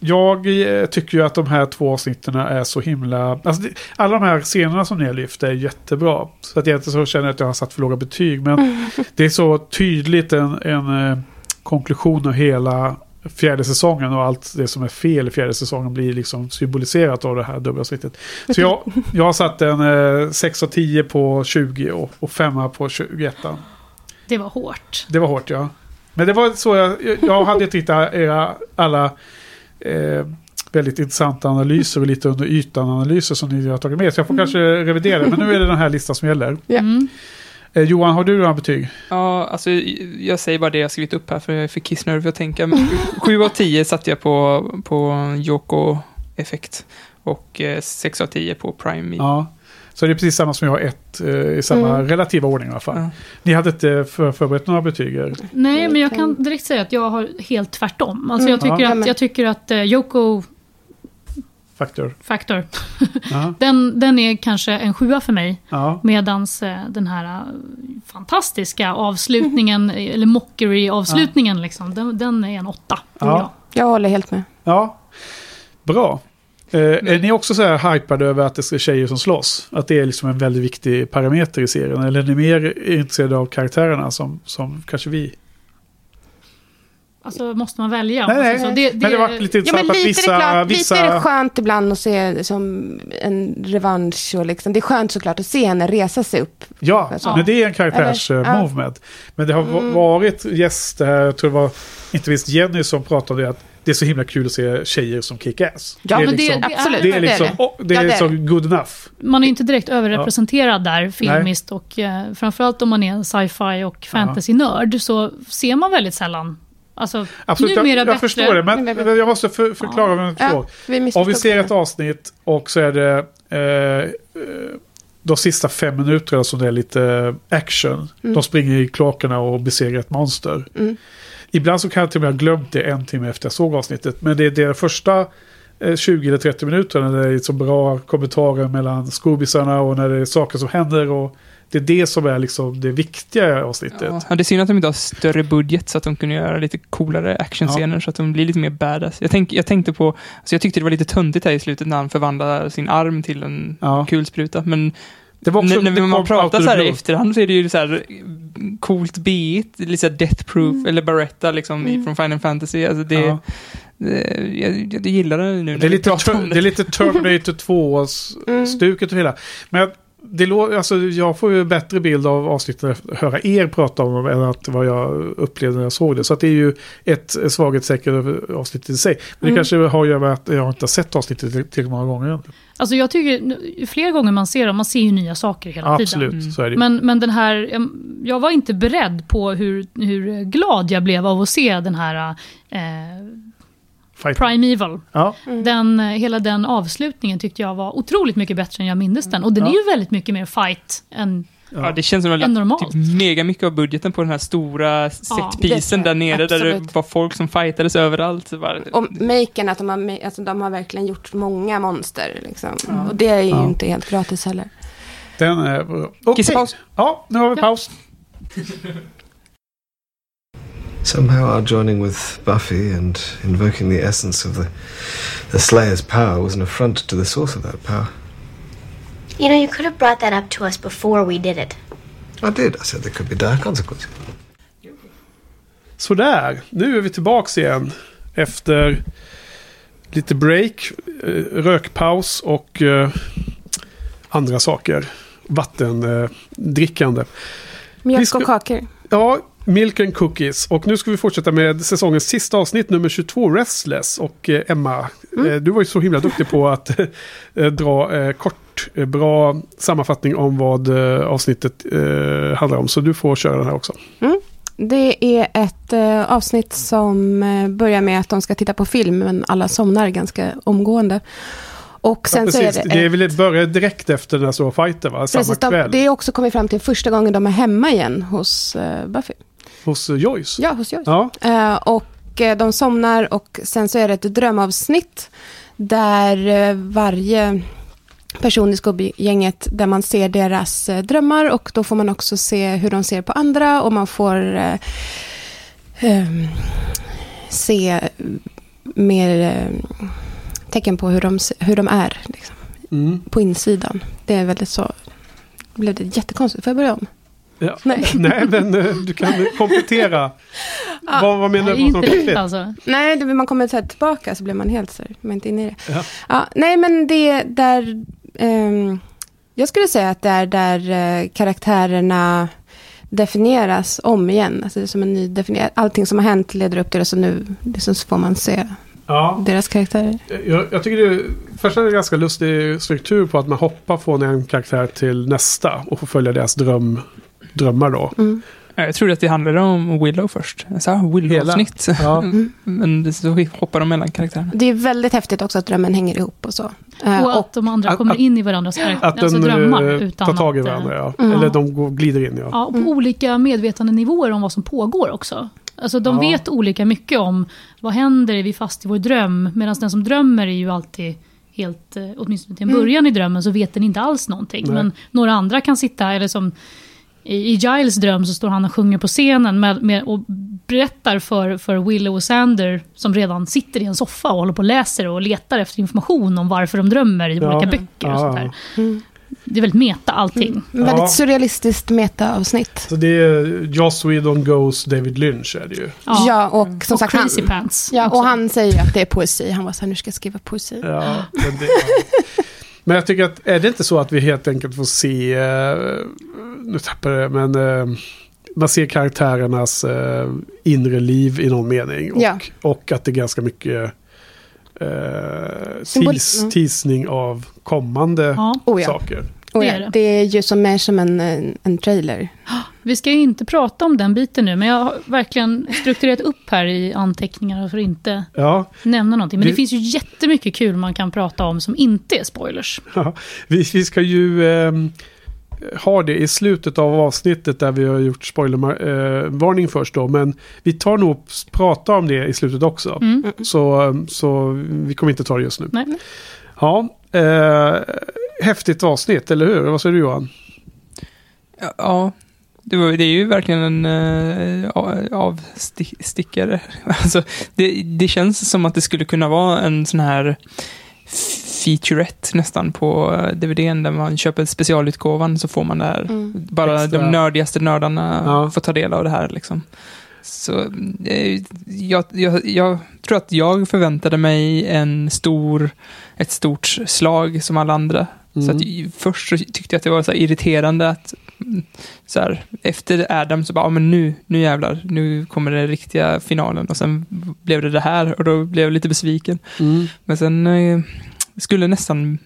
jag eh, tycker ju att de här två avsnitten är så himla... Alltså alla de här scenerna som ni har lyft är jättebra. Så att jag inte så känner att jag har satt för låga betyg. Men det är så tydligt en, en eh, konklusion av hela fjärde säsongen och allt det som är fel i fjärde säsongen blir liksom symboliserat av det här dubbelavsnittet. Så jag, jag har satt en eh, 6 av 10 på 20 och, och 5 på 21. Det var hårt. Det var hårt ja. Men det var så jag, jag hade tittat era alla eh, väldigt intressanta analyser och lite under ytan analyser som ni har tagit med. Så jag får kanske revidera det. Men nu är det den här listan som gäller. Ja. Mm. Eh, Johan, har du några betyg? Ja, alltså jag säger bara det jag skrivit upp här för jag är för kissnödig för att tänka. Men 7 av 10 satte jag på, på Yoko-effekt. Och eh, 6 av 10 på Prime Me. Ja. Så det är precis samma som jag har ett eh, i samma Mm. relativa ordning i alla fall. Ja. Ni hade inte för, förberett några betyg? Nej, men jag kan direkt säga att jag har helt tvärtom. Alltså jag, Mm. tycker Ja. att, jag tycker att eh, Yoko Faktor. Factor, Ja. den, den är kanske en sjua för mig. Ja. Medans eh, den här fantastiska avslutningen, eller mockery-avslutningen, liksom, den, den är en åtta. Ja. jag. Jag håller helt med. ja. Bra. Eh, är ni också så här hypade över att det är tjejer som slåss? Att det är liksom en väldigt viktig parameter i serien? Eller är ni mer intresserade av karaktärerna som, som kanske vi? Alltså måste man välja? Nej, nej. Alltså, så det, Men det var lite Ja, men intressant lite, att är det vissa... klart, vissa lite är det skönt ibland att se det som en revansch. Och liksom. Det är skönt såklart att se henne resa sig upp. Ja, Ja. men det är en karaktärs Eller- eh. Men det har Mm. varit gäster här, jag tror det var inte minst Jenny som pratade om det, att det är så himla kul att se tjejer som kick-ass. Ja, det är men det- liksom, det är- Absolut, det är liksom, det. åh, det Ja, är det är liksom good enough. Man är inte direkt överrepresenterad där filmiskt och eh, framförallt om man är en sci-fi och fantasy-nörd så ser man väldigt sällan. Alltså, Absolut, jag, numera jag bättre. förstår det, men, Men- jag måste för, förklara Ja, förstår. vi Om vi ser det. ett avsnitt och så är det eh, eh, de sista fem minuterna som det är lite action. De springer i kloakerna och besegrar ett monster. Mm. Ibland så kan jag till och med ha glömt det en timme efter jag såg avsnittet. Men det är de första eh, 20 eller 30 minuterna när det är så bra kommentarer mellan skobisarna och när det är saker som händer. Och det är det som är liksom det viktiga avsnittet. Ja, det är synd att de inte har större budget så att de kunde göra lite coolare actionscener så att de blir lite mer badass. Jag, tänk, jag tänkte på, alltså jag tyckte det var lite töntigt här i slutet när han förvandlade sin arm till en Ja. kulspruta. Men Det var också, när, när det man pratar så här i efterhand så är det ju så här coolt beat, lite så death proof, eller Barretta liksom i- från Final Fantasy. Alltså det, Ja. det, jag, jag gillar det nu Det är, lite ter, det är lite Terminator 2-stuket och hela. Men det lå, alltså, jag får ju bättre bild av avsnittet att höra er prata om dem än att vad jag upplevde när jag såg det. Så att det är ju ett svaghetstecken avsnittet i sig. Men det kanske har att göra med att jag inte har sett avsnittet tillräckligt många gånger. Alltså jag tycker, ju fler gånger man ser dem, man ser ju nya saker hela Absolut, tiden. så är det. Men, men den här, jag- var inte beredd på hur, hur glad jag blev av att se den här eh, Fight. Primeval. Ja, Den, eh, hela den avslutningen tyckte jag var otroligt mycket bättre än jag mindes den. Och den är Ja. ju väldigt mycket mer fight än... Ja, det känns som att de lagt typ mega mycket av budgeten på den här stora setpisen det- där nere där det absolut. var folk som fightades överallt. Bara, Och maken, att de har, alltså, de har verkligen gjort många monster. Liksom. Och det är ju Ja. inte helt gratis heller. den är bra. Okej. Kisspaus. Ja, nu har vi paus. Somehow our joining with Buffy and invoking the essence of the, the Slayer's power was an affront to the source of that power. You know, you could have brought that up to us before we did it. I did. I said there could be dire consequences. Sådär, nu är vi tillbaks igen. Efter lite break, eh, rökpaus och eh, andra saker. Vattendrickande. Mjölk och kakor. Ja, Milk and Cookies. Och nu ska vi fortsätta med säsongens sista avsnitt, nummer 22, Restless. Och eh, Emma, eh, du var ju så himla duktig på att dra eh, kort, eh, bra sammanfattning om vad eh, avsnittet eh, handlar om. Så du får köra den här också. Det är ett eh, avsnitt som eh, börjar med att de ska titta på film, men alla somnar ganska omgående. Och sen ja, så är det... det är ett- väl börjar direkt efter den här stora fighten, va? Samma Precis, kväll. det är också kommit fram till första gången de är hemma igen hos eh, Buffy. Hos Joyce. Ja, hos Joyce. Ja, Eh, och eh, de somnar och sen så är det ett drömavsnitt där varje person i Scooby-gänget där man ser deras eh, drömmar och då får man också se hur de ser på andra och man får eh, ehm, se mer eh, tecken på hur de, hur de är liksom, mm. på insidan. Det är väldigt så... Blev det jättekonstigt? Får jag börja om? ja. Nej. Nej, men eh, du kan komplettera. vad, vad menar du? är med något inte konkret? alltså. Nej, det, man kommer så tillbaka så blir man helt så man är inte inne i det. Ja. Ja, nej, men det är där... ehm, jag skulle säga att det är där eh, karaktärerna definieras om igen. Alltså det är som en ny definiering. Allting som har hänt leder upp till det, så nu liksom, så får man se Ja. deras karaktärer. Jag, jag tycker det först är det en ganska lustig struktur på att man hoppar från en karaktär till nästa och får följa deras dröm, drömmar då. Mm. Ja, Jag trodde att det handlade om Willow först. Sa Willow-avsnitt. Ja. Men så hoppar de mellan karaktärerna. Det är väldigt häftigt också att drömmen hänger ihop och så. Eh, Och att de andra att- kommer att- in i varandras karaktär, Att alltså den drömmar. eh, Utan tar tag i eh, varandra, ja. Mm. Eller de glider in, ja. Ja, och på olika medvetandenivåer om vad som pågår också. Alltså de Ja. vet olika mycket om vad händer, är vi fast i vår dröm? Medan den som drömmer är ju alltid helt, eh, åtminstone till en början i drömmen, så vet den inte alls någonting. Nej. Men några andra kan sitta, eller som i, Giles dröm så står han och sjunger på scenen med, med, och berättar för, för Willow och Sander, som redan sitter i en soffa och håller på och läser och letar efter information om varför de drömmer i Ja. olika böcker och Ja. sånt där. Mm. Det är väldigt meta allting. Väldigt Ja. surrealistiskt meta-avsnitt. Så det är Joss Whedon Goes David Lynch är det ju. Ja, och som och sagt Crazy han, Pants. Ja, också. och han säger att det är poesi. Han var så här, nu ska jag skriva poesi. Ja, men, det, ja. men jag tycker att, är det inte så att vi helt enkelt får se, eh, nu tappar jag det, men eh, man ser karaktärernas eh, inre liv i någon mening. Och, Ja. och att det är ganska mycket eh, tis, mm. tisning av kommande Ja. Oh, ja. saker. Och Det är det. det är ju som mer som en, en, trailer. Vi ska ju inte prata om den biten nu, men jag har verkligen strukturerat upp här i anteckningarna för att inte Ja, nämna någonting. Men Vi- det finns ju jättemycket kul man kan prata om som inte är spoilers. Ja, vi, vi ska ju eh, ha det i slutet av avsnittet där vi har gjort spoilervarning eh, först då. Men vi tar nog prata om det i slutet också. Mm. Så, så vi kommer inte ta det just nu. Nej. Ja, eh, häftigt avsnitt, eller hur? Vad säger du Johan? Ja, det, var, det är ju verkligen en uh, avstickare. Alltså, det, det känns som att det skulle kunna vara en sån här featurette nästan på eh, DVDn där man köper specialutgåvan så får man det här. Mm. Bara Extra. de nördigaste nördarna Ja. får ta del av det här liksom. Så eh, jag, jag, jag tror att jag förväntade mig en stor, ett stort slag som alla andra. Så Mm. att, i- först så tyckte jag att det var så irriterande att mm, så här, efter Adam så bara, ja men nu, nu jävlar, nu kommer den riktiga finalen och sen blev det det här och då blev jag lite besviken. Mm. Men sen eh, skulle nästan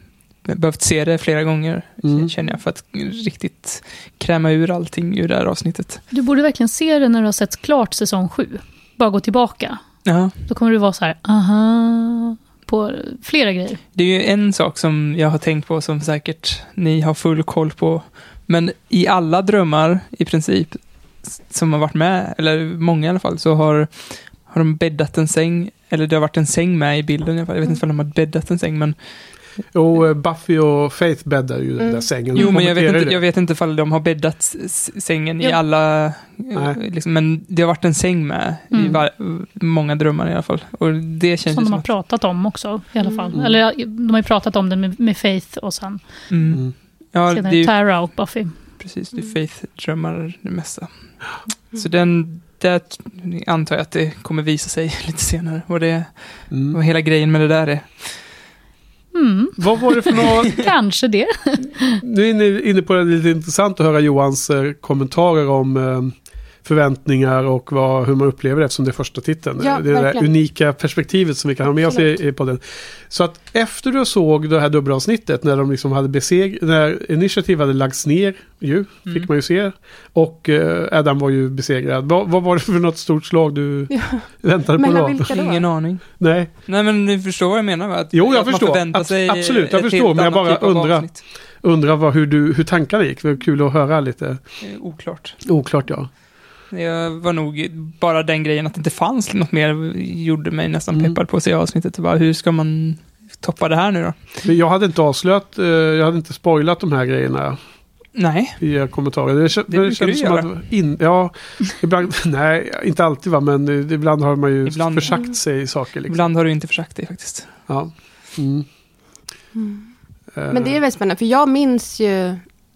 behövt se det flera gånger, Mm. känner jag, för att riktigt kräma ur allting ur det här avsnittet. Du borde verkligen se det när du har sett klart säsong sju. Bara gå tillbaka. Ja. Då kommer du vara så här, aha, på flera grejer. Det är ju en sak som jag har tänkt på som säkert ni har full koll på. Men i alla drömmar i princip som har varit med, eller många i alla fall, så har, har de bäddat en säng. Eller det har varit en säng med i bilden i alla fall. Jag vet inte om de har bäddat en säng, men... Och eh, Buffy och Faith bäddar ju den där Mm. sängen. Jo, men jag vet, inte, jag vet inte ifall de har bäddat sängen i Ja. alla... eh, Nej. Liksom, men det har varit en säng med i Mm. var, många drömmar i alla fall. Och det känns Som de som har att... pratat om också i alla fall. Mm. Eller de har ju pratat om det med, med Faith och sen Mm. Mm. Ja, det senare är ju Tara och Buffy. Precis, det är faith-drömmar det mesta. Så den, där antar jag att det kommer visa sig lite senare. Och det, Mm. vad hela grejen med det där är. Mm, Vad var det för något? kanske det. Nu är ni inne på det lite intressant att höra Johans eh, kommentarer om eh, förväntningar och vad, hur man upplever det eftersom det är första titeln. Ja, det är det unika perspektivet som vi kan ha med oss i, i podden. Så att efter du såg det här dubbelavsnittet när de liksom hade beseg när Initiative hade lagts ner ju, Mm. fick man ju se. Och eh, Adam var ju besegrad. Vad, vad var det för något stort slag du Ja. väntade på Mellan då? vilka då? Ingen aning. Nej, Nej men du förstår vad jag menar va? Att, Jo, jag att man förstår. förväntar Abs- sig absolut, jag förstår, men jag bara typ undrar. undrar vad, hur, du, hur tankarna gick. Det var kul att höra lite. Eh, Oklart. Oklart ja. Jag var nog bara den grejen att det inte fanns något mer gjorde mig nästan Mm. peppad på att se avsnittet. Bara, hur ska man toppa det här nu då? Men jag hade inte avslöjat, eh, jag hade inte spoilat de här grejerna Nej, i kommentarer. Det, Det brukar kändes som göra. att in, Ja, ibland, nej, inte alltid va, men ibland har man ju Ibland. försagt sig i saker. Liksom. ibland har du inte försagt dig faktiskt. Ja. Mm. Eh, Men det är väldigt spännande, för jag minns ju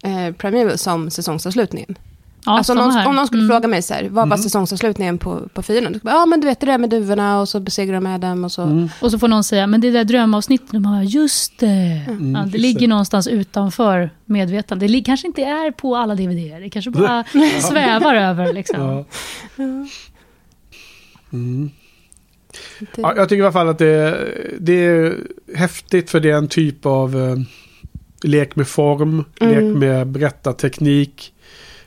eh, Primeval som säsongsavslutningen. Ja, alltså om någon, om någon skulle Mm. fråga mig så här, vad var Mhm. säsongsavslutningen på, på jag, Ja, men du vet det där med duvorna och så besegrar de Adam och så. Mm. Och så får någon säga, men det där drömavsnittet, de bara, just det. Mm, ja, det ligger någonstans utanför medvetande. Det kanske inte är på alla DVD, det kanske bara svävar över. Liksom. Ja. Mm. Det- Ja, jag tycker i alla fall att det, det är häftigt för det är en typ av eh, lek med form, Mm. lek med berättarteknik.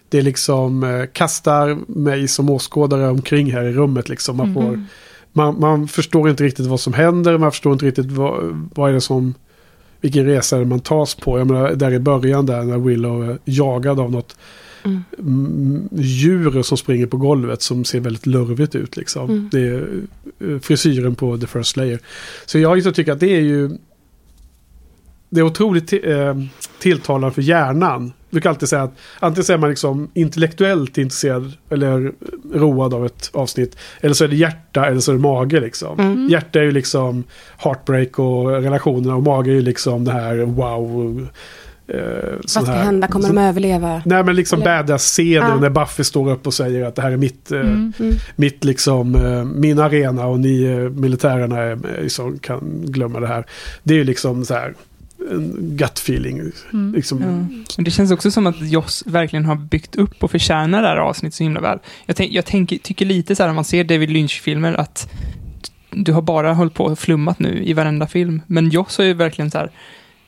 Det liksom eh, kastar mig som åskådare omkring här i rummet. Liksom. Man, får, Mm. man, man förstår inte riktigt vad som händer, man förstår inte riktigt vad, vad är det som, vilken resa är det man tas på. Jag menar, där i början där när Willow är jagad av något Mm. djur som springer på golvet som ser väldigt lurvigt ut. Liksom. Mm. Det är eh, frisyren på The First Layer. Så jag just tycker att det är ju det är otroligt eh, tilltalande för hjärnan. Jag brukar alltid säga att antingen så är man liksom intellektuellt intresserad eller road av ett avsnitt. Eller så är det hjärta eller så är det mage liksom. Mm. Hjärta är ju liksom heartbreak och relationerna och mage är ju liksom det här wow. Eh, Vad ska här- hända? Kommer så- de överleva? Nej men liksom badass-scenen Ja. när Buffy står upp och säger att det här är mitt, eh, Mm. Mm. mitt liksom, eh, min arena och ni eh, militärerna är, liksom, kan glömma det här. Det är ju liksom så här en gut feeling. Mm. Liksom. Men det känns också som att Joss verkligen har byggt upp och förtjänar det här avsnittet så himla väl. Jag, tänk, jag tänker, tycker lite så här om man ser David Lynch-filmer att du har bara hållit på och flummat nu i varenda film. Men Joss har ju verkligen så här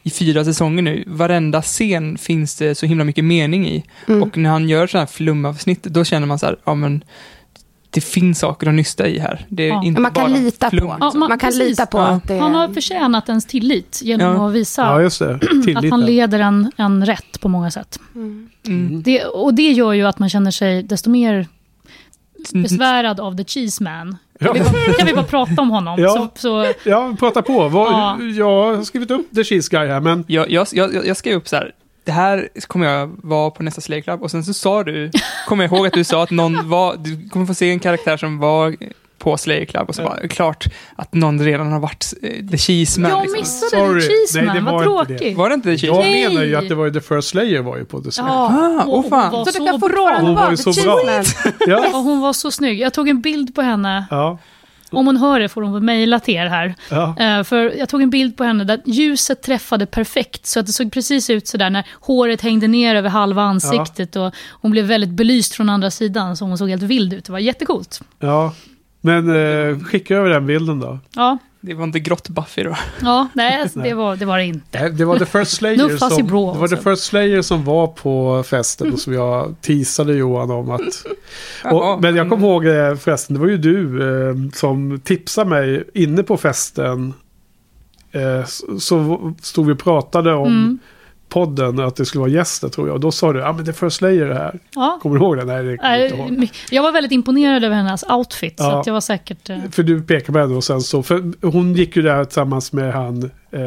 i fyra säsonger nu, varenda scen finns det så himla mycket mening i. Mm. Och när han gör så här flumavsnitt, då känner man så här, ja men det finns saker att nysta i här. Det är Ja. inte Man kan bara lita flum. på. Ja, man, man- kan precis. lita på Ja. att det Han har förtjänat ens tillit genom Ja. att visa Ja just det, att han leder en, en rätt på många sätt. Mm. Mm. Det, och det gör ju att man känner sig desto mer besvärad av The Cheese Man. Ja. Kan, vi bara, kan vi bara prata om honom? Ja. Så, så, Ja, prata på. Ja. Jag har skrivit upp The Cheese Guy här men Jag, jag, jag, jag skrev upp så här, det här kommer jag vara på nästa Slay Club. Och sen så sa du, kommer jag ihåg att du sa att någon var, du kommer få se en karaktär som var på Slayer Club och så bara, klart att någon redan har varit eh, The Cheese Man. Jag liksom. missade Sorry. The Cheese Nej, det Man, var vad inte det. tråkigt. Var det inte The Cheese Jag Man? Menar ju att det var ju The First Slayer var ju på The Slayer. Ja, Ah, och åh fan. hon var Så det så kan bra. Hon var ju så bra. Cheeseman. Ja. Ja, hon var så snygg. Jag tog en bild på henne. Ja. Om hon hör det får hon väl mejla till er här. Ja. Eh, för jag tog en bild på henne där ljuset träffade perfekt. Så att det såg precis ut sådär när håret hängde ner över halva ansiktet. Och hon blev väldigt belyst från andra sidan. Så hon såg helt vild ut. Det var jättecoolt. ja. Men eh, skicka över den bilden då. Ja, Det var inte grått Buffy då. ja nej, det var det, var det inte. Nej, Det var The First Slayer, som, det var The alltså. First Slayer som var på festen och som jag teasade Johan om att... Och, men jag kommer ihåg eh, förresten, det var ju du eh, som tipsade mig inne på festen. Eh, så, så stod vi och pratade om Mm. Podden, att det skulle vara gäster tror jag. Och då sa du, ja ah, men det är First Slayer det här. Ja. Kommer du ihåg det? Nej, det jag. Nej, Jag var väldigt imponerad över hennes outfit. Så Ja. att jag var säkert... eh, För du pekade på henne och sen så, för hon gick ju där tillsammans med han eh,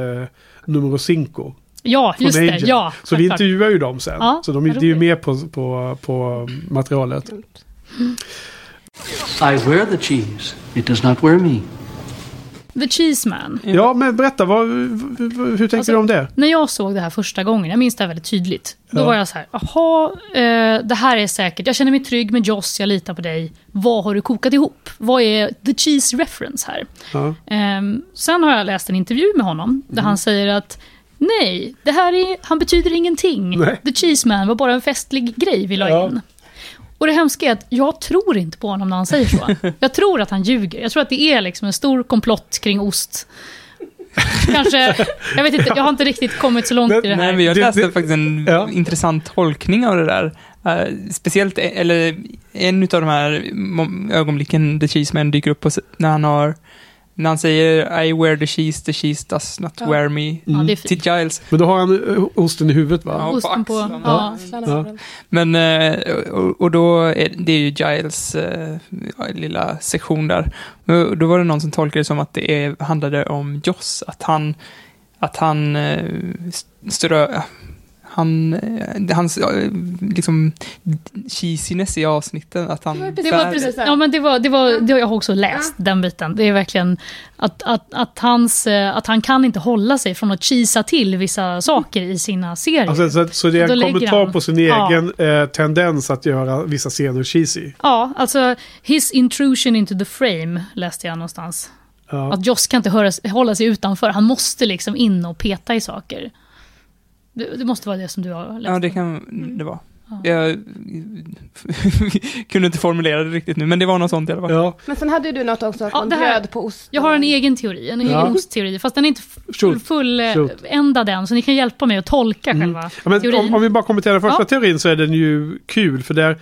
nummer cinco. Ja, just det. Angel. Ja, så vi intervjuar ju dem sen. Ja, så de, det är ju med på, på, på materialet. I wear the cheese. It does not wear me. The Cheese Man. Ja, men berätta, vad, hur tänker Alltså- du om det? När jag såg det här första gången, jag minns det här väldigt tydligt. Då Ja. var jag så här, jaha, eh, det här är säkert, jag känner mig trygg med Joss, jag litar på dig. Vad har du kokat ihop? Vad är the cheese reference här? Ja. Ehm, sen har jag läst en intervju med honom, där Mm. han säger att nej, det här är, han betyder ingenting. Nej. The cheese man var bara en festlig grej vi la Ja. in. Och det hemska är att jag tror inte på honom när han säger så. Jag tror att han ljuger. Jag tror att det är liksom en stor komplott kring ost. Kanske, jag vet inte, jag har inte riktigt kommit så långt i det här. Nej, men jag läste det- faktiskt en Ja. intressant tolkning av det där. Eh, speciellt, eller en av de här ögonblicken The Cheese Man dyker upp på, när han har, när han säger I wear the cheese, the cheese does not Ja. wear me. Ja, är Till. Giles. Men då har han eh, osten i huvudet va? Ja, på Osten på, axlarna. ja. Ja. Men, eh, och, då, är, det är ju Giles eh, lilla sektion där. Då var det någon som tolkade det som att det är, handlade om Joss, att han, att han strö, han, eh, hans liksom cheesiness i avsnitten, att han... Det var precis, ja men det var, det var, det har jag också läst, den biten. Det är verkligen att, att, att, hans, eh, att han kan inte hålla sig från att cheesa till vissa saker i sina serier. Alltså, så, så det är en kommentar han- på sin Ja. egen eh, tendens att göra vissa scener cheesy. Ja, alltså his intrusion into the frame läste jag någonstans. Ja. Att Joss kan inte höra, hålla sig utanför, han måste liksom in och peta i saker. Det, det måste vara det som du har läst. Ja, det kan det vara. Jag kunde inte formulera det riktigt nu, men det var något sånt i alla fall. Ja, Men sen hade ju du något också, att Ja, man det här- bjöd på ost. Jag har en egen teori, en Ja. egen ostteori, fast den är inte full, Shoot. full den, så ni kan hjälpa mig att tolka själva Ja, men teorin. om, om vi bara kommenterar den första Ja. teorin så är den ju kul. För, där,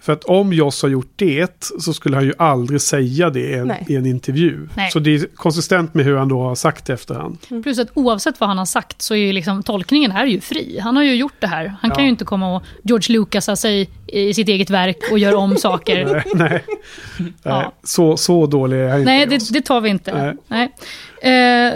för att om Joss har gjort det så skulle han ju aldrig säga det i en, i en intervju. Nej. Så det är konsistent med hur han då har sagt det efterhand. Plus att oavsett vad han har sagt så är ju liksom, tolkningen här är ju fri. Han har ju gjort det här. Han Ja. kan ju inte komma och George Lucasa sig i sitt eget verk och göra om saker. Nej, nej. Ja. Så, så dålig är han inte. Nej, det, det tar vi inte. Nej. Nej. Eh,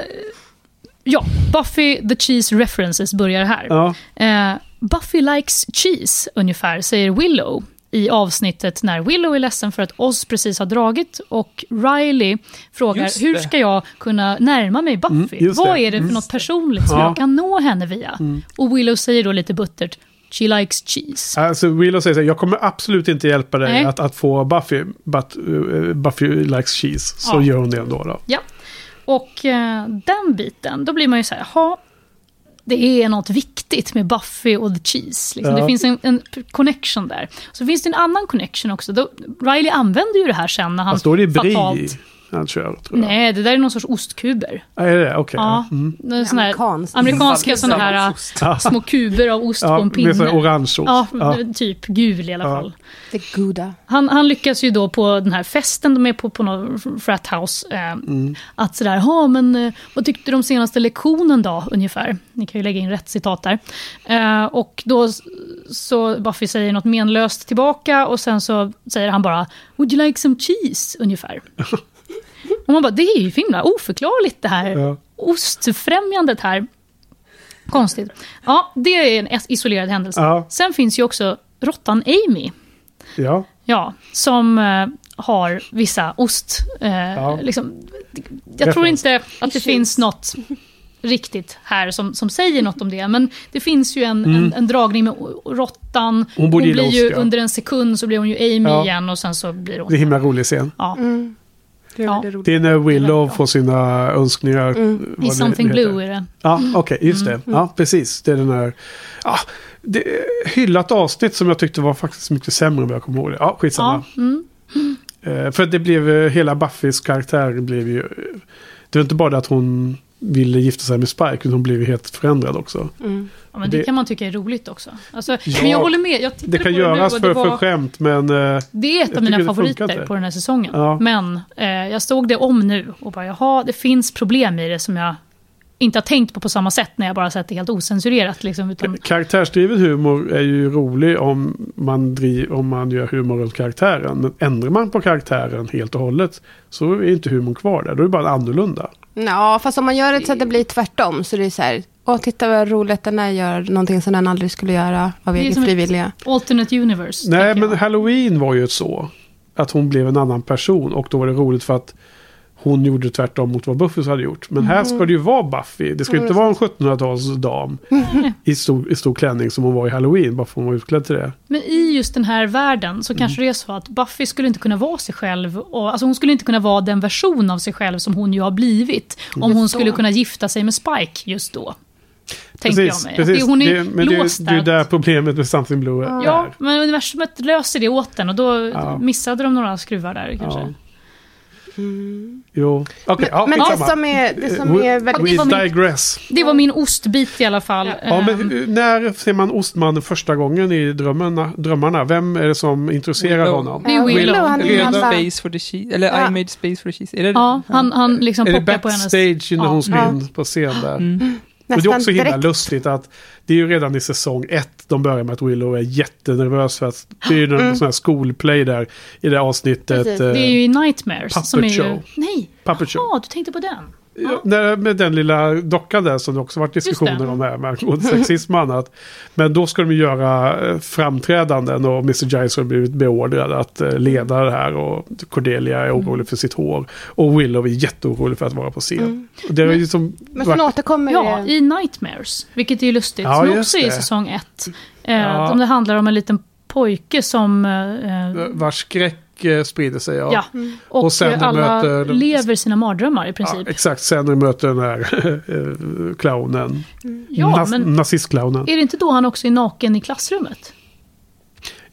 ja, Buffy the Cheese References börjar här. Ja, Eh, Buffy likes cheese, ungefär, säger Willow i avsnittet när Willow är ledsen för att Oz precis har dragit och Riley frågar hur ska jag kunna närma mig Buffy? Mm, Vad det. är det för Mm. något personligt som Ja. jag kan nå henne via? Och Willow säger då lite buttert, she likes cheese. alltså Willow säger så här, jag kommer absolut inte hjälpa dig Nej. att, att få Buffy, but uh, Buffy likes cheese. Så Ja. gör hon det ändå då. Ja. Och eh, den biten, då blir man ju så här, det är något viktigt med Buffy och the cheese. Liksom. Ja. Det finns en, en connection där. Så finns det en annan connection också. Då, Riley använder ju det här sen när han Fast då är det fatalt... han kör, tror jag. Nej, det där är någon sorts ostkuber. Ja, är det? Okej. Ja, Mm. är såna här Amerikanskt. amerikanska såna här Ja. små kuber av ost på Ja, en med sån pinne. här orange ost. Ja, Ja. typ gul i alla Ja. fall. Det goda. Han, han lyckas ju då på den här festen de är på, på någon frat house. Eh, Mm. Att sådär, ja men eh, vad tyckte du om senaste lektionen då, ungefär? Ni kan ju lägga in rätt citat där. Eh, och då så Buffy säger något menlöst tillbaka och sen så säger han bara Would you like some cheese? Ungefär. och man bara, det är ju himla oförklarligt det här Ja. ostfrämjandet här. Konstigt. Ja, det är en isolerad händelse. Ja. Sen finns ju också råttan Amy. Ja. Ja, som eh, har vissa ost... Eh, liksom, jag tror inte att det finns något riktigt här som, som säger något om det. Men det finns ju en, Mm. en, en dragning med råttan. Hon gilla blir ju ost, ja. under en sekund så blir hon ju Amy Ja. igen och sen så blir hon... Det är himla rolig scen. Ja. Är Ja. roligt. Det är när Willow får sina önskningar. Mm. I det Something heter. Blue är det. Ja, okej, just det. Ja, precis. Det är den här... Ja, det hyllat avsnitt som jag tyckte var faktiskt mycket sämre om jag kommer ihåg det. Ja, skitsamma. Ja, mm. Eh, för det blev... eh, Hela Buffys karaktär blev ju... Det var inte bara det att hon ville gifta sig med Spike, utan hon blev ju helt förändrad också. Mm. Ja, men det, Det- kan man tycka är roligt också. Alltså, Ja, men jag håller med. Jag Det kan på det nu göras och för, det, var, för skämt, men... eh, det är ett av mina det favoriter på den här säsongen. Ja. Men eh, jag såg det om nu och bara, jaha, det finns problem i det som jag inte har tänkt på på samma sätt när jag bara sett det helt osensurerat. Liksom, utan, Karaktärsdriven humor är ju rolig om man, driv, om man gör humor runt karaktären. Men ändrar man på karaktären helt och hållet så är inte humorn kvar där. Då är det bara annorlunda. Ja, fast om man gör det så att det blir tvärtom. Så det är så här, åh titta vad roligt den här gör någonting som den aldrig skulle göra av egen frivilliga. alternate universe. Nej, men jag. Halloween var ju så. Att hon blev en annan person och då var det roligt för att hon gjorde tvärtom mot vad Buffy hade gjort. Men här ska det ju vara Buffy. Det ska ju inte vara en 1700-talsdam i stor, i stor klänning som hon var i Halloween. Bara för hon var utklädd till det. Men i just den här världen Mm. så kanske det är så att Buffy skulle inte kunna vara sig själv. Och, alltså hon skulle inte kunna vara den version av sig själv som hon ju har blivit. Mm. Om hon skulle kunna gifta sig med Spike just då. Tänker jag mig. Att precis. Det, hon är det, men det, låst är- det är ju där. problemet med Something Blue är. Ja, men universumet löser det åt den och då Ja. missade de några skruvar där kanske. Ja. Jo, okej. ja, Men det som är, det som We- är väldigt... det var We min- digress. Det var min ostbit i alla fall. Ja, men Ehm, när ser man Ostmannen första gången i drömmarna? drömmarna? Vem är det som introducerar Willow. honom? Det är Willow. är gamla. Space for the cheese. Eller Ja. I made space for the cheese. Är det ja, han, han liksom Är det pockar på hennes... backstage när Ja. hon ska in på scen där? Mm. Och det är också himla direkt. lustigt att det är ju redan i säsong ett de börjar med att Willow är jättenervös för att det är ju någon sån här skolplay där i det avsnittet. Precis. eh, Det är ju i Nightmares. Puppet som är ju, Show. Nej, Puppet Show. ja, du tänkte på den. Ja, med den lilla dockan där som det också varit diskussioner det. om här med sexism och annat. Men då ska de göra eh, framträdanden och Mr. Giles har blivit beordrad att eh, leda det här och Cordelia är Mm. orolig för sitt hår. Och Willow är jätteorolig för att vara på scen. Och det är ju som... Men sen återkommer Ja, det. i Nightmares. Vilket är ju lustigt. Ja, som också är i det. säsong ett. Eh, Ja. Om det handlar om en liten pojke som... Eh, Vars skräck eh, sprider sig. Ja, ja. Och, Och sen eh, alla möter lever sina mardrömmar i Ja, princip. exakt. Sen när de möter den här eh, clownen. Ja, Nas- men Nazistclownen. är det inte då han också är naken i klassrummet?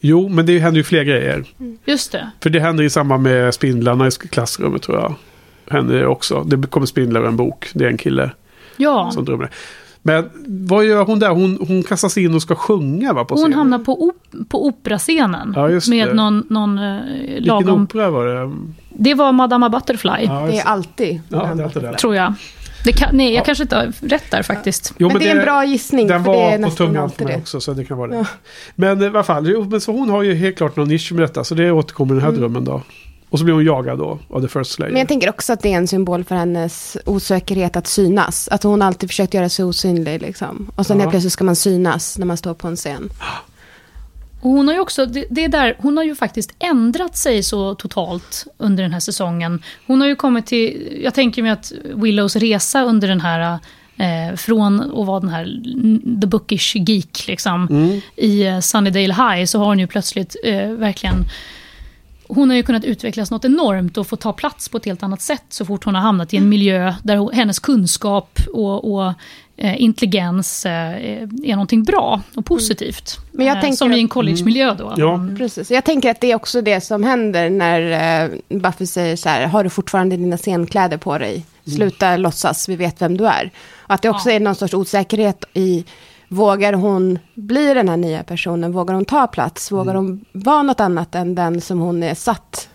Jo, men det händer ju fler grejer. Just det. För det händer i samband med spindlarna i klassrummet tror jag. Händer det också. Det kommer spindlar och en bok. Det är en kille Ja, som drömmer det. Men vad gör hon där? Hon, hon kastas in och ska sjunga va, på hon scenen. hamnar på, op på operascenen. Ja, just med det. någon, någon eh, Vilken lagom... opera var det? Det var Madama Butterfly, Ja, Det är alltid. Ja, det är alltid det. tror jag. Det kan, nej, jag Ja. kanske inte har rätt där faktiskt. Jo, men det är en bra gissning. Den för det är var på tungan för mig det. också, så det kan vara det. Ja. Men i alla fall, jo, men så hon har ju helt klart någon nisch med detta, så det återkommer i den här Mm. drömmen då. Och så blir hon jagad då av The First Slayer. Men jag tänker också att det är en symbol för hennes osäkerhet att synas. Att hon alltid försökt göra sig osynlig liksom. Och sen Ja. helt plötsligt ska man synas när man står på en scen. Och hon har ju också, det, det är där, hon har ju faktiskt ändrat sig så totalt under den här säsongen. Hon har ju kommit till, jag tänker mig att Willows resa under den här, eh, från att vara den här the bookish geek liksom, Mm. i eh, Sunnydale High, så har hon ju plötsligt eh, verkligen hon har ju kunnat utvecklas något enormt och få ta plats på ett helt annat sätt så fort hon har hamnat i en miljö där hon, hennes kunskap och, och eh, intelligens eh, är någonting bra och positivt. Men jag Eh, tänker som i en collegemiljö då. Ja. Precis. Jag tänker att det är också det som händer när Buffy säger så här, har du fortfarande dina scenkläder på dig? Sluta låtsas, vi vet vem du är. Och att det också Ja. är någon sorts osäkerhet i, vågar hon bli den här nya personen? Vågar hon ta plats? Vågar hon vara något annat än den som hon är satt?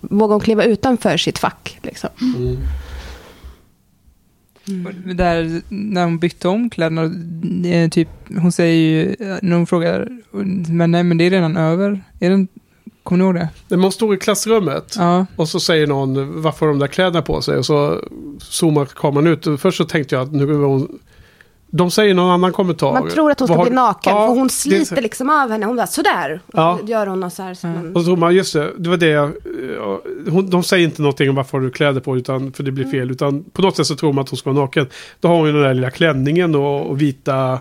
Vågar hon kliva utanför sitt fack? Liksom? Och Där, när hon bytte om kläderna, eh, typ, hon säger ju, eh, när hon frågar, men nej men det är redan över. Är den, kommer ni ihåg det? Men man står i klassrummet Ja. och så säger någon varför har de där kläderna på sig och så zoomar kameran ut. Och Först så tänkte jag att nu var hon De säger någon annan kommentar. Man tror att hon ska Vad har- bli naken, Ja, för hon det- sliter liksom av henne. Hon bara sådär. Och Ja. så gör hon något så här. Så man, Och så tror man, just det, det var det jag, ja, hon, De säger inte någonting om varför har du kläder på, utan, för det blir fel. Utan på något sätt så tror man att hon ska vara naken. Då har hon ju den där lilla klänningen och, och vita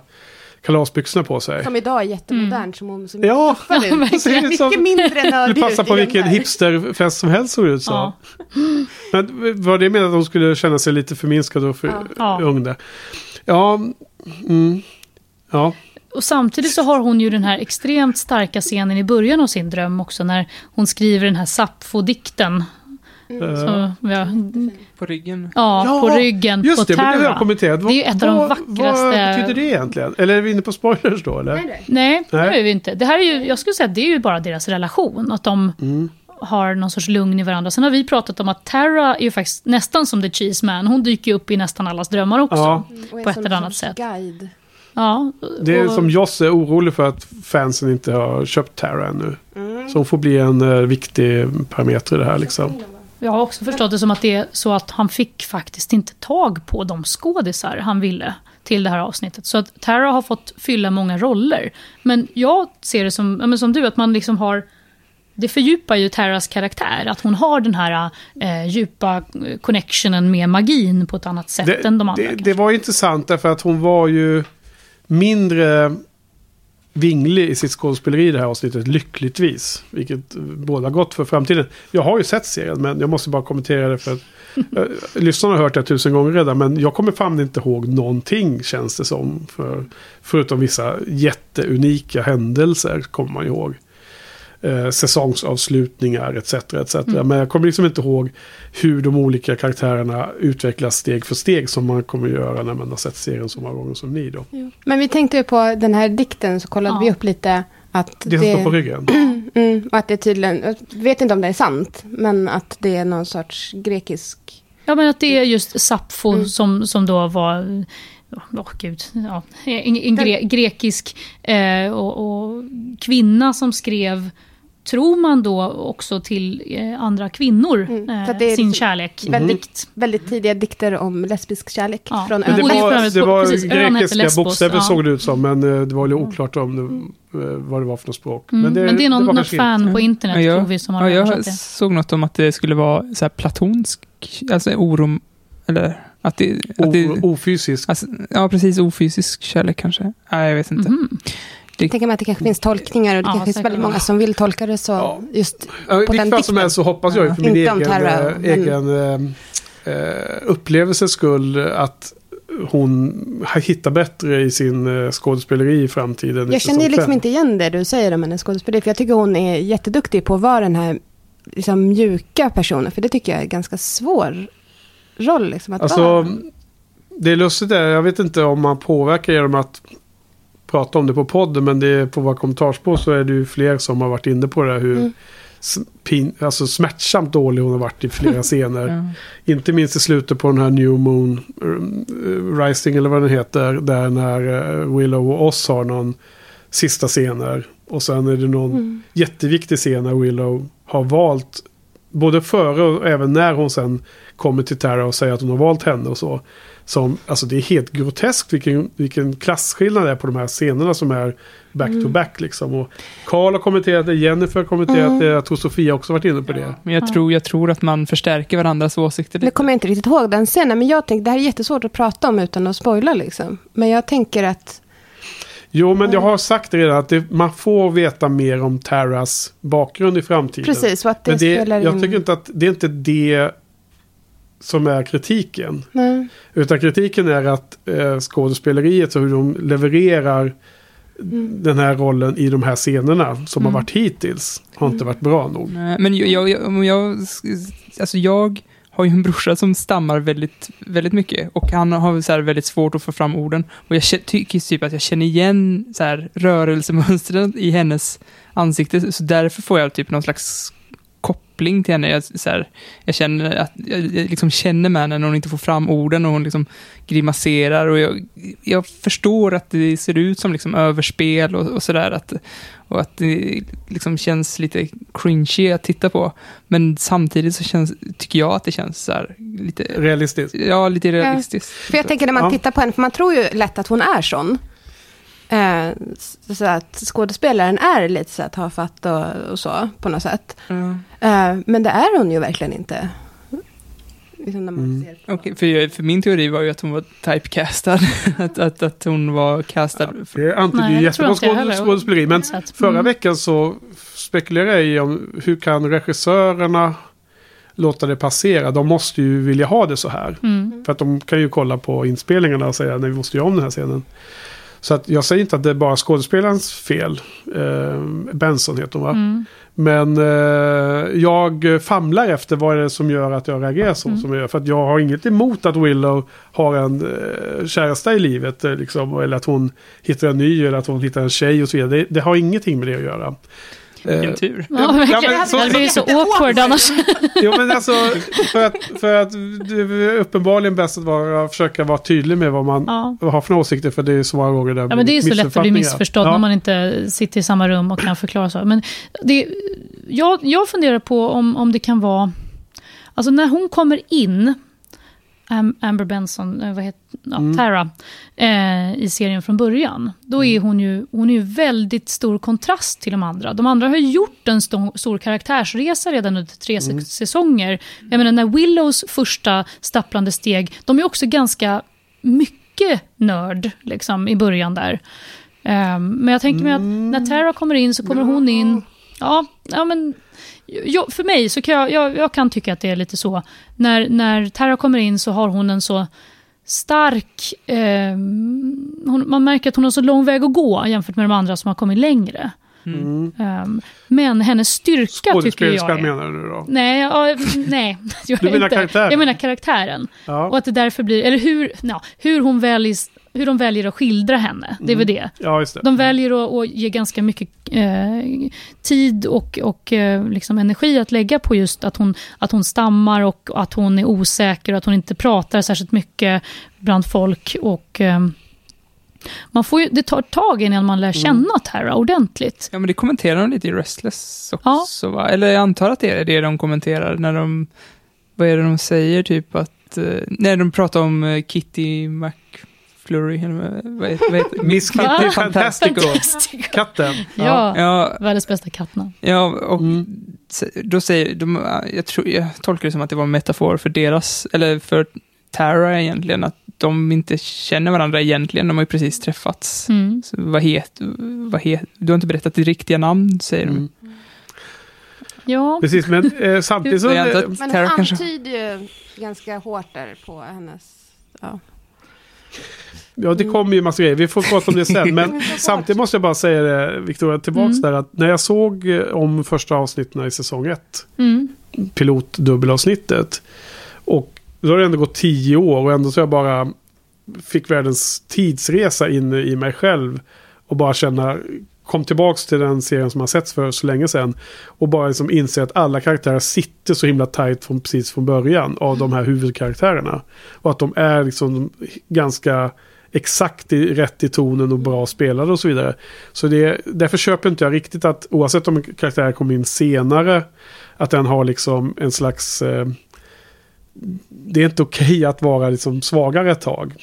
kalasbyxorna på sig. som idag är jättemodernt. Som hon som Ja, tuffare ut. det ser ut som- Mycket mindre Det nördig passar på vilken hipsterfest som helst såg det ut som. Ja. Men var det menat att hon skulle känna sig lite förminskad och för Ja. ung där? Ja, mm, ja. Och samtidigt så har hon ju den här extremt starka scenen i början av sin dröm också, när hon skriver den här Sappho-dikten. Eh, Så, ja, På ryggen. ja, Ja, på ryggen Just på det, har jag kommenterat. Det är ju ett av de Vad- vackraste- Vad betyder det egentligen? Eller är vi inne på spoilers då? Eller? Nej, det Nej. är vi inte. Det här är ju, jag skulle säga att det är ju bara deras relation. Att de Mm. Har någon sorts lugn i varandra. Sen har vi pratat om att Tara är ju faktiskt nästan som The Cheese Man. Hon dyker ju upp i nästan allas drömmar också. Ja. Och är på ett eller annat sätt. Guide. Ja, Det är och- som Joss är orolig för att fansen inte har köpt Tara ännu. Mm. Så hon får bli en eh, viktig parameter i det här liksom. Jag har också förstått det som att det är så att han fick faktiskt inte tag på de skådisar han ville till det här avsnittet. Så att Tara har fått fylla många roller. Men jag ser det som, ja, men som du, att man liksom har... Det fördjupar ju Taras karaktär, att hon har den här eh, djupa connectionen med magin på ett annat sätt Det, än de andra. det, det var intressant därför att hon var ju mindre vinglig i sitt skådespeleri i det här avsnittet, lyckligtvis. Vilket båda gott för framtiden. Jag har ju sett serien, men jag måste bara kommentera det för att eh, lyssnarna har hört det tusen gånger redan, men jag kommer fan inte ihåg någonting känns det som. För, förutom vissa jätteunika händelser kommer man ihåg. Eh, säsongsavslutningar etc. etc. Mm. Men jag kommer liksom inte ihåg hur de olika karaktärerna utvecklas steg för steg som man kommer göra när man har sett serien så många gånger som ni då. Men vi tänkte ju på den här dikten, så kollade Ja. vi upp lite att Det som står på ryggen. Mm, och att det tydligen, jag vet inte om det är sant, men att det är någon sorts grekisk... Ja, men att det är just Sappho Mm. som, som då var... Åh gud, ja, en, en gre, grekisk eh, och, och kvinna som skrev, tror man då också till eh, andra kvinnor, Mm, eh, det sin liksom kärlek. väldigt- Dikt. Väldigt tidiga dikter om lesbisk kärlek Ja. från Men Men det var, det var precis, grekiska bokstäver ja. såg det ut som, men eh, det var ju oklart om det, vad det var för något språk. Mm, men, det, är någon, något kanske fan inte- på internet, Ja, tror vi, som har Ja, jag det. såg något om att det skulle vara så här platonsk, alltså oro, eller att det... Att det O- Ofysisk. alltså, ja, precis. Ofysisk kärlek kanske. Nej, jag vet inte. Mhm. Jag tänker mig att det kanske finns tolkningar och det Ja, kanske finns väldigt många som vill tolka det så. Ja. Just Ja, I på vilket den fall som helst så hoppas jag ju för min Inte om egen, Tara, eh, men- egen eh, eh, upplevelses skull att hon hittar bättre i sin eh, skådespeleri i framtiden. Jag känner liksom inte igen det du säger om hennes skådespeleri. För jag tycker hon är jätteduktig på att vara den här liksom, mjuka personen. För det tycker jag är en ganska svår roll liksom, att Alltså, vara. det är lustigt där, jag vet inte om man påverkar genom att prata om det på podden, men det är på våra kommentarsspår så är det ju fler som har varit inne på det här hur Mm. pin, alltså smärtsamt dålig hon har varit i flera scener. Ja. Inte minst i slutet på den här New Moon eh, Rising eller vad den heter. Där när eh, Willow och Oz har någon sista scener. Och sen är det någon Mm. jätteviktig scen när Willow har valt. Både före och även när hon sen kommer till Tara och säger att hon har valt henne och så. Som, alltså det är helt groteskt vilken, vilken klasskillnad det är på de här scenerna som är back to back liksom. Och Carl har kommenterat det, Jennifer har kommenterat Mm. det, jag tror Sofia också varit inne på det. Men jag, tror, jag tror att man förstärker varandras åsikter Nu lite. kommer jag inte riktigt ihåg den scenen. Men jag tänkte, det här är jättesvårt att prata om utan att spoila liksom. Men jag tänker att, Jo, men jag har sagt det redan att det, man får veta mer om Taras bakgrund i framtiden. precis, och att det, men det, spelar jag in. tycker inte att det är inte det som är kritiken. Nej. Utan kritiken är att eh, skådespeleriet och hur de levererar Mm. den här rollen i de här scenerna som Mm. har varit hittills har inte varit bra nog. Nej, Men jag, jag, jag, alltså jag har ju en brorsa som stammar väldigt, väldigt mycket. Och han har så här väldigt svårt att få fram orden. Och jag tycker typ att jag känner igen så här rörelsemönstren i hennes ansikte. Så därför får jag typ någon slags koppling till henne. Jag, så här, jag känner att jag liksom känner med henne när hon inte får fram orden och hon liksom grimaserar. Och jag, jag förstår att det ser ut som liksom överspel och, och sådär. Att, och att det liksom känns lite cringy att titta på. Men samtidigt så känns, tycker jag att det känns så här, lite... Realistiskt? Ja, lite realistiskt. Ja. För jag tänker när man Ja. tittar på henne, för man tror ju lätt att hon är sån. Eh, så att skådespelaren är lite så här tafatt och, och så, på något sätt. Ja. Eh, men det är hon ju verkligen inte. Liksom när man Mm. ser Okej, för, jag- för min teori var ju att hon var typecastad. att, att, att hon var castad. för, Det Nej, jättebra inte skåd- skådespeleri. Men att- förra mm. veckan så spekulerade jag i om hur kan regissörerna låta det passera. De måste ju vilja ha det så här. Mm. För att de kan ju kolla på inspelningarna och säga nej vi måste göra om den här scenen. Så att jag säger inte att det är bara skådespelarens fel. Eh, Benson heter hon va? Mm. Men eh, jag famlar efter vad är det som gör att jag reagerar så Mm. som jag gör. För att jag har inget emot att Willow har en eh, käresta i livet. Eh, liksom, eller att hon hittar en ny eller att hon hittar en tjej och så vidare. Det, det har ingenting med det att göra. Vilken Eh, tur. Ja, men så- det blir så awkward annars. Jo men alltså för att, för att det är uppenbarligen bäst att vara, försöka vara tydlig med vad man Ja. har för åsikter. För det är så många gånger där Ja, men det är så lätt att bli missförstådd Ja. när man inte sitter i samma rum och kan förklara så. Men det, jag, jag funderar på om, om det kan vara... Alltså när hon kommer in, Amber Benson, eh, vad heter, ja, Mm. Tara, eh, i serien från början. Då är hon ju, hon är ju väldigt stor kontrast till de andra. De andra har ju gjort en stor, stor karaktärsresa redan under tre Mm. säsonger. Jag menar när Willows första stapplande steg, de är också ganska mycket nörd liksom, i början där. Ehm, men jag tänker mig att när Tara kommer in så kommer hon in... Ja, ja men... Jag, för mig så kan jag, jag, jag kan tycka att det är lite så. När, när Tara kommer in så har hon en så stark... ehm, hon, man märker att hon har så lång väg att gå jämfört med de andra som har kommit längre. Mm. Ehm, men hennes styrka tycker jag är... menar du då? Nej, ja, nej. Jag, Du menar inte. karaktären? jag menar karaktären. Ja. Och att det därför blir, eller hur, ja, hur, hon väljs, hur de väljer att skildra henne. Det är väl det. Ja, just det. De väljer att, att ge ganska mycket eh, tid och, och eh, liksom energi att lägga på just att hon, att hon stammar och att hon är osäker och att hon inte pratar särskilt mycket bland folk. Och, eh, man får ju, det tar ett tag innan man lär känna Tara ordentligt. Ja, men det kommenterar de lite i Restless också, va? Eller jag antar att det är det de kommenterar när de... Vad är det de säger, typ att... Eh, när de pratar om eh, Kitty McFlurry, vad- heter heter- Miss? Kitty Fantastico. Katten. Ja, Ja, världens bästa kattnamn. ja och Mm. då säger de... Jag, tror, jag tolkar det som att det var en metafor för deras, eller för Tara egentligen, att de inte känner varandra egentligen, de har ju precis träffats. Mm. Så vad het, vad het, du har inte berättat ditt riktiga namn, säger de. Mm. Ja, Precis, men eh, samtidigt så... Men eh, Men hon antyder ju ganska hårt där på hennes... Ja. Ja, det kommer ju massa grejer. Vi får prata om det sen. Men samtidigt måste jag bara säga det, Victoria, tillbaks Mm. där att när jag såg eh, om första avsnitten i säsong ett, mm. pilot-dubbelavsnittet, och då har det ändå gått tio år och ändå så jag bara fick världens tidsresa in i mig själv och bara känna kom tillbaka till den serien som har setts för så länge sedan och bara liksom inse att alla karaktärer sitter så himla tajt från, precis från början av de här huvudkaraktärerna. Och att de är liksom ganska exakt i, rätt i tonen och bra spelade och så vidare. Så det, därför köper inte jag riktigt att oavsett om en karaktär kommer in senare att den har liksom en slags... Eh, det är inte okej att vara liksom svagare ett tag.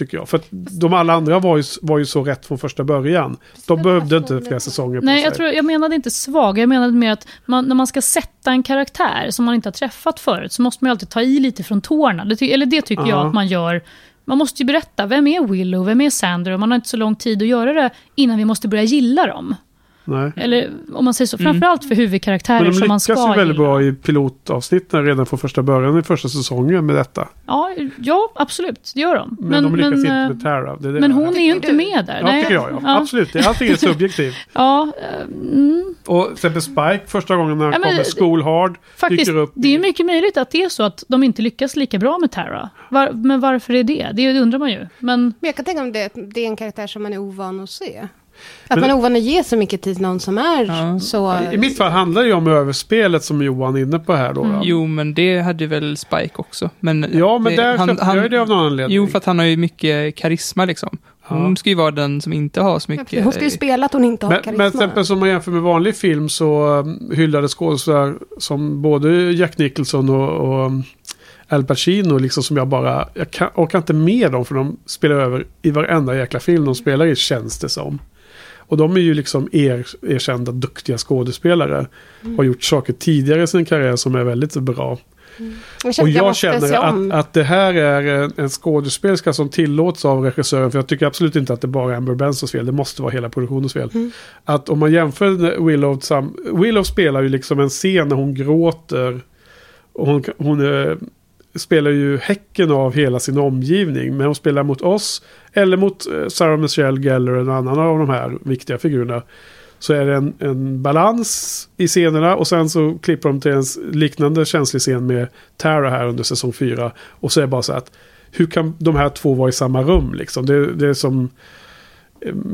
Tycker jag. För de alla andra var ju, var ju så rätt från första början. De behövde inte flera säsonger på Nej, sig. jag, tror, jag menade inte svag. Jag menade mer att man, när man ska sätta en karaktär som man inte har träffat förut så måste man ju alltid ta i lite från tårna. Det, eller det tycker jag Ja. att man gör. Man måste ju berätta, vem är Willow, vem är Sander? Och man har inte så lång tid att göra det innan vi måste börja gilla dem. Nej. Eller om man säger så, Mm. framförallt för huvudkaraktärer Men de som man lyckas ska ju väldigt gilla. bra i pilotavsnitten redan från första början i första säsongen med detta. Ja, ja, absolut, det gör de. Men, de lyckas inte eh, med Tara. Det är det men hon är ju inte med där. Ja, Nej, tycker jag. Ja. Ja, Absolut, allting är subjektivt. ja, eh, mm, Och till exempel Spike, första gången när han Ja, men- kommer School Hard, Faktiskt, dyker upp. det är mycket möjligt att det är så att de inte lyckas lika bra med Tara. Var, men varför är det? Det undrar man ju. Men Men jag kan tänka mig det, det är en karaktär som man är ovan att se. Att Men- man är ovan att ge så mycket tid till någon som är Ja. så... I mitt fall handlar det ju om överspelet som Johan är inne på här då. då. Jo, men det hade väl Spike också. Men Ja, men det, där köpte jag ju det av någon anledning. Jo, för att han har ju mycket karisma liksom. Hon Ja. ska ju vara den som inte har så mycket... Hon ska ju spela att hon inte har Men, karisma. men till exempel som man jämför med vanlig film så um, hyllade skådespelare som både Jack Nicholson och, och um, Al Pacino liksom som jag bara, jag kan, orkar inte med dem för de spelar över i varenda jäkla film de spelar i känns det som. Och de är ju liksom er, erkända duktiga skådespelare. Har gjort saker tidigare i sin karriär som är väldigt bra. jag känner Och jag känner att, att det här är en, en skådespelerska som tillåts av regissören. För jag tycker absolut inte att det bara är Amber Bensons fel. Det måste vara hela produktionens fel. Mm. Att om man jämför Willow, Willow spelar ju liksom en scen när hon gråter. Och hon, hon spelar ju häcken av hela sin omgivning. Men hon spelar mot oss. Eller mot eh, Sarah Michelle Gellar, en annan av de här viktiga figurerna. Så är det en, en balans i scenerna och sen så klipper de till en liknande känslig scen med Tara här under säsong 4. Och så är det bara så att hur kan de här två vara i samma rum liksom? Det, det är som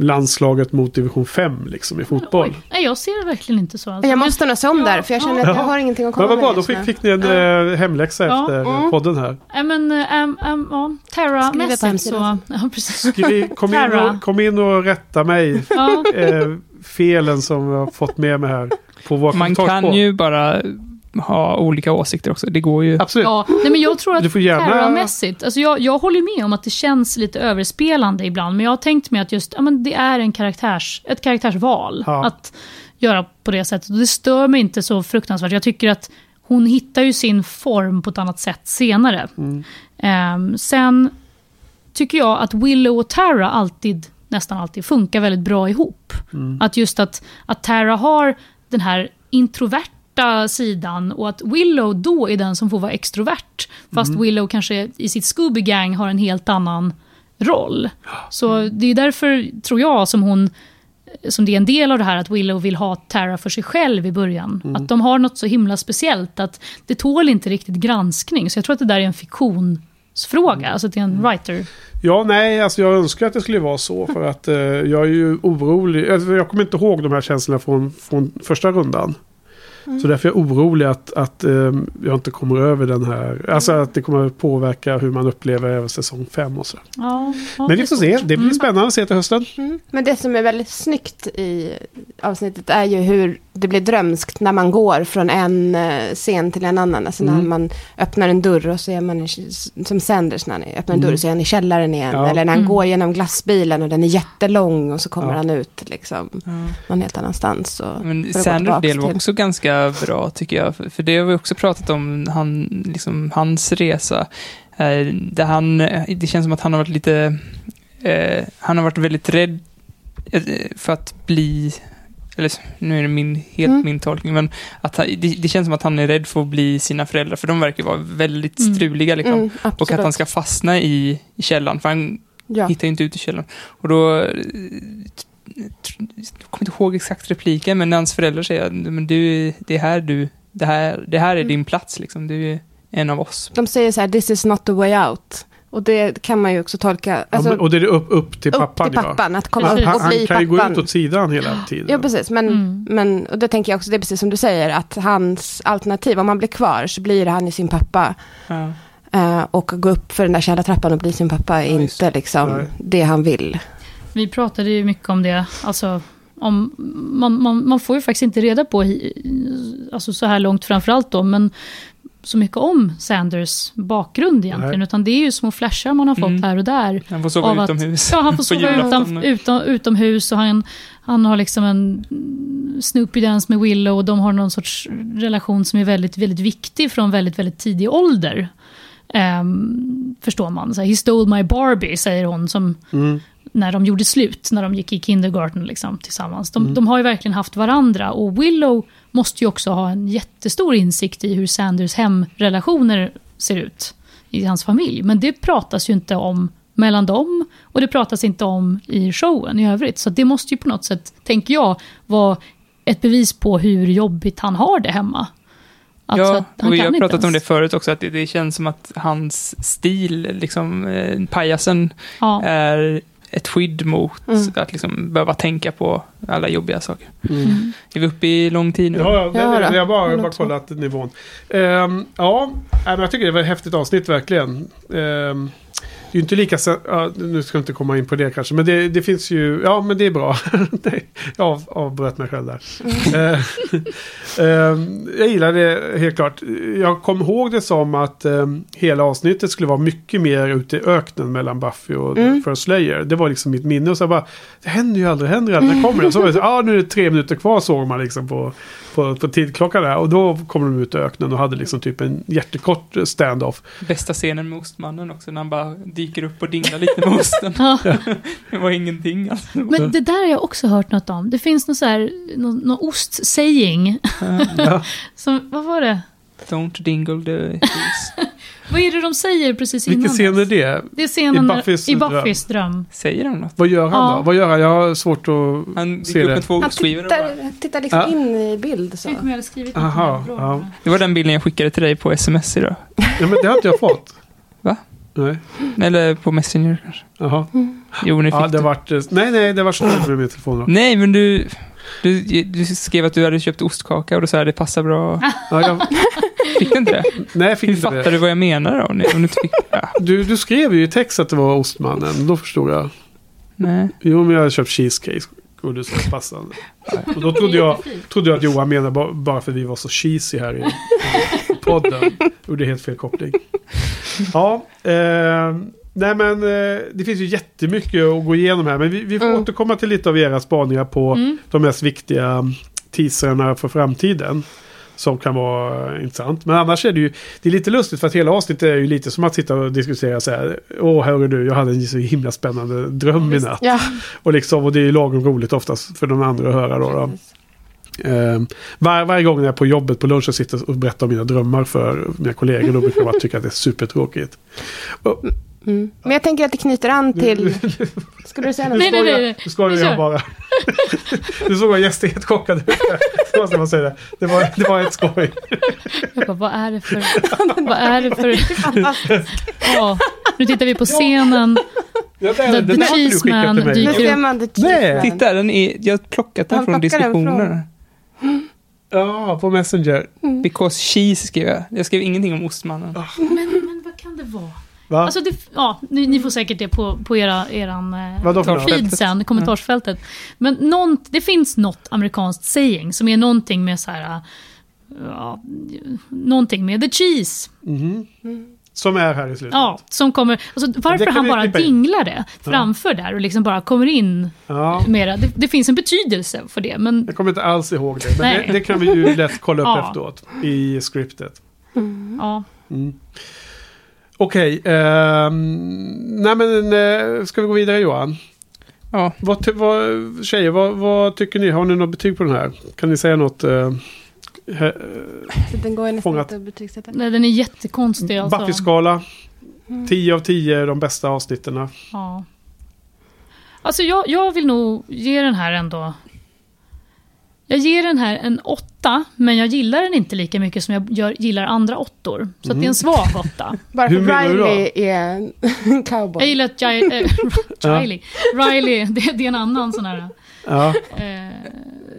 landslaget mot division 5 liksom i fotboll. Oj, nej, jag ser det verkligen inte så. Alltså. Jag måste nog se om där, för jag känner att jag Ja. har ingenting att Men komma vad med bra, då fick, fick ni en eh, hemläxa Ja. efter Mm. podden här. Nej, men um, um, ja, Skriv det på Terra-mässigt så... Ja, precis. Skriv, kom, in Tara. och, kom in och rätta mig. Ja, Eh, felen som jag har fått med mig här på vår Man kan ju bara ha olika åsikter också. Det går ju. Absolut. ja. Nej, men jag tror att Du får gärna- Terra-mässigt, alltså jag, jag håller med om att det känns lite överspelande ibland, men jag har tänkt mig att just, ja, men det är en karaktärs, ett karaktärsval Ja. att göra på det sättet. Och det stör mig inte så fruktansvärt. Jag tycker att hon hittar ju sin form på ett annat sätt senare. Mm. Ehm, sen tycker jag att Willow och Tara alltid, nästan alltid, funkar väldigt bra ihop. Mm. Att just att, att Tara har den här introverta sidan och att Willow då är den som får vara extrovert. Fast Mm. Willow kanske i sitt Scooby-gang har en helt annan roll. Så det är därför, tror jag, som hon som det är en del av det här att Willow vill ha Tara för sig själv i början. Mm. Att de har något så himla speciellt att det tål inte riktigt granskning. Så jag tror att det där är en fiktionsfråga, alltså att det är en writer. Ja, nej, alltså jag önskar att det skulle vara så. För att eh, jag är ju orolig. Alltså, jag kommer inte ihåg de här känslorna från, från första rundan. Så därför är jag orolig att, att eh, jag inte kommer över den här. Alltså att det kommer att påverka hur man upplever även säsong 5 och så. Ja, Men det vi får se. Det blir Mm. spännande att se till hösten. Mm. Men det som är väldigt snyggt i avsnittet är ju hur det blir drömskt när man går från en eh, scen till en annan. Alltså när Mm. man öppnar en dörr och så är man, som Sanders när han öppnar en dörr Mm. så är han i källaren igen. Ja. Eller när han Mm. går genom glassbilen och den är jättelång och så kommer Ja. han ut liksom någon helt annanstans. Och, Men Sanders del var till- också ganska bra tycker jag. För, för det har vi också pratat om, han, liksom, hans resa. Eh, där han, eh, det känns som att han har varit lite, eh, han har varit väldigt rädd för att bli, eller nu är det min, helt Mm. min tolkning, men att han, det, det känns som att han är rädd för att bli sina föräldrar, för de verkar vara väldigt Mm. struliga liksom. Mm, Och att han ska fastna i, i källan, för han Ja. hittar ju inte ut i källaren. Och då, jag kommer inte ihåg exakt repliken, men när hans föräldrar säger men du, det är här du, det här, det här är Mm. din plats liksom, du är en av oss. De säger så här, this is not the way out. Och det kan man ju också tolka. Alltså, ja, men, och det är upp, upp till upp pappan. till pappan, att komma Ja. upp Han, och han bli kan ju gå pappan. ut åt sidan hela tiden. Ja, precis. Men, Mm. men och det tänker jag också, det är precis som du säger, att hans alternativ, om han blir kvar så blir han ju sin pappa. Ja. Eh, och gå upp för den där källartrappan och bli sin pappa är Ja, just inte liksom det han vill. Vi pratade ju mycket om det. Alltså, om, man, man, man får ju faktiskt inte reda på, alltså så här långt framförallt då, men så mycket om Sanders bakgrund egentligen. Nej. Utan det är ju små flashar man har fått Mm. här och där. Han får sova Av att- utomhus. Ja, han får sova utan, utom, utomhus och han, han har liksom en Snoopy Dance med Willow och de har någon sorts relation som är väldigt, väldigt viktig från väldigt, väldigt tidig ålder. Ehm, förstår man. Så här, He stole my Barbie, säger hon, som Mm. När de gjorde slut, när de gick i kindergarten liksom, tillsammans. De, Mm. de har ju verkligen haft varandra och Willow måste ju också ha en jättestor insikt i hur Sanders hemrelationer ser ut i hans familj. Men det pratas ju inte om mellan dem och det pratas inte om i showen i övrigt. Så det måste ju på något sätt, tänker jag, vara ett bevis på hur jobbigt han har det hemma. Alltså ja, och kan har pratat om det förut också, att det, det känns som att hans stil, liksom, eh, pajasen, Ja. är ett skydd mot Mm. att liksom behöva tänka på alla jobbiga saker. Mm. Är vi uppe i lång tid nu? Ja, det, Ja, jag har bara, bara kollat nivån. Ehm, ja, men jag tycker det var ett häftigt avsnitt verkligen. Ehm, det är inte lika... Ja, nu ska jag inte komma in på det kanske. Men det, det finns ju... Ja, men det är bra. Jag av, avbröt mig själv där. Ehm, ehm, jag gillar det helt klart. Jag kom ihåg det som att ehm, hela avsnittet skulle vara mycket mer ute i öknen mellan Buffy och Mm. First Slayer. Det var liksom mitt minne. Och så bara, det händer ju aldrig, händer ju aldrig. När kommer det? Så så, ah, nu är det tre minuter kvar såg man liksom på, på, på tidklockan där. Och då kom de ut i öknen och hade liksom typ en jättekort stand-off. Bästa scenen med ostmannen också, när han bara dyker upp och dinglar lite med osten. Ja. det var ingenting alltså. Men det där har jag också hört något om. Det finns någon så här, någon, någon ost-saying. Ja. Som, vad var det? Don't dingle the heels. Vad är det de säger precis innan? Vilken scen är det? Det är scenen I Buffys i dröm. Buffys dröm. Säger de något? Vad gör han Ja. då? Vad gör han? Jag har svårt att Han se det. två Han tittar, tittar liksom Ja. in i bild. Så. Jag hade skrivit Aha, ja. Det var den bilden jag skickade till dig på sms idag. Ja, men det har inte jag fått. Va? Nej. Eller på Messenger kanske. Jaha. Jo, ni fick Ja, det vart... eh, Nej, nej, det var snällt med min telefon. Då. Nej, men du, du... Du skrev att du hade köpt ostkaka och då sa jag det passar bra. Ja, jag, Fick du inte det? nej, jag fick Hur inte fattar det. du vad jag menar då? Om du inte fick... Du, du skrev ju i text att det var ostmannen. Då förstod jag. nej. Jo, men jag hade köpt cheesecake. Och du sa passande. Och då trodde jag, trodde jag att Johan menade ba- bara för att vi var så cheesy här i, i podden. Gjorde helt fel koppling. Ja, eh, nej men eh, det finns ju jättemycket att gå igenom här. Men vi, vi får Mm. återkomma till lite av era spaningar på Mm. de mest viktiga teaserna för framtiden. Som kan vara intressant. Men annars är det ju det är lite lustigt för att hela avsnittet är ju lite som att sitta och diskutera så här. Åh, hörru du, jag hade en så himla spännande dröm i natt. Ja, Och, liksom, och det är ju lagom roligt oftast för de andra att höra då. då. Ehm, var, varje gång jag är på jobbet på lunch och sitter och berättar om mina drömmar för mina kollegor då brukar bara tycka att det är supertråkigt. Och, mm. Men jag tänker att det knyter an till... Skulle du säga något? Nej, nej, nej. Du skojar jag bara. du såg vad gästen helt chockad ut. Så måste man säga det. Det var, det var ett skoj. Jag bara, vad är det för... vad är det för... ja, nu tittar vi på scenen. Ja, det, det the där har inte du cheese skickat man till mig. Nu dyker ser man det Nej. Titta, den är, jag har plockat den från diskussionerna. Ja, på Messenger. Because cheese skrev jag. Jag skrev ingenting om ostmannen. Men, men vad kan det vara? Va? Alltså det, ja, ni, ni får säkert det på, på era, eran eh, feed sen, kommentarsfältet. Men någon, det finns något amerikanskt saying som är någonting med så här... Ja, någonting med the cheese. Mhm. Som är här i slutet. Ja, som kommer... Alltså, varför han bara dinglar det framför där och liksom bara kommer in Ja. mera. Det, det finns en betydelse för det, men Jag kommer inte alls ihåg det. Men det, det kan vi ju lätt kolla upp Ja. efteråt. I scriptet. ja. Mm. Okej. ehm, nej men eh, ska vi gå vidare Johan? Ja, Vad, vad, tjejer, vad, vad tycker ni? Har ni något betyg på den här? Kan ni säga något? Uh, Den går ju nästan Fångat. inte att betygsätta. Nej, den är jättekonstig alltså. Buffy-skala. 10 av 10 är de bästa avsnitten. Ja. Alltså jag, jag vill nog ge den här ändå... Jag ger den här en åtta, men jag gillar den inte lika mycket som jag gör, gillar andra åttor. Så att det är en svag åtta. Bara Hur för menar du då? Riley är en cowboy. Jag gillar att Gi- äh, Riley, Riley det, det är en annan sån här... Ja. Eh,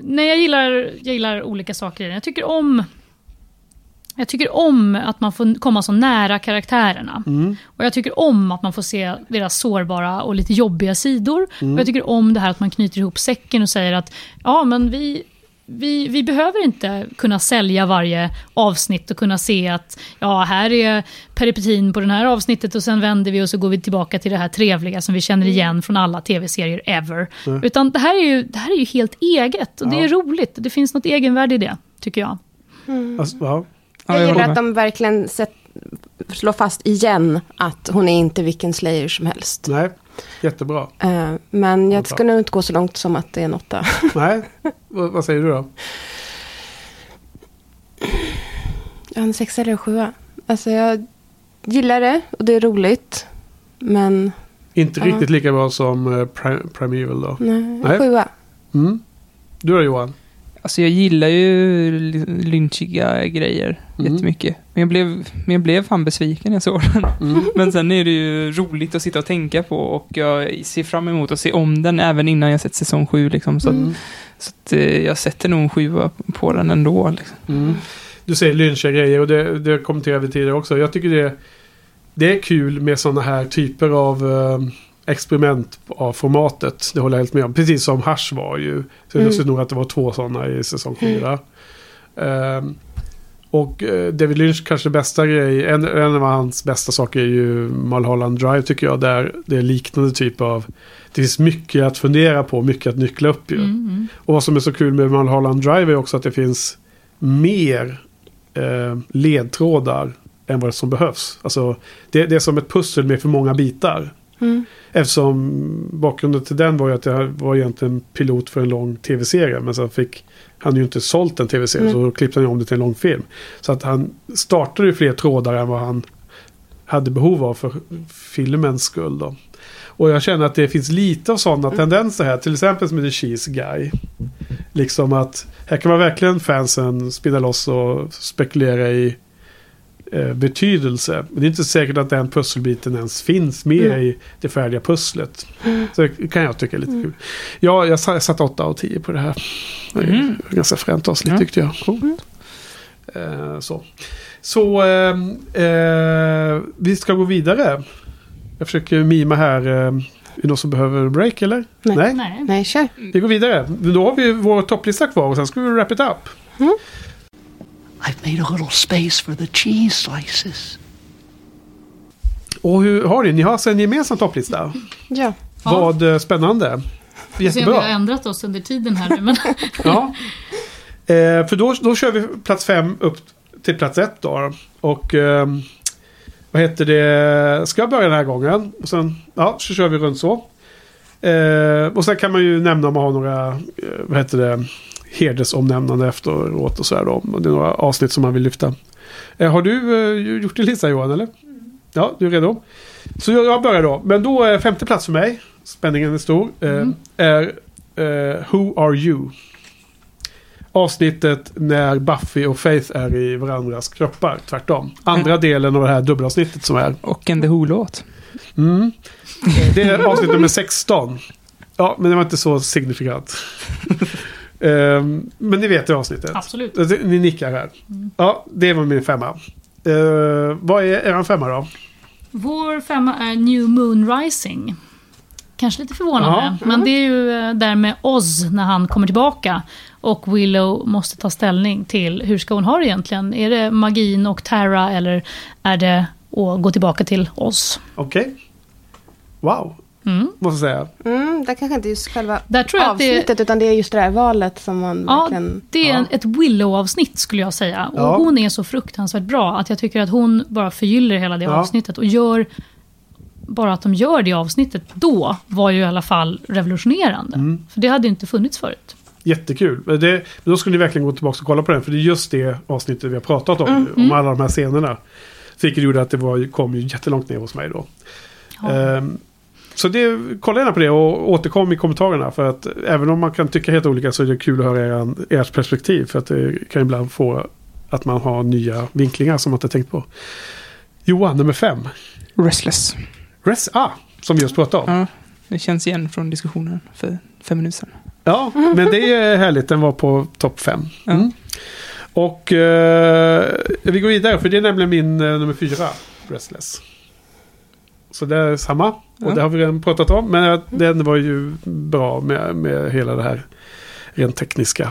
nej, jag gillar, jag gillar olika saker i den. Jag tycker om... Jag tycker om att man får komma så nära karaktärerna. Och jag tycker om att man får se deras sårbara och lite jobbiga sidor. Och jag tycker om det här att man knyter ihop säcken och säger att ja, men vi, vi, vi behöver inte kunna sälja varje avsnitt och kunna se att ja, här är peripetin på det här avsnittet och sen vänder vi och så går vi tillbaka till det här trevliga som vi känner igen från alla tv-serier ever. Utan det här, är ju, det här är ju helt eget och det är roligt. Det finns något egenvärde i det, tycker jag. Alltså, ja. ja Jag jag gillar att de verkligen sett, slår fast igen att hon är inte vilken slayer som helst. Nej, jättebra. Eh, men jag ska nog inte gå så långt som att det är en åtta. Nej, vad, säger du då? Jag har en sexa eller en sjua. Alltså jag gillar det och det är roligt. Men Inte Ja. riktigt lika bra som uh, Primeval då. nej, Nej. sjua. Mm. Du då Johan? Alltså jag gillar ju lynchiga grejer Mm. jättemycket. Men jag, blev, men jag blev fan besviken när jag såg den. Mm. Men sen är det ju roligt att sitta och tänka på och jag ser fram emot att se om den även innan jag sett säsong sju. Liksom, så Mm. att, så att eh, jag sätter nog en sjua på den ändå. Liksom. Mm. Du säger lynchiga grejer och det, det kommenterade vi tidigare också. Jag tycker det, det är kul med sådana här typer av eh, experiment av formatet. Det håller jag helt med om. Precis som Hash var ju. Så Mm. lustigt nog att det var två sådana i säsong fyra. Ehm, och eh, David Lynch kanske bästa grej, en, en av hans bästa saker är ju Mulholland Drive tycker jag. Där det är liknande typ av, det finns mycket att fundera på, mycket att nyckla upp ju. Mm, mm. Och vad som är så kul med Mulholland Drive är också att det finns mer eh, ledtrådar än vad som behövs. Alltså, det, det är som ett pussel med för många bitar. Mm. Eftersom bakgrunden till den var ju att jag var egentligen pilot för en lång tv-serie. Men sen fick han ju inte sålt en tv-serie Mm. så då klippte han om det till en lång film. Så att han startade ju fler trådar än vad han hade behov av för filmens skull. Då. Och jag känner att det finns lite av sådana tendenser här. Till exempel med The Cheese Guy. Liksom att här kan man verkligen fansen spinna loss och spekulera i eh, betydelse. Men det är inte säkert att den pusselbiten ens finns med Mm. i det färdiga pusslet. Så det kan jag tycka är lite kul. Ja, jag sa- jag satte 8 av 10 på det här. Det är Mm. Ganska fränt avsnitt Ja. tyckte jag. Coolt. Eh, så så ehm, eh, vi ska gå vidare. Jag försöker mima här. Eh, är det någon som behöver en break eller? Nej. Nej. Nej, kör. Vi går vidare. Då har vi vår topplista kvar och sen ska vi wrap it up. I've made a little space for the cheese slices. Och hur har ni? Ni har alltså en gemensam topplista. Ja. Ja. Vad eh, spännande. Om vi har Jättebra. ändrat oss under tiden här nu. Men Ja. Eh, för då, då kör vi plats fem upp till plats ett då. Och ehm, vad heter det? Ska jag börja den här gången? Och sen, ja, så kör vi runt så. Eh, och sen kan man ju nämna om man har några, eh, vad heter det, hedersomnämnande efteråt och så här då. Om det är några avsnitt som man vill lyfta. Eh, har du eh, gjort din lista Johan, eller? Ja, du är redo? Så jag, jag börjar då. Men då är femte plats för mig, spänningen är stor, eh, är eh, Who Are You? Avsnittet när Buffy och Faith är i varandras kroppar, tvärtom. Andra delen av det här dubbelavsnittet som är. Och en The Who-låt. Mm. Det är avsnitt nummer 16. Ja, men det var inte så signifikant. Ehm, men ni vet det avsnittet. absolut. Ni nickar här. Ja, det var min femma. Uh, vad är er femma då? Vår femma är New Moon Rising. Kanske lite förvånande, Ja. men det är ju eh, där med Oz när han kommer tillbaka. Och Willow måste ta ställning till hur ska hon ha det egentligen? Är det magin och Tara eller är det att gå tillbaka till Oz? Okej. Wow, Mm. måste säga. Mm, det kanske inte just själva Där tror jag att det, avsnittet, utan det är just det här valet som man Ja, verkligen... det är Ja. ett Willow-avsnitt skulle jag säga. Och Ja. hon är så fruktansvärt bra att jag tycker att hon bara förgyller hela det Ja. avsnittet och gör bara att de gör det avsnittet då var ju i alla fall revolutionerande. Mm. För det hade ju inte funnits förut. Jättekul. Men Det, då skulle ni verkligen gå tillbaka och kolla på den. För det är just det avsnittet vi har pratat om. Om alla de här scenerna. Vilket gjorde att det var, kom ju jättelångt ner hos mig då. Ja. Ehm, så det, kolla gärna på det och återkom i kommentarerna. För att även om man kan tycka helt olika så är det kul att höra er, ert perspektiv. För att det kan ibland få att man har nya vinklingar som man inte tänkt på. Johan, nummer fem. Restless. Res ah, som vi just pratade om. Ja, det känns igen från diskussionen för fem minuter sedan. Ja, men det är härligt. Den var på topp fem. Ja. Mm. Och eh, vi går vidare för det är nämligen min eh, nummer fyra. Restless. Så det är samma. Och Ja. det har vi redan pratat om. Men den var ju bra med, med hela det här rent tekniska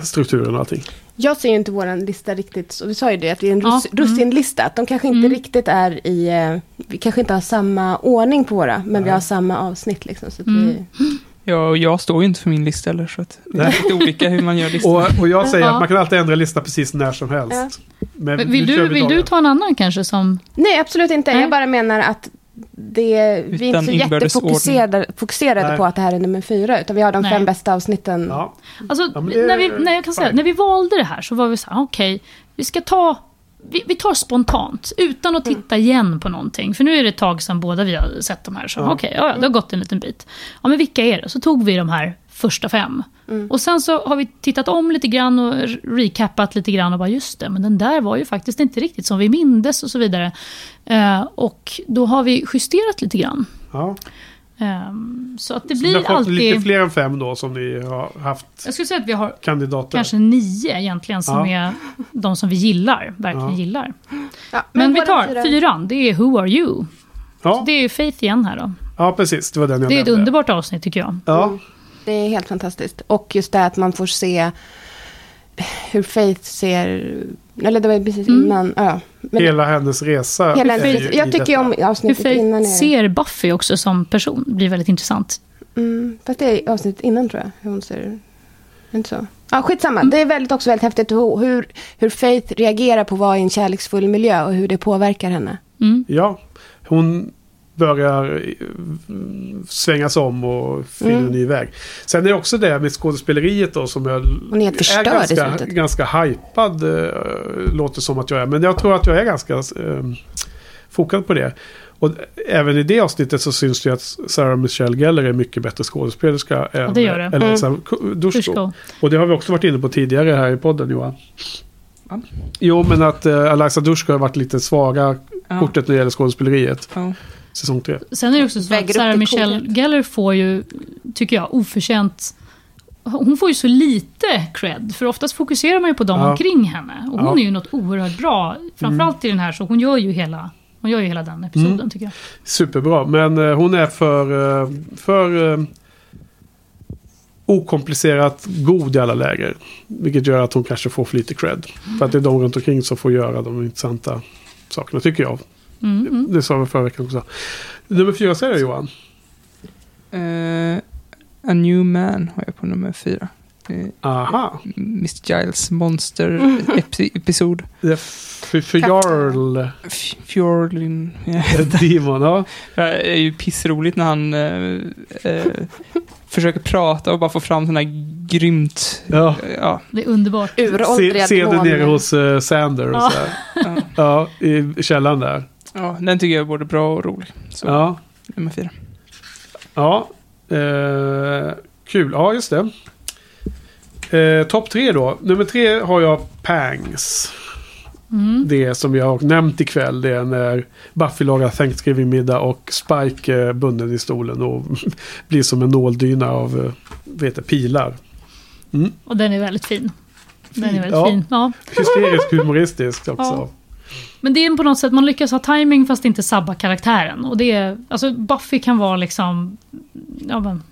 strukturen och allting. Jag ser ju inte våran lista riktigt, så vi sa ju det, att det är en Ja, russ, mm. russinlista. Att de kanske inte Mm. riktigt är i, eh, vi kanske inte har samma ordning på våra, men vi Nej. har samma avsnitt liksom. Så att Mm. vi, Ja, och jag står ju inte för min lista heller, så att det är lite olika hur man gör listan. Och, och jag säger Ja. att man kan alltid ändra lista precis när som helst. Men Men Vill, du, vi vill du ta en annan kanske som... Nej, absolut inte. Nej. Jag bara menar att det, vi är inte så jättefokuserade fokuserade Nej. på att det här är nummer fyra, utan vi har de Nej. fem bästa avsnitten. Ja. Alltså, Ja, det- när, vi, när, jag kan säga, när vi valde det här så var vi så här, okej, vi ska ta... Vi, vi tar spontant, utan att titta igen på någonting. För nu är det ett tag sedan båda vi har sett de här. Så Ja. okej, ja, ja, det har gått en liten bit. Ja, men vilka är det? Så tog vi de här första fem. Mm. Och sen så har vi tittat om lite grann och r- recappat lite grann och bara just det, men den där var ju faktiskt inte riktigt som vi mindes och så vidare. Eh, och då har vi justerat lite grann. Ja. Ehm, så att det Så blir fått alltid... lite fler än fem då som ni har haft Jag skulle säga att vi har kandidater. kanske nio egentligen som Ja. är de som vi gillar, verkligen Ja. gillar. Ja, Men vi våra tar fyra- fyran, det är Who Are You? Det är ju Faith igen här då. ja, precis. Det var den jag Det är ett underbart avsnitt tycker jag. Ja, Det är helt fantastiskt. Och just det att man får se hur Faith ser... Eller det var ju precis Mm. innan. Ja. Men hela hennes resa. hela är ju i jag tycker detta. om Hur avsnittet innan. Faith är- ser Buffy också som person blir väldigt intressant. Mm, fast det är avsnittet innan tror jag. Hur hon ser... Inte så. Ja, skitsamma. Mm. Det är väldigt, också väldigt häftigt hur, hur, hur Faith reagerar på att vara i en kärleksfull miljö och hur det påverkar henne. Mm. Ja, hon börjar eh, svängas om och finner Mm. en ny väg. Sen är det också det med skådespeleriet då som jag Hon är i ganska, ganska hypad. Eh, låter som att jag är. Men jag tror att jag är ganska eh, fokad på det. Och även i det avsnittet så syns det ju att Sarah Michelle Gellar är mycket bättre skådespelerska än det gör det. Mm. Elsa Dushko. Dushko. Och det har vi också varit inne på tidigare här i podden Johan. Va? Jo, men att uh, Alexa Dushko har varit lite svaga Ja. kortet när det gäller skådespeleriet. Ja. Säsong tre. Sen är det också så att Sarah Michelle coolt. Gellar får ju, tycker jag, oförtjänt... Hon får ju så lite cred, för oftast fokuserar man ju på dem Ja. omkring henne. Och hon Ja. Mm. är ju något oerhört bra, framförallt i den här, så hon gör ju hela, hon gör ju hela den episoden Mm. tycker jag. Superbra, men eh, hon är för, eh, för eh, okomplicerat god i alla läger. Vilket gör att hon kanske får för lite cred. För att det är de runt omkring som får göra de intressanta sakerna, tycker jag. Mm. Det sa vi förra veckan också. Nummer fyra säger du Johan. Eh, A New Man har jag på nummer fyra. Eh, Aha. Mr Giles för Jarl. Fjordlin. Ja. Demon, ja. Det är ju pissroligt när han eh, försöker prata och bara få fram sådana här grymt... ja. Ja, Det är underbart. Se, Uråldriga se det nere hos uh, Sander ja, Ja, i källaren där. Ja, den tycker jag är både bra och rolig. Så, Ja. nummer fyra. Ja, eh, kul. Ja, just det. Eh, Topp tre då. Nummer tre har jag Pangs. Mm. Det som jag har nämnt ikväll. Det är när Buffy lagar Thanksgiving-middag och Spike är bunden i stolen och blir som en nåldyna av eh, heter, det, pilar. Och den är väldigt fin. Den är väldigt Ja. fin. Ja. Hysteriskt humoristiskt också. Ja. Men det är på något sätt, man lyckas ha timing fast inte sabba karaktären. Och det är, alltså Buffy kan vara liksom, ja men,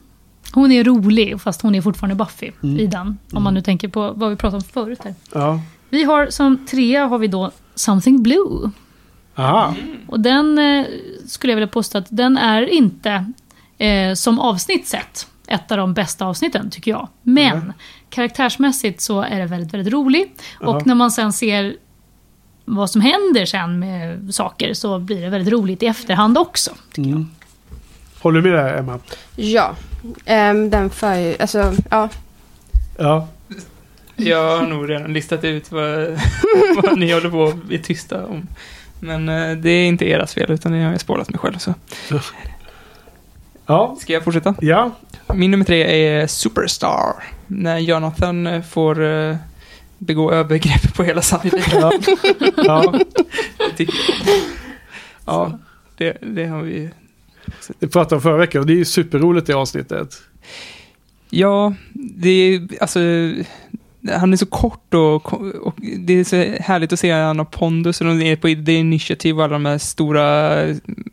hon är rolig fast hon är fortfarande Buffy Mm. i den. Om man nu tänker på vad vi pratade om förut här. Ja. Vi har som trea har vi då Something Blue. Aha. Och den eh, skulle jag vilja påstå att den är inte eh, som avsnitt sett ett av de bästa avsnitten tycker jag. Men Mm. karaktärsmässigt så är det väldigt, väldigt rolig. Och när man sen ser vad som händer sen med saker så blir det väldigt roligt i efterhand också. tycker jag. Mm. Håller du med där Emma? Ja, Ehm, den för ju, alltså, ja. Ja. Jag har nog redan listat ut vad, vad ni håller på och är tysta om. Men eh, det är inte ert fel, utan jag har spårat mig själv. Så. Ja. Ska jag fortsätta? Ja. Min nummer tre är Superstar. När Jonathan får eh, begå övergrepp på hela Sunnydale. Ja. ja. Ja, det, det har vi... Det pratade om förra veckan och det är ju superroligt det avsnittet. Ja, det är alltså... Han är så kort och, och det är så härligt att se han har pondus och de är på The Initiative och alla de här stora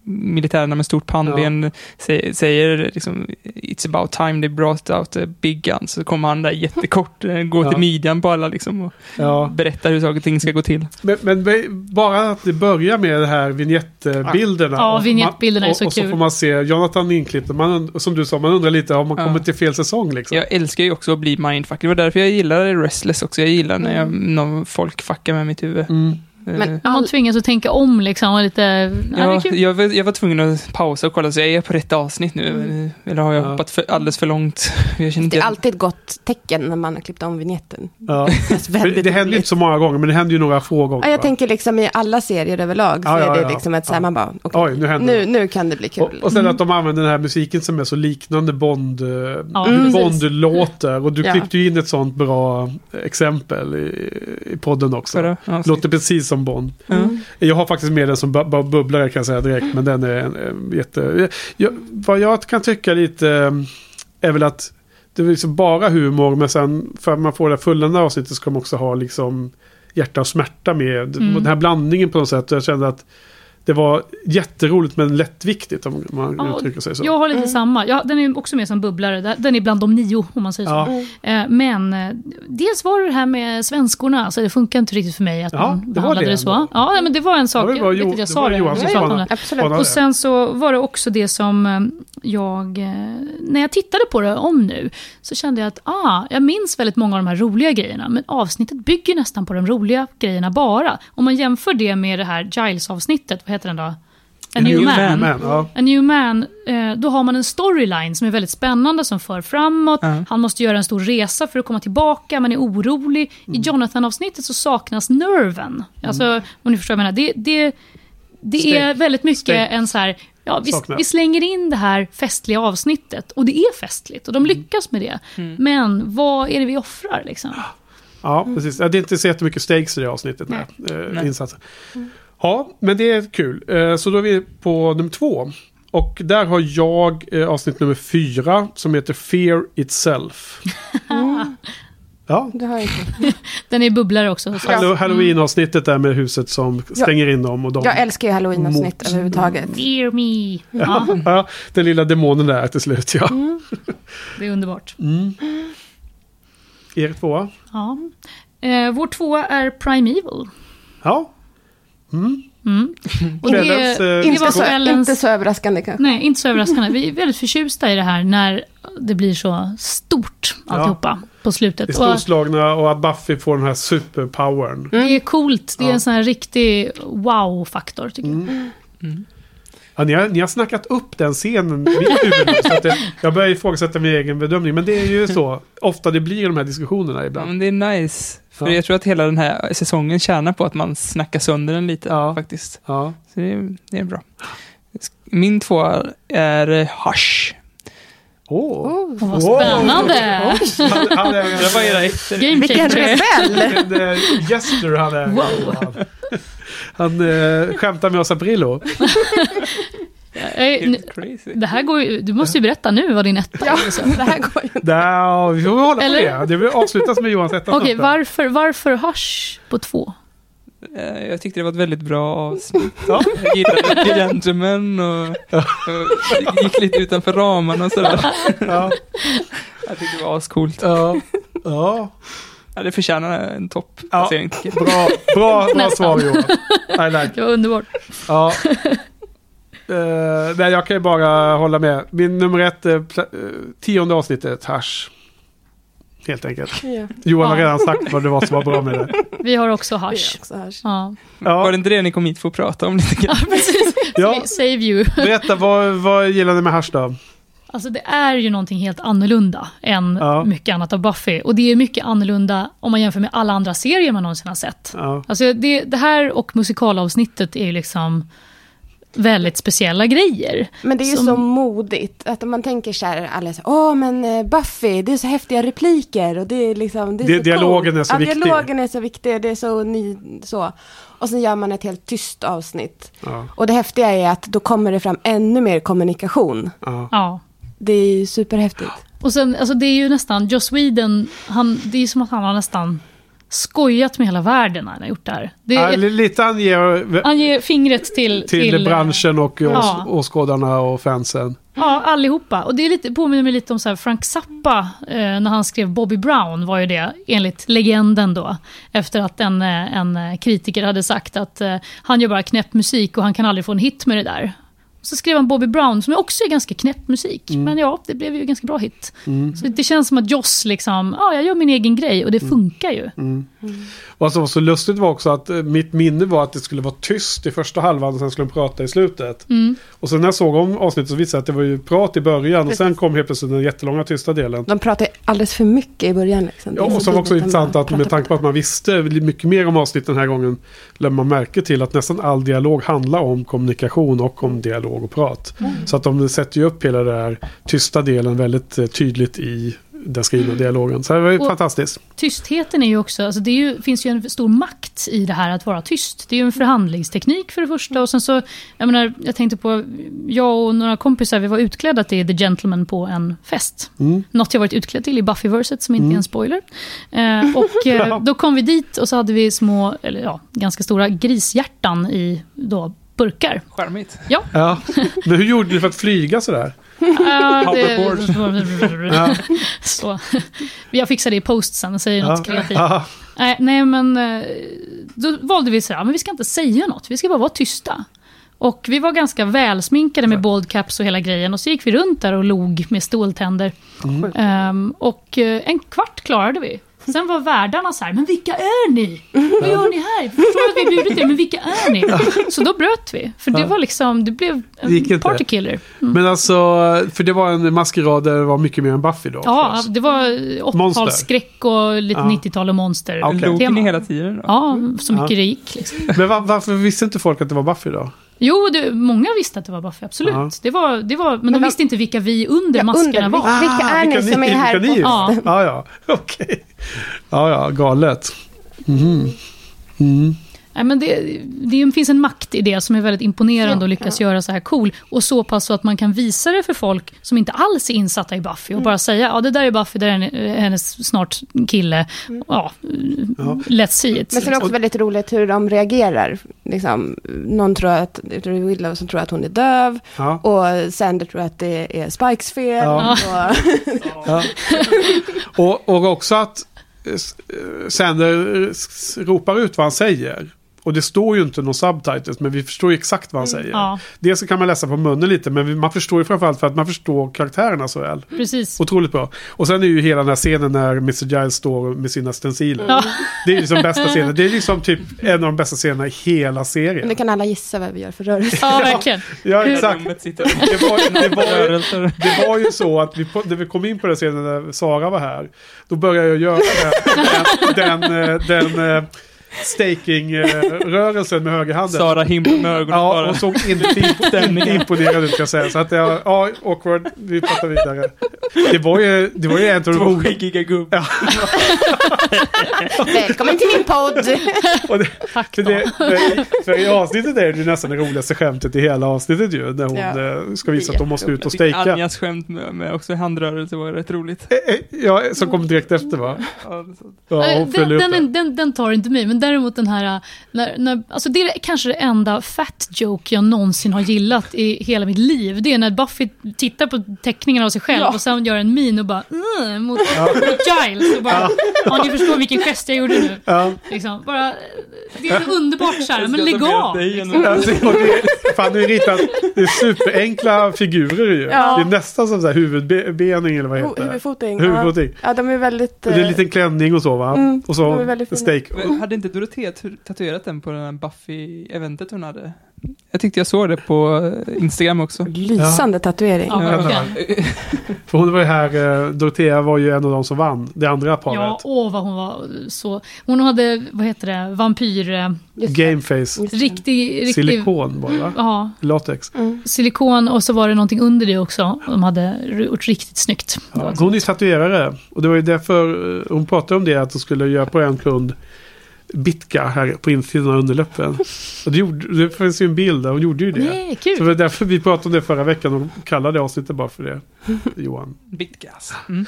militärerna med stort pannben säger, säger liksom It's about time they brought out a big gun. Så kommer han där jättekort, går Ja. till midjan på alla liksom och Ja. berättar hur saker och ting ska gå till. Men, men bara att det börjar med det här vignettbilderna. Ja, Och vignettbilderna är så och, Och så kul. får man se Jonathan inklippt. och Man, und- som du sa, man undrar lite, har man Ja. kommit till fel säsong liksom? Jag älskar ju också att bli mindfucked. Det var därför jag gillar Restless också. Jag gillar när jag, någon folk fuckar med mitt huvud. Mm. Men Man all, tvingas att tänka om liksom. Och lite, ja, det jag, var, jag var tvungen att pausa och kolla så jag är på rätt avsnitt nu. Eller har jag Ja. hoppat för, alldeles för långt? Det är inte alltid ett gott tecken när man har klippt om vignetten. Ja. väldigt det händer inte så många gånger, men det händer ju några få gånger. Ja, jag va? tänker liksom i alla serier överlag så Ja, ja, är det liksom ett så här, man bara, okej, Oj, nu nu, det. nu kan det bli kul. Och, och sen att de använder den här musiken som är så liknande Bond, eh, Ja, hur precis. Bond låter. Och du Ja. klippte ju in ett sånt bra exempel i, i podden också. Avsnitt. Låter precis som Bond. Mm. Jag har faktiskt med den som bu- bu- bubblare kan jag säga direkt. Men den är en, en jätte... Jag, vad jag kan tycka lite eh, är väl att det är liksom bara humor. Men sen för att man får det fullända avsnittet ska man också ha liksom hjärta och smärta med. Mm. Den här blandningen på något sätt. Jag kände att det var jätteroligt men lättviktigt om man Ja, uttrycker sig så. Jag har lite samma. Ja, den är också med som bubblare. Den är bland de nio, om man säger så. Ja. Eh, Men eh, dels var det här med svenskorna, alltså det funkar inte riktigt för mig att Ja, man det behandlade det det, så. ändå. Ja, men det var en sak, Ja, det var jag vet Jo- att jag det sa var det, Johan som om det. Absolut. Och sen så var det också det som eh, jag, när jag tittade på det om nu, så kände jag att ah, jag minns väldigt många av de här roliga grejerna, men avsnittet bygger nästan på de roliga grejerna bara. Om man jämför det med det här Giles-avsnittet, vad heter den då? A New, Man. Man, ja. A New Man, eh, då har man en storyline som är väldigt spännande, som för framåt. Ja. Han måste göra en stor resa för att komma tillbaka, man är orolig. I Jonathan-avsnittet så saknas nerven. Alltså, om ni förstår vad jag menar. Det, det, det Steg- är väldigt mycket steg- en så här... Ja, vi, vi slänger in det här festliga avsnittet. Och det är festligt, och de lyckas med det. Men vad är det vi offrar liksom? Ja, precis. Ja, det är inte så jättemycket stakes i det avsnittet. Nej. Eh, Nej. insatser. Ja, men det är kul. Eh, så då är vi på nummer två. Och där har jag eh, avsnitt nummer fyra som heter Fear Itself. Ja, Det har jag inte. Den är bubblare också. Så. Hallo- Halloween-avsnittet där med huset som stänger in dem. Och de, Jag älskar ju halloween-avsnitt Mot- överhuvudtaget. Fear me. Ja, ja, den lilla demonen där till slut, ja. det är underbart. Mm. Er tvåa? Ja. Eh, vår tvåa är Primeval. Ja. Mm. Mm. Och Kvällens, eh, det var Inte så, kvällens... inte så överraskande kanske. Nej, inte så överraskande. Vi är väldigt förtjusta i det här när det blir så stort alltihopa på Det är slutet. Storslagna och att Buffy får den här superpowern. det är coolt. Det är Ja. en sån här riktig wow-faktor tycker jag. Mm. Ja, ni, har, ni har snackat upp den scenen i mitt huvud nu, så att det, jag börjar ifrågasätta min egen bedömning. Men det är ju så. Ofta det blir de här diskussionerna Ja, ibland. men det är nice. För Ja. jag tror att hela den här säsongen tjänar på att man snackar sönder den lite Ja. faktiskt. Ja. Så det är, det är bra. Min två är Hush. Åh! Oh. Åh, vad spännande! Han, han är, Det var era efter. Vilken rebell! en eh, gester han är. Wow. Han eh, skämtar med oss Aprillo. Crazy. Det här går ju, du måste ju berätta nu vad din etta är. liksom. Det här går ju inte. Vi får hålla på Eller? det. Det vill avslutas med Johans etta. Okej, varför, varför Hush på två? Eh, Jag tyckte det var ett väldigt bra avsnitt. Ja. Jag gillade The Gentleman och, och gick lite utanför ramarna och sådär. Ja, Jag tyckte det var ascoolt. ja, ja. Ja, det förtjänar en tycker jag. Bra, bra, bra svar Johan. I like. Det var underbart. Ja. Eh, nej, jag kan ju bara hålla med. Min nummer ett, uh, tionde avsnittet, Hash. Helt enkelt. Ja. Johan har Ja. redan sagt vad det var som var bra med det. Vi har också Hush. också här. Ja, Var det Ja, inte det ni kom hit för att prata om lite grann? precis. Ja. Save you. berätta, vad, vad gillar ni med Hash då? Alltså det är ju någonting helt annorlunda än Ja. mycket annat av Buffy. Och det är mycket annorlunda om man jämför med alla andra serier man någonsin har sett. Ja. Alltså det, det här och musikalavsnittet är ju liksom väldigt speciella grejer. Men det är ju Som- så modigt. Att man tänker så här, alla säger, åh men eh, Buffy, det är så häftiga repliker och det är liksom, det är Di- så dialogen coolt. är så ja, viktig. dialogen är så viktig, det är så ny, så. Och sen gör man ett helt tyst avsnitt. Ja. Och det häftiga är att då kommer det fram ännu mer kommunikation. Ja. Ja. Det är ju superhäftigt. Och sen, alltså det är ju nästan, Joss Whedon, han, det är ju som att han har nästan skojat med hela världen när han har gjort det här. Det Ja, är, li- lite han ger han ger fingret till... till, branschen och Ja. åskådarna och fansen. Ja, allihopa. Och det är lite, påminner mig lite om så Frank Zappa, eh, när han skrev Bobby Brown, var ju det, enligt legenden då. Efter att en, eh, en eh, kritiker hade sagt att eh, han gör bara knäpp musik och han kan aldrig få en hit med det där. Så skrev han Bobby Brown, som också är ganska knäpp musik. Men ja, det blev ju ganska bra hit. Så det känns som att Joss liksom, ja, jag gör min egen grej och det funkar ju. Vad som var så lustigt var också att eh, mitt minne var att det skulle vara tyst i första halvan och sen skulle de prata i slutet. Mm. Och sen när jag såg om avsnittet så visade det att det var ju prat i början och sen kom helt plötsligt den jättelånga tysta delen. De pratar ju alldeles för mycket i början. Liksom. Ja, och så var också intressant att med tanke på att man visste mycket mer om avsnittet den här gången lade man märke till att nästan all dialog handlar om kommunikation och om dialog och prat. Mm. Så att de sätter ju upp hela den där tysta delen väldigt eh, tydligt i den skrivna dialogen. Så det var ju Och- fantastiskt. Tystheten är ju också, alltså det ju, finns ju en stor makt i det här att vara tyst. Det är ju en förhandlingsteknik för det första och sen så, jag menar, jag tänkte på, jag och några kompisar, vi var utklädda till The Gentleman på en fest. Mm. Något jag varit utklädd till i Buffyverset som inte är en spoiler. Eh, och eh, då kom vi dit och så hade vi små, eller ja, ganska stora grishjärtan i då burkar. Charmigt. Ja, Ja. Men hur gjorde du för att flyga sådär? Ja. Så. Jag fixar det i post sen och säger något kreativt. Ja. Nej, men eh, då valde vi så här, men vi ska inte säga något, vi ska bara vara tysta. Och vi var ganska välsminkade med bald caps och hela grejen. Och så gick vi runt där och log med ståltänder. Ehm, och eh, en kvart klarade vi. Sen var värdarna så här, men vilka är ni? Vad gör ni här? Jag förstår att vi har bjudit er, men vilka är ni? Så då bröt vi. För det var liksom, det blev en partykiller. Men alltså, för det var en maskerad där det var mycket mer än Buffy då? Ja, det var Monster. 80-talsskräck och lite Ja. 90-tal och monster. Log tema. ni hela tiden då? Ja, så mycket Ja. det gick. Liksom. Men va- varför visste inte folk att det var Buffy då? Jo, det, många visste att det var Buffy, absolut. Ja. Det var, det var, men de de- visste inte vilka vi under Ja, maskerna under, var. vilka är ni vilka som är här ni på Ja. Ja, ja, okej. Ja, ja, galet. Mhm. Mm. Nej, men det, det finns en makt i det som är väldigt imponerande och lyckas göra så här cool. Och så pass så att man kan visa det för folk som inte alls är insatta i Buffy och bara säga ja det där är Buffy, det där är hennes snart kille. Ja, let's see it. Men sen är det också väldigt roligt hur de reagerar. Liksom, någon tror att, jag tror det är Willow som tror att hon är döv. Ja. Och Sander tror att det är Spikes fel. Ja. Och, Ja. Och, och också att eh, Sander ropar ut vad han säger. Och det står ju inte någon subtitles, men vi förstår ju exakt vad han säger. Ja. Dels så kan man läsa på munnen lite, men man förstår ju framförallt för att man förstår karaktärerna så väl. Precis. Otroligt bra. Och sen är ju hela den här scenen när Mr. Giles står med sina stenciler. Ja. Det är ju liksom bästa scenen. Det är liksom typ en av de bästa scenerna i hela serien. nu kan alla gissa vad vi gör för rörelse. Ja, verkligen. Ja, Hur- exakt. Det var, det, var ju, rörelser. det var ju så att vi, när vi kom in på den scenen när Sara var här, då började jag göra den, den, den, den eh, staking-rörelsen med högerhanden. Sara himmel med ögonen Ja, bara. och såg inte, imponerad ut kan jag säga. Så att jag, ja, awkward, vi pratar vidare. Det var ju, det var ju en av de Två skäggiga gubbar. Välkommen till min podd! Och det, Tack för, då. det, för, för i avsnittet är det nästan det roligaste skämtet i hela avsnittet ju. När hon Ja. eh, ska visa att hon måste ut och stejka. Anjas skämt med, med också handrörelse var rätt roligt. Eh, eh, Ja, som kom direkt efter va? Ja. Ja, hon den, den, den, den tar inte mig, men däremot den här... äh, När, när, alltså det är kanske det enda fat joke jag någonsin har gillat i hela mitt liv. Det är när Buffy tittar på teckningen av sig själv Ja. och sen gör en min och bara mm, mot, mot Giles. Och bara, ja. ni förstår vilken gest jag gjorde nu. Ja. Liksom, bara, det är så underbart så här, men lägg av. Liksom. Alltså, det, fan, det är ritat, det är superenkla figurer ju. Ja. Det är nästan som så här huvudbening eller vad heter det? huvudfoting. Huvudfoting. Ja. ja, de är väldigt... Och det är en eh, liten klänning och så va? Mm, och så är steak. Hade inte Dorotea tu- tatuerat den på den här Buffy-eventet hon hade? Jag tyckte jag såg det på eh, Instagram också. Lysande tatuering. Ja, verkligen. För hon var ju här, eh, Dorothea var ju en av de som vann. Det andra paret. Ja, åh vad hon var så... Hon hade, vad heter det, vampyr... eh. Gameface. Riktig... riktig Silikon var det va? Ja, Latex. Mm. silikon och så var det någonting under det också. De hade gjort riktigt snyggt. Ja, hon är ju tatuerare. Och det var ju därför hon pratade om det. Att hon skulle göra på en kund bitka här på insidan av underläppen. Och det, gjorde, det finns ju en bild där. Hon gjorde ju det. Nej, kul. Så det var därför vi pratade om det förra veckan och kallade avsnittet bara för det. Johan. Bitgas. Mm.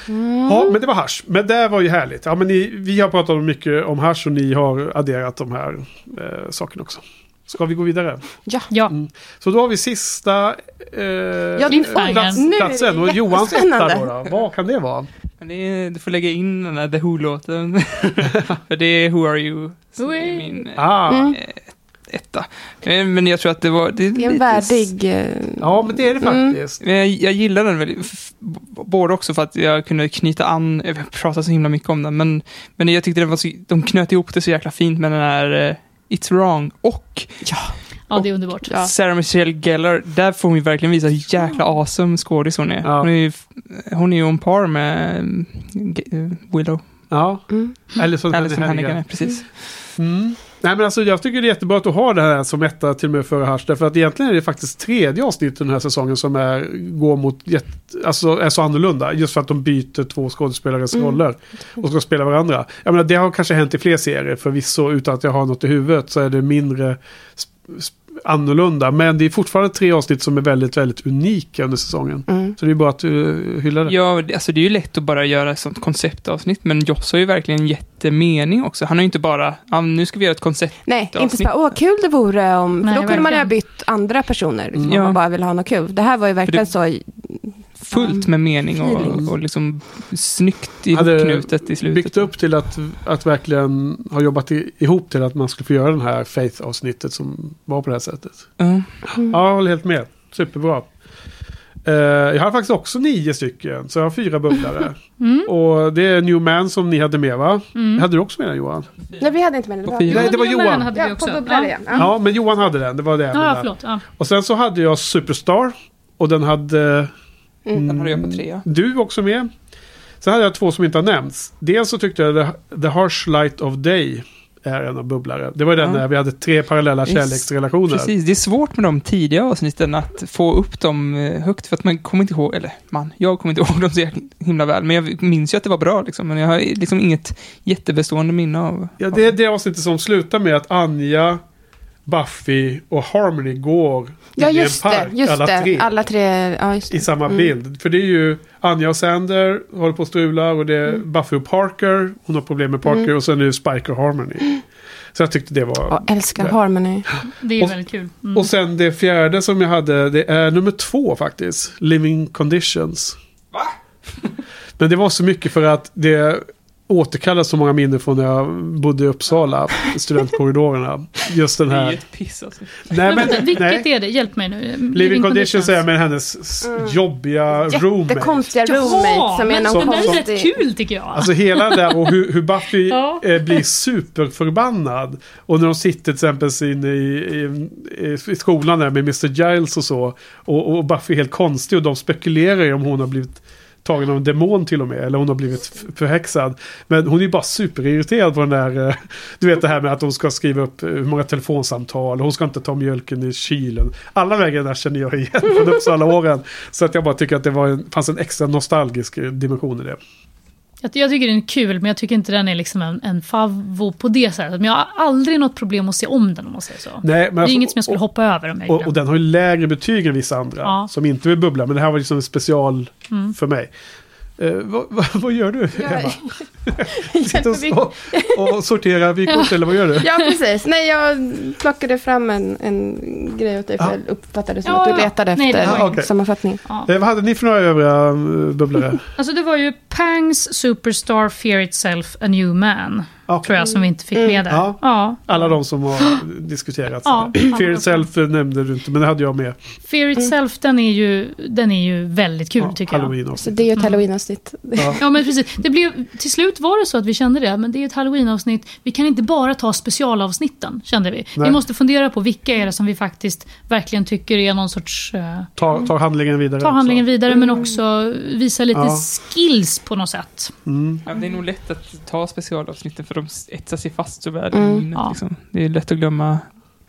Ja, men det var hash. Men det var ju härligt. Ja, men ni, vi har pratat mycket om hash och ni har adderat de här eh, sakerna också. Ska vi gå vidare? Ja. Ja, Så då har vi sista eh, plats, det platsen. Och Johans etta då, då. Vad kan det vara? Men det är, du får lägga in den här The Who-låten. För det är Who Are You? som Who är min, eh, Ah, Mm. eh, etta. Eh, Men jag tror att det var... Det är, Det är en värdig... Ja, men det är det faktiskt. Men Jag, jag gillar den väldigt, både också för att jag kunde knyta an, jag pratar så himla mycket om den, men, men jag tyckte det var så, de knöt ihop det så jäkla fint med den här It's wrong och Ja, det är underbart. Ja. Sarah Michelle Gellar, där får hon ju verkligen visa hur jäkla awesome skådis hon är. Ja. Hon är ju hon är ju on par med mm, eh, Willow. Ja. Mm. Alison Hannigan. Hannigan, precis. Mm. Nej, men alltså, jag tycker det är jättebra att du har det här som etta till och med före Hush. Därför att egentligen är det faktiskt tredje avsnittet den här säsongen som är, går mot, jätte, alltså är så annorlunda. Just för att de byter två skådespelares Mm. roller och ska spela varandra. Jag menar, det har kanske hänt i fler serier förvisso utan att jag har något i huvudet så är det mindre sp- sp- annorlunda. Men det är fortfarande tre avsnitt som är väldigt, väldigt unika under säsongen. Mm. Så det är bara att uh, hylla det. Ja, det- alltså det är ju lätt att bara göra ett sånt konceptavsnitt, men Joss har ju verkligen jättemening också. Han har ju inte bara, ah, nu ska vi göra ett koncept. Nej, inte så bara, åh kul det vore om... För Nej, då kunde man ju ha verkligen. bytt andra personer, liksom, Ja. om man bara ville ha något kul. Det här var ju verkligen det- så... fullt med mening och, och liksom snyggt Hade ihopknutet i slutet. byggt upp till att, att verkligen ha jobbat i, ihop till att man skulle få göra den här Faith-avsnittet som var på det här sättet. Ja. Mm. Ja, jag håller helt med. Superbra. Eh, jag har faktiskt också nio stycken, så jag har fyra bubblare. Mm. Och det är New Man som ni hade med va? Mm. Hade du också med den Johan? Nej, vi hade inte med det. det. Var-. Nej, det var Johan. hade vi Ja, också. på bubblare, ja. ja. Ja, men Johan hade den. Det var det Ja, förlåt. Ja. Och sen så hade jag Superstar. Och den hade Mm. Den hade jag på trea. du också med. Sen hade jag två som inte har nämnts. Dels så tyckte jag The, The Harsh Light of Day är en av bubblare. Det var den Ja. där vi hade tre parallella kärleksrelationer. Precis, det är svårt med de tidiga avsnitten att få upp dem eh, högt för att man kommer inte ihåg, eller man, jag kommer inte ihåg dem så himla väl, men jag minns ju att det var bra liksom, men jag har liksom inget jättebestående minne av. Ja, det är det avsnittet som slutar med att Anja, Buffy och Harmony går Ja, i en just det. park, Just alla det. tre. Alla tre. Ja, just det. I samma Mm. bild. För det är ju Anja och Sander håller på att strula och det är Mm. Buffy och Parker. Hon har problem med Parker Mm. och sen är det Spike och Harmony. Så jag tyckte det var... Ja, älskar Ja. Harmony. Det är Och- väldigt kul. Mm. Och sen det fjärde som jag hade, det är nummer två faktiskt. Living Conditions. Va? Men det var så mycket för att det återkallar så många minnen från när jag bodde i Uppsala, studentkorridorerna. Just den Det är här... ett piss alltså. Nej, men, men, vilket nej. är det? Hjälp mig nu. Living Conditions är med hennes Mm. jobbiga roommate. Jättekonstiga Jaha, roommates som är men, någon men det är rätt kul tycker jag. Alltså hela det där och hur, hur Buffy Ja. eh, blir superförbannad. Och när de sitter till exempel inne i, i, i skolan där med Mr. Giles och så. Och, och Buffy är helt konstig och de spekulerar i om hon har blivit tagen av en demon till och med. Eller hon har blivit förhäxad. Men hon är ju bara superirriterad på den där. Eh, du vet det här med att hon ska skriva upp eh, hur många telefonsamtal. Hon ska inte ta mjölken i kylen. Alla vägar där känner jag igen från Uppsala-åren. Så att jag bara tycker att det var en, fanns en extra nostalgisk eh, dimension i det. Jag, jag tycker den är kul, men jag tycker inte den är liksom en, en favvo på det sättet. Men jag har aldrig något problem att se om den om man säger så. Nej, men det är alltså- inget som jag skulle hoppa över om jag Och, och den har ju lägre betyg än vissa andra. Ja. Som inte vill bubbla. Men det här var liksom en special Mm. för mig. Eh, vad, vad, vad gör du Ja, Emma? Vi- Sitter och, och sorterar vykort eller vad gör du? Ja, precis. Nej, jag plockade fram en, en grej åt dig för Ja. jag uppfattade det som Ja, att ja. du letade Nej, efter var- okej. sammanfattning. Ja. Eh, vad hade ni för några övriga uh, bubblare? Alltså det var ju Pangs Superstar Fear Itself A New Man. Ja. Tror jag som vi inte fick Mm. med där. Ja. Ja. Alla de som har diskuterats. Ja. Fear itself eh, nämnde du inte, men det hade jag med. Fear Itself, den, är ju, den är ju väldigt kul Ja, tycker jag. Halloween Så också. det är ju ett Mm. halloween-avsnitt. Ja. Ja men precis. Det blev, till slut var det så att vi kände det. Men det är ett halloween-avsnitt. Vi kan inte bara ta specialavsnitten, kände vi. Nej. Vi måste fundera på vilka är det som vi faktiskt verkligen tycker är någon sorts... Uh, Ta, ta handlingen vidare. ta handlingen också. vidare men också visa lite Ja. skills på något sätt. Mm. Ja, det är nog lätt att ta specialavsnitten för de etsar sig fast så väl Mm. i minnet. Ja. Liksom. Det är lätt att glömma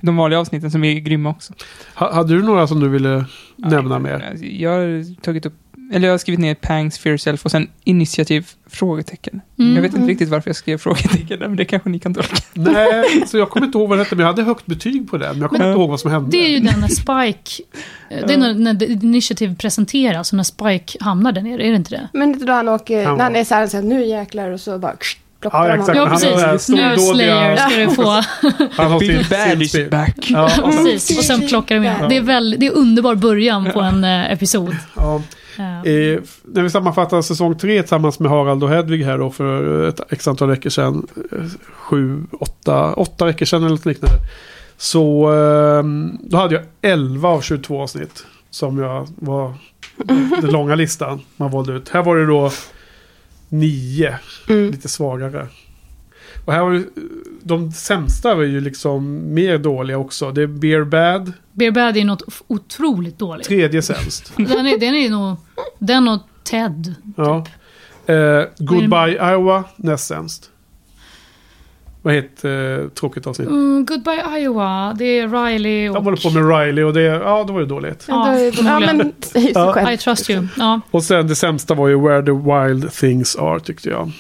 de vanliga avsnitten som är grymma också. Ha, hade du några som du ville nämna Ja, mer? Jag har tagit upp, eller jag har skrivit ner Pangs, Fear Self och sen initiativ, frågetecken. Mm. Jag vet inte Mm. riktigt varför jag skrev frågetecken, men det kanske ni kan tolka. Nej, så jag kommer inte ihåg vad det hette, men jag hade högt betyg på den. Men jag kommer Men- inte ihåg vad som hände. Det är ju den när Spike... Det är när, när The Initiative presenteras och när Spike hamnar där nere, är det inte det? Men inte då han åker, när han är så här, så här nu jäklar och så bara plockar Ja, exakt. Ja, precis. Nu Slayer ska du få. Han sin- Bad is back. Ja, och sen- Precis, och sen plockar de in. Ja. Det är, väl, det är underbar början på en eh, episod. ja. Eh, Eh, när vi sammanfattar säsong tre tillsammans med Harald och Hedvig här då för ett x antal veckor sedan. eh, Sju, åtta, åtta veckor sedan eller något liknande. Så ehm, då hade jag 11 av 22 avsnitt. Som jag var den långa listan man valde ut. Här var det då 9. Mm. Lite svagare. Och här var det, de sämsta var ju liksom mer dåliga också. Det är Beer Bad, Beer Bad är något otroligt dåligt. tredje sämst. Den är, den är nog... Den och Ted. Ja. Eh, Goodbye Iowa, näst sämst. Vad heter eh, tråkigt avsnitt? Mm, Goodbye Iowa. Det är Riley och... De håller på med Riley och det, ja, då var det dåligt. Ja, Ja, ja men Ja. själv. I trust you. Ja. Och sen det sämsta var ju Where the Wild Things Are tyckte jag.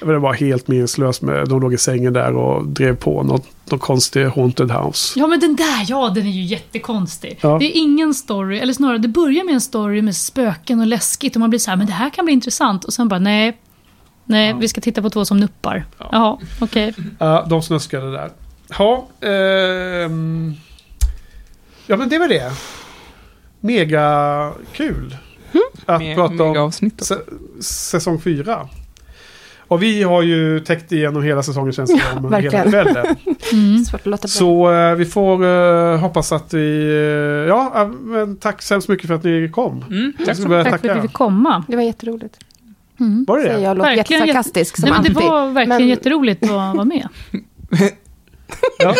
Det var helt meningslöst med, de låg i sängen där och drev på något, något konstigt Haunted House. ja, men den där, ja, den är ju jättekonstig. Ja. Det är ingen story, eller snarare det börjar med en story med spöken och läskigt och man blir så här, men det här kan bli intressant. Och sen bara, nej, nej, vi ska titta på två som nuppar. Jaha, okej. Ja, de snuskade där. Ja, ehm, ja men det var det. Mega kul. Att Me- prata om sä- säsong fyra. Och vi har ju täckt igenom hela säsongen känns det Ja, som. verkligen. Hela kvällen. Mm. Svårt att låta bli. Så eh, vi får eh, hoppas att vi... eh, ja, eh, men tack så hemskt mycket för att ni kom. Mm, Jag tack Tack för att vi fick komma. Det var jätteroligt. Mm. Var det det? jag låter Verkligen jättesarkastisk som Nej, men det var verkligen Men- jätteroligt att vara med. Ja.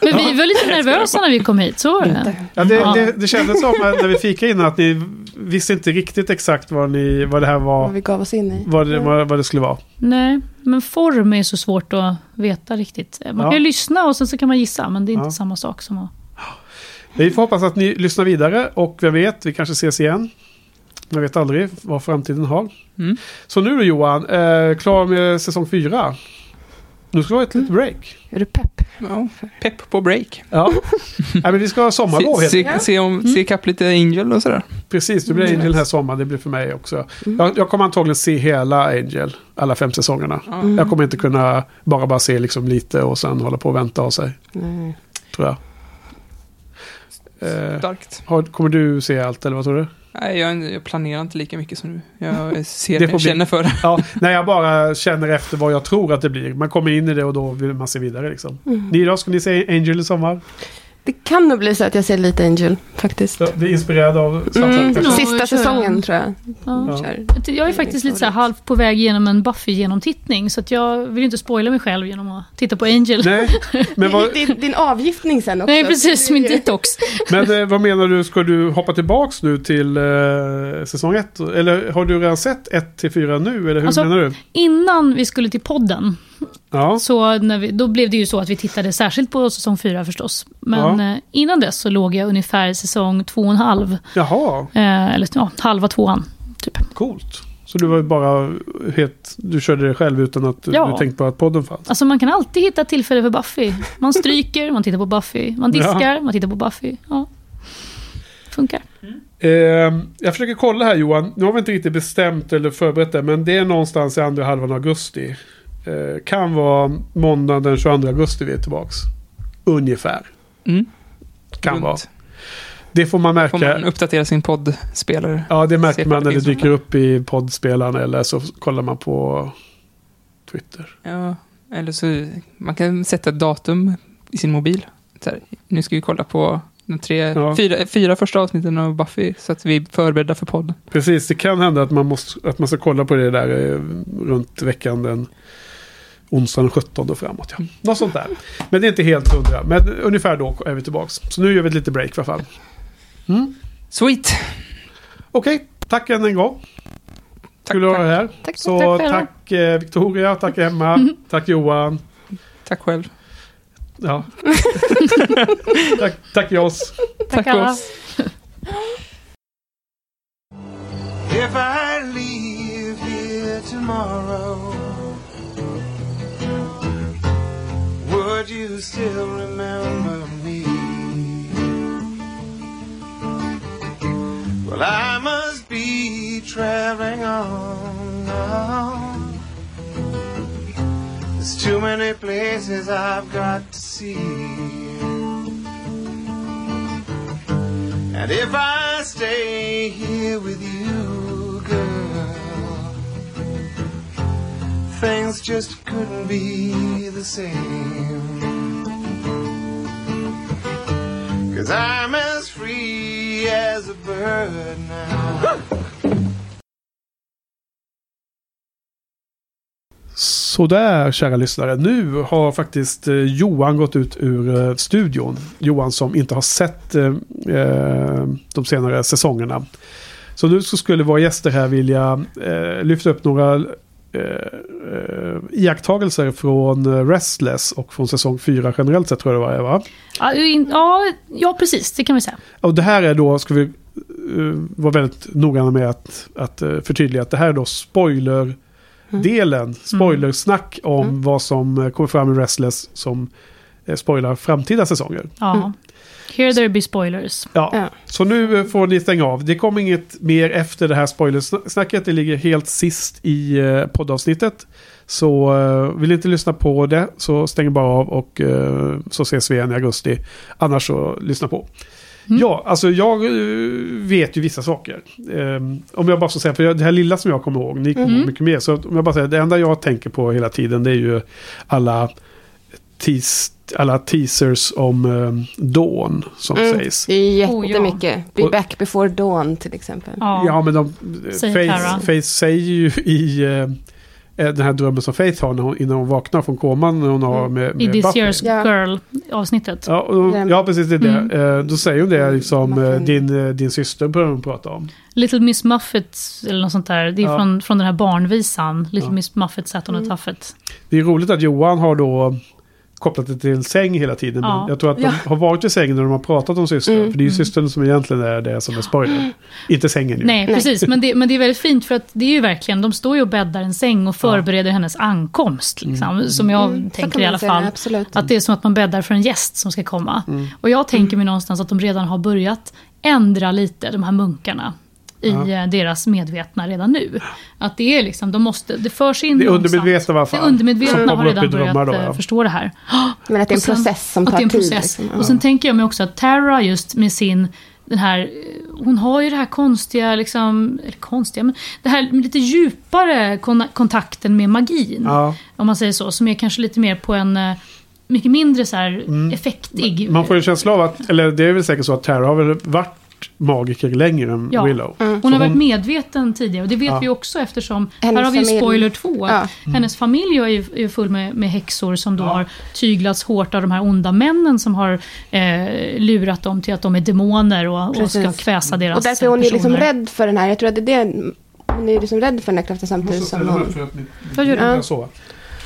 Men vi var lite nervösa när vi kom hit, så var det. Ja, det, det, det kändes som när vi fikade innan att ni visste inte riktigt exakt vad, ni, vad det här Vad var. vi gav oss in i. Vad det, vad, vad det skulle vara. Nej, men form är så svårt att veta riktigt. Man Ja. kan ju lyssna och sen så kan man gissa, men det är inte Ja. samma sak som att... Vi får hoppas att ni lyssnar vidare och vem vet, vi kanske ses igen. Man vet aldrig vad framtiden har. Mm. Så nu då Johan, eh, klar med säsong fyra. Nu ska vi ha ett litet break. Är du pepp? Ja, pepp på break. Ja, Nej, men vi ska ha sommarlov. Se, helt se, se, om, se ikapp lite Angel och sådär. Precis, det blir Mm. Angel den här sommaren. Det blir för mig också. Jag, jag kommer antagligen se hela Angel, alla fem säsongerna. Ja. Jag kommer inte kunna bara bara se liksom lite och sen hålla på och vänta av sig. Nej. Tror jag. Eh, Starkt. har, kommer du se allt eller vad tror du? Nej, jag, jag planerar inte lika mycket som du. Jag ser, Det jag bli- känner för det. Ja, när jag bara känner efter vad jag tror att det blir. Man kommer in i det och då vill man se vidare liksom. Mm. Ni då, ska ni se Angel i sommar? Det kan nog bli så att jag ser lite Angel faktiskt. Så, Vi är inspirerade av Mm, kanske? Ja, sista säsongen tror jag. Ja. Ja. Jag är faktiskt lite så här halvt på väg igenom en Buffy-genomtittning, så att jag vill inte spoila mig själv genom att titta på Angel. Nej, men vad, Din, din avgiftning sen också. Nej, precis, min detox. men eh, vad menar du? Ska du hoppa tillbaks nu till eh, säsong ett? Eller har du redan sett 1 till 4 nu? Eller hur Alltså- menar du? Innan vi skulle till podden, Ja, så vi, då blev det ju så att vi tittade särskilt på säsong 4 förstås. Men Ja. eh, innan dess så låg jag ungefär säsong två och en halv. jaha, Eh, eller ja, halva tvåan, typ. coolt. Så du var ju bara helt, du körde det själv utan att du- Ja. du tänkte på att podden fanns? Alltså man kan alltid hitta tillfälle för Buffy. Man stryker, man tittar på Buffy. Man diskar, man tittar på Buffy. Ja. Funkar. Eh, jag försöker kolla här Johan. Nu har vi inte riktigt bestämt eller förberett det. Men det är någonstans i andra halvan av augusti. Eh, kan vara måndag den 22 augusti vi är tillbaks. Ungefär. Mm. Kan Runt. vara. Det får man märka. Får man uppdatera sin poddspelare. Ja, det märker man när det dyker upp i poddspelaren. Eller så kollar man på Twitter. Ja, eller så man kan sätta ett datum i sin mobil. Här, nu ska vi kolla på de tre, Ja. fyra, fyra första avsnitten av Buffy så att vi är förberedda för podden. Precis, det kan hända att man, måste, att man ska kolla på det där eh, runt veckan den onsdagen den 17 och framåt. Ja. Något sånt där. Men det är inte helt hundra. Men ungefär då är vi tillbaks. Så nu gör vi ett litet break i alla fall. Mm. Sweet! Okej, tack än en gång. Tack, Kul att ha tack, dig här. Tack, Så tack tack eh, Victoria, tack Emma, tack Johan. tack själv. Ja. tack, tack Joss. Tack Tack oss. If I leave here tomorrow, would you still remember me? Well, I must be traveling on now. There's too many places I've got to see. And if I stay here with you, girl, things just couldn't be the same. Cause I'm as free as a bird now. Sådär kära lyssnare. Nu har faktiskt eh, Johan gått ut ur eh, studion. Johan som inte har sett eh, eh, de senare säsongerna. Så nu så skulle våra gäster här vilja eh, lyfta upp några eh, eh, iakttagelser från eh, Restless och från säsong 4 generellt sett tror jag det var, va? Ja, in- ja, ja, precis. Det kan vi säga. Och det här är då, ska vi eh, vara väldigt noggranna med att, att uh, förtydliga att det här är då spoiler-delen. Spoilersnack om vad som eh, kommer fram i Restless som uh, spoilar framtida säsonger. Ja. Here there be spoilers. Ja, Ja. så nu eh, får ni stänga av. Det kommer inget mer efter det här spoilersnacket. Det ligger helt sist i eh, poddavsnittet. Så eh, vill ni inte lyssna på det så stäng bara av och så ses vi igen i augusti. Annars så lyssna på. Ja, alltså jag vet ju vissa saker. Ehm, om jag bara ska säga, för det här lilla som jag kommer ihåg, ni kommer ihåg mycket mer. Så om jag bara säger, det enda jag tänker på hela tiden det är ju alla, teas, alla teasers om eh, Dawn som Mm, sägs. Det är Oh, ja. jättemycket. Be Och- back before dawn till exempel. Ja. Ja, men de, Tara. Faith, Faith säger ju i eh, den här drömmen som Faith har när hon, innan hon vaknar från koman när hon har med, med I This Buffy. Year's Ja. Girl-avsnittet. Ja, och, ja, precis det är det. Mm. Eh, Då säger hon det liksom, eh, Muffin. din, eh, din syster börjar hon prata om. Little Miss Muffet, eller något sånt där. Det är Ja. från, från den här barnvisan. Little Ja. Miss Muffet sat on Mm. a tuffet. Det är roligt att Johan har då kopplat det till säng hela tiden. Ja. Men jag tror att de Ja. har varit i sängen när de har pratat om systern. Mm. För det är ju systern som egentligen är det som är spoiler. Inte sängen ju. Nej, precis. Men det, men det är väldigt fint för att det är ju verkligen, de står ju och bäddar en säng och förbereder hennes ankomst. Liksom, Som jag Mm, tänker i alla fall. absolut. Att det är som att man bäddar för en gäst som ska komma. Mm. Och jag tänker mig någonstans att de redan har börjat ändra lite, de här munkarna. I Ja. eh, deras medvetna redan nu. Att det är liksom, de måste, det förs in Det undermedvetna i alla Det fall. undermedvetna Som har redan börjat då, eh, ja. förstå det här. Men att det är en sen- process som att tar det är en tid. process. Liksom. Och sen tänker jag mig också att Tara just med sin, den här, eh, hon har ju det här konstiga, liksom, eller konstiga, men det här lite djupare kon- kontakten med magin. Ja. Om man säger så, som är kanske lite mer på en eh, mycket mindre så här effektig. Mm. Man får ju en känsla av att, eller det är väl säkert så att Tara har väl varit magiker längre än Ja. Willow. Hon Så har varit medveten tidigare och det vet Ja. vi också eftersom, Hennes här har vi familj. spoiler två. Ja. Hennes familj är ju, är full med, med häxor som då har tyglats hårt av de här onda männen som har eh, lurat dem till att de är demoner och, och ska kväsa deras Och därför är hon ju liksom personer. rädd för den här. Jag tror att det är det. Hon är liksom rädd för den här kraften samtidigt som hon... Vad gör du? Ja. Så. Eh,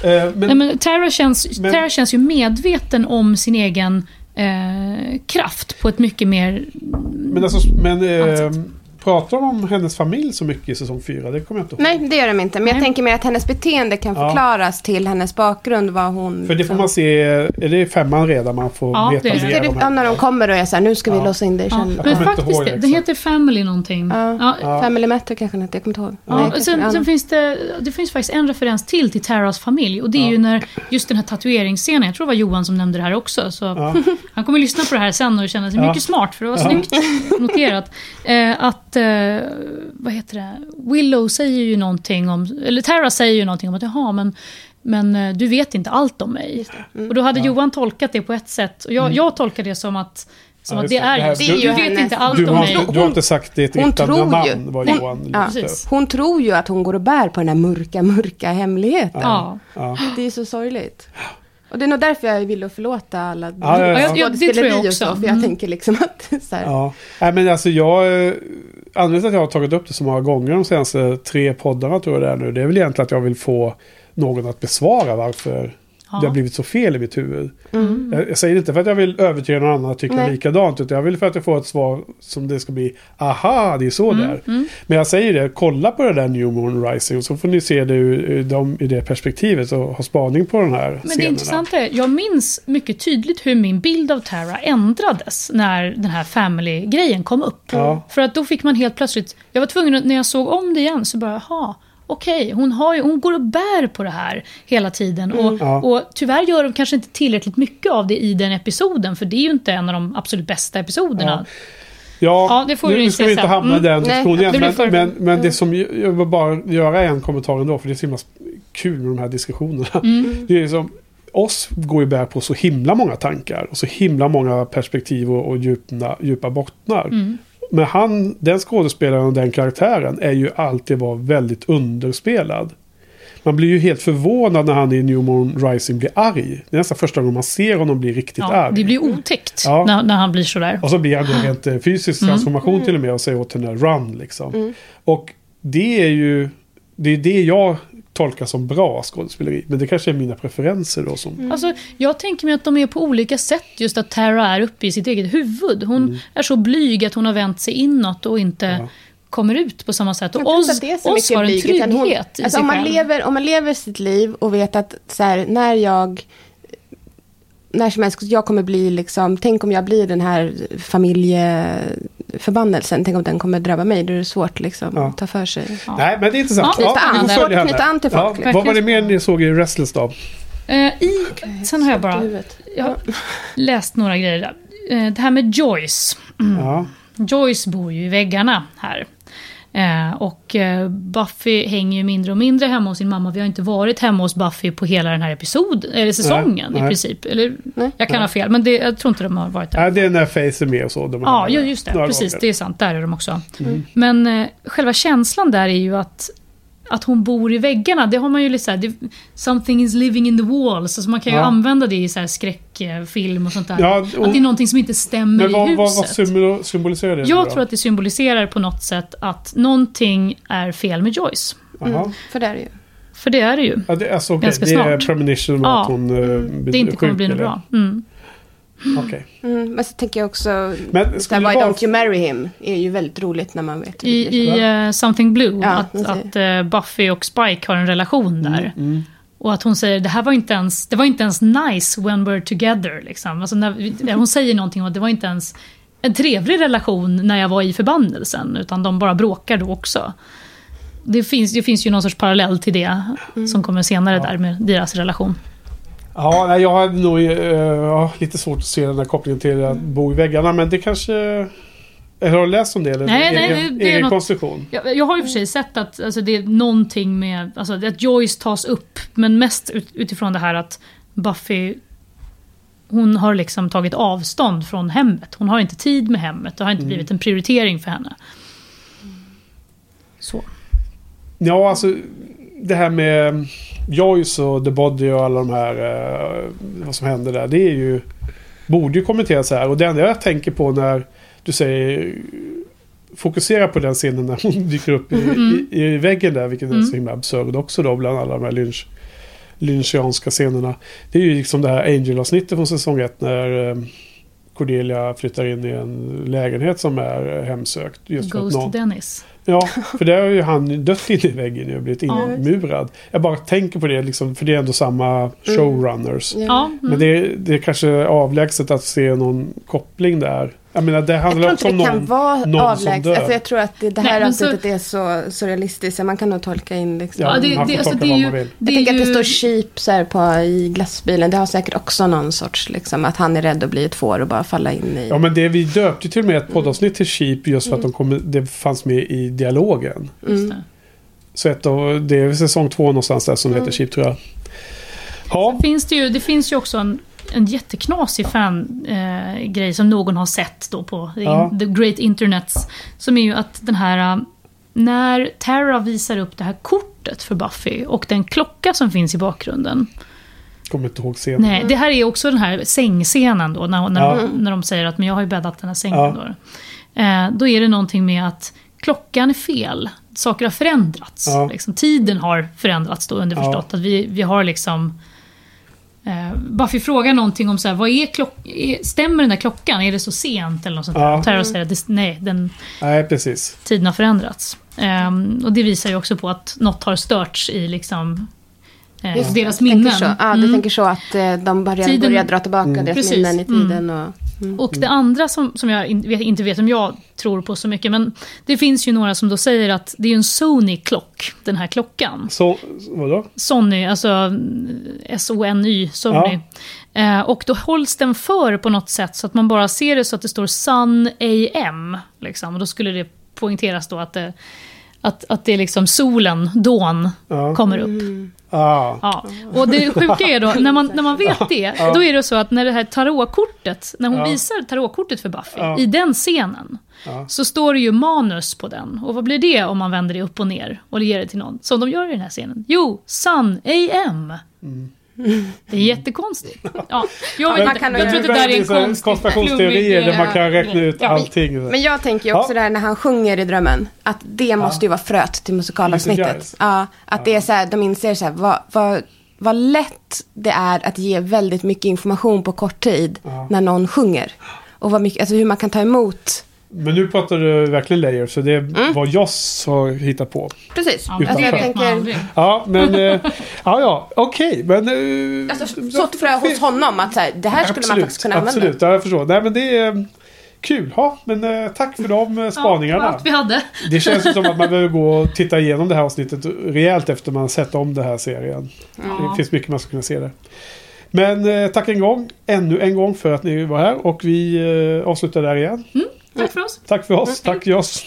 men, Nej, men Tara, känns, Men- Tara känns ju medveten om sin egen eh, kraft på ett mycket mer... men, alltså, men eh, pratar de om hennes familj så mycket i säsong 4? Det kommer jag inte ihåg. Nej, det gör de inte. Men jag Nej. tänker mig att hennes beteende kan Ja. förklaras till hennes bakgrund. Vad hon... För det får man se, är det femman redan man får Ja, veta det mer Det om ja, när de kommer och är så här, nu ska vi Ja. låsa in dig Ja, men faktiskt, det, det heter Family någonting. Ja. Ja. Family Matter kanske inte, jag kommer inte ihåg. Ja, Nej, sen, ja. sen finns det, det finns faktiskt en referens till till Taras familj. Och det är Ja. ju när just den här tatueringsscenen, jag tror det var Johan som nämnde det här också. Så Ja. Han kommer lyssna på det här sen och känna sig Ja. mycket smart, för det var Ja. snyggt noterat. Eh, att, eh, vad heter det, Willow säger ju någonting om, eller Tara säger ju någonting om att jaha, men men eh, du vet inte allt om mig. Mm. Och då hade Johan tolkat det på ett sätt. Och jag, jag tolkar det som att, som Ja, att det det. är Det här- du- du, det är ju vet hennes- inte allt Du om har, mig. inte, du har inte sagt ditt Hon riktiga tror namn hon- Johan Ja. Hon tror ju att hon går och bär på den här mörka, mörka hemligheten. Ja. Ja. Det är så sorgligt. Och det är nog därför jag vill förlåta alla Ja, ja, ja. Ja, jag- det tror jag också. så, För jag Mm. tänker liksom att så här, Ja, Nej, men alltså jag... eh, Anledningen till att jag har tagit upp det så många gånger de senaste tre poddarna tror jag det är nu. Det är väl egentligen att jag vill få någon att besvara varför. Det har blivit så fel i mitt huvud. Mm. Jag, jag säger inte för att jag vill övertyga någon annan att tycka Nej. likadant. Utan jag vill för att jag får ett svar som det ska bli. Aha, det är så Mm, det är. Men jag säger det, kolla på det där New Moon Rising. Så får ni se det ur, ur, dem, i det perspektivet och ha spaning på den här Men det scenerna. intressanta är, jag minns mycket tydligt hur min bild av Tara ändrades när den här family-grejen kom upp. Ja. För att då fick man helt plötsligt, jag var tvungen när jag såg om det igen så bara, jaha, okej, hon, har ju, hon går och bär på det här hela tiden. Och, Ja. och tyvärr gör de kanske inte tillräckligt mycket av det i den episoden, för det är ju inte en av de absolut bästa episoderna. Ja, Ja, det får nu, nu ska vi inte hamna i den Mm. Nej, diskussionen blir Men, men, men det som jag vill bara göra en kommentar ändå. För det är så himla kul med de här diskussionerna. Mm. Det är som, oss går ju bär på så himla många tankar. Och så himla många perspektiv och, och djupna, djupa bottnar. Mm. Men han, den skådespelaren och den karaktären är ju alltid var väldigt underspelad. Man blir ju helt förvånad när han i New Moon Rising blir arg. Det är nästan första gången man ser honom bli riktigt Ja, arg. det blir otäckt Ja. när, när han blir sådär. Och så blir han då rent eh, fysisk Mm. transformation till och med och säger åt henne run liksom. Mm. Och det är ju det är det jag tolkar som bra skådespeleri. Men det kanske är mina preferenser då som... Alltså, jag tänker mig att de är på olika sätt. Just att Tara är uppe i sitt eget huvud. Hon Mm. är så blyg att hon har vänt sig inåt och inte kommer ut på samma sätt. Och inte Oz, att det är så Oz mycket har en utan hon- trygghet i alltså sig om man, själv. lever, om man lever sitt liv och vet att så här, när jag när som helst, jag kommer bli liksom, tänk om jag blir den här familjeförbannelsen, tänk om den kommer drabba mig, då är det svårt liksom att ta för sig. Nej, men det är intressant. Ja, knyta vi an. får följa henne. Knyta an till folk, Ja, liksom. vad var det mer ni såg i Restless då? Eh, i, sen har jag bara jag har läst några grejer. Eh, det här med Joyce. Mm. Ja. Joyce bor ju i väggarna här. Eh, och eh, Buffy hänger ju mindre och mindre hemma hos sin mamma. Vi har inte varit hemma hos Buffy på hela den här episoden, eller säsongen Nej, i nej. princip. Eller, jag kan ha fel, men det, jag tror inte de har varit där. Nej, det är när Face är med och så. De Ja, ju- just det. Precis, gånger. det är sant. Där är de också. Mm. Men eh, själva känslan där är ju att, att hon bor i väggarna. Det har man ju lite såhär, something is living in the walls. Alltså man kan ju Ja. använda det i så här skräckfilm och sånt där. Ja, och- att det är någonting som inte stämmer Men vad, i vad, huset. vad symbol- symboliserar det? jag då? tror att det symboliserar på något sätt att någonting är fel med Joyce. Jaha. För det är det ju. För det är det ju. Ja, det, alltså, okej, Ganska det är snart. premonition om Ja. att hon uh, Det inte kommer bli något bra. Mm. Okej. Mm, men så tänker jag också, Men skulle Why det Don't You Marry Him är ju väldigt roligt när man vet hur det I, blir. i eh, Something Blue, Ja, att, att eh, Buffy och Spike har en relation där. Mm. Och att hon säger det här var inte ens, det var inte ens nice when we're together. Liksom. Alltså när, hon säger någonting om att det var inte ens en trevlig relation när jag var i förbannelsen. Utan de bara bråkar då också. Det finns, det finns ju någon sorts parallell till det som kommer senare där med deras relation. Ja, jag hade nog ja, lite svårt att se den här kopplingen till att bo i väggarna. Men det kanske... Eller har du läst om det? Eller Nej, nej, egen, det- det egen något- konstruktion? Jag, jag har ju för sig sett att alltså, det är någonting med alltså, att Joyce tas upp, men mest ut, utifrån det här att Buffy hon har liksom tagit avstånd från hemmet. Hon har inte tid med hemmet. Det har inte Mm. blivit en prioritering för henne. Så. Ja, alltså det här med Joyce och The Body och alla de här... Eh, vad som händer där. Det är ju... Borde ju kommenteras här. Och det enda jag tänker på när du säger... Fokusera på den scenen när hon dyker upp i, Mm. i, i väggen där. Vilket är Mm. så himla absurd också då bland alla de här lynch, lynchianska scenerna. Det är ju liksom det här Angel-avsnittet från säsong ett när eh, Cordelia flyttar in i en lägenhet som är hemsökt. Just Ghost någon, Dennis. Ja, för där har ju han dött inne i väggen och blivit Ja. inmurad. Jag bara tänker på det, liksom, för det är ändå samma showrunners. Ja, mm. Men det, är- det är kanske avlägset att se någon koppling där. Jag menar, det Jag handlar tror också inte om det kan någon, vara någon som avlägset. dör. Alltså jag tror att det, det här Nej, men så- avsnittet är så surrealistiskt. så Man kan nog tolka in liksom. Ja, Ja, det- det- alltså, tolka det ju- man vill. det jag tänker att det ju- står sheep så här på, i glassbilen. Det har säkert också någon sorts, liksom, att han är rädd att bli ett får och bara falla in i... Ja, men det, vi döpte ju till och med ett poddavsnitt till Sheep just för att de kom, det fanns med i dialogen. Just det. Så ett av, det är säsong två någonstans där som heter Sheep tror jag. Ja, Finns det, ju, det finns ju också en, en jätteknasig fan-grej eh, grej som någon har sett då på the, Ja. the Great Internets. Som är ju att den här... eh, När Tara visar upp det här kortet för Buffy och den klocka som finns i bakgrunden. kommer inte ihåg scenen. Nej, det här är också den här sängscenen då, när, när, Ja. när de säger att men jag har ju bäddat den här sängen. Ja. Då. Eh, då är det någonting med att klockan är fel. Saker har förändrats. Ja. Liksom, tiden har förändrats då underförstått. Att vi, vi har liksom... Eh, Buffy frågar någonting om så här, vad är klock, är, stämmer den där klockan? Är det så sent? Eller något sånt där. Ja. Och Tara säger att det, nej, den, Nej, precis. tiden har förändrats. Ehm, och det visar ju också på att något har störts i liksom, eh, Just deras du tänker minnen. Så. Ja, du Mm. tänker så att eh, de börjar, Tiden- börjar dra tillbaka Mm. deras Precis. minnen i tiden. Och, mm. Och det andra som, som jag inte vet om jag tror på så mycket, men det finns ju några som då säger att det är en Sony-klock, den här klockan. Så, vadå? Sony, alltså mm, S-O-N-Y, Sony. Eh, och då hålls den för på något sätt så att man bara ser det så att det står Sun AM. Liksom. Och då skulle det poängteras då att det, att, att det är liksom solen, dån, Ja. kommer upp. Ah. Ja. Och det sjuka är då, när man, när man vet det, då är det så att när det här tarotkortet, när hon visar tarotkortet för Buffy, i den scenen, så står det ju manus på den. Och vad blir det om man vänder det upp och ner och ger det till någon? Som de gör i den här scenen. Jo, Sun AM. Det är jättekonstigt. Ja, jag, vet, man kan- jag tror att det där är en konstig, konspirationsteorier där man kan räkna grej. ut Ja. allting. Men jag tänker ju också Ja. där när han sjunger i drömmen, att det måste ju vara fröet till musikalavsnittet. Ja, att det är så här, de inser så här, vad, vad, vad lätt det är att ge väldigt mycket information på kort tid när någon sjunger. Och vad mycket, alltså hur man kan ta emot. Men nu pratar du verkligen layer, så det är Mm. vad Joss har hittat på. Precis. Utanför. Alltså jag tänker, Ja, men... eh, ja, ja, okej. men... eh, alltså, sått frö hos honom att så här, det här skulle man faktiskt kunna använda. Absolut, ja, jag förstår. Nej, men det är eh, kul. Ja, men eh, tack för de spaningarna. Allt vi hade. Det känns som att man behöver gå och titta igenom det här avsnittet rejält efter man har sett om det här serien. Ja. Det finns mycket man ska kunna se där. Men eh, tack en gång, ännu en gång för att ni var här och vi eh, avslutar där igen. Tack för oss. Tack för oss, tack Joss.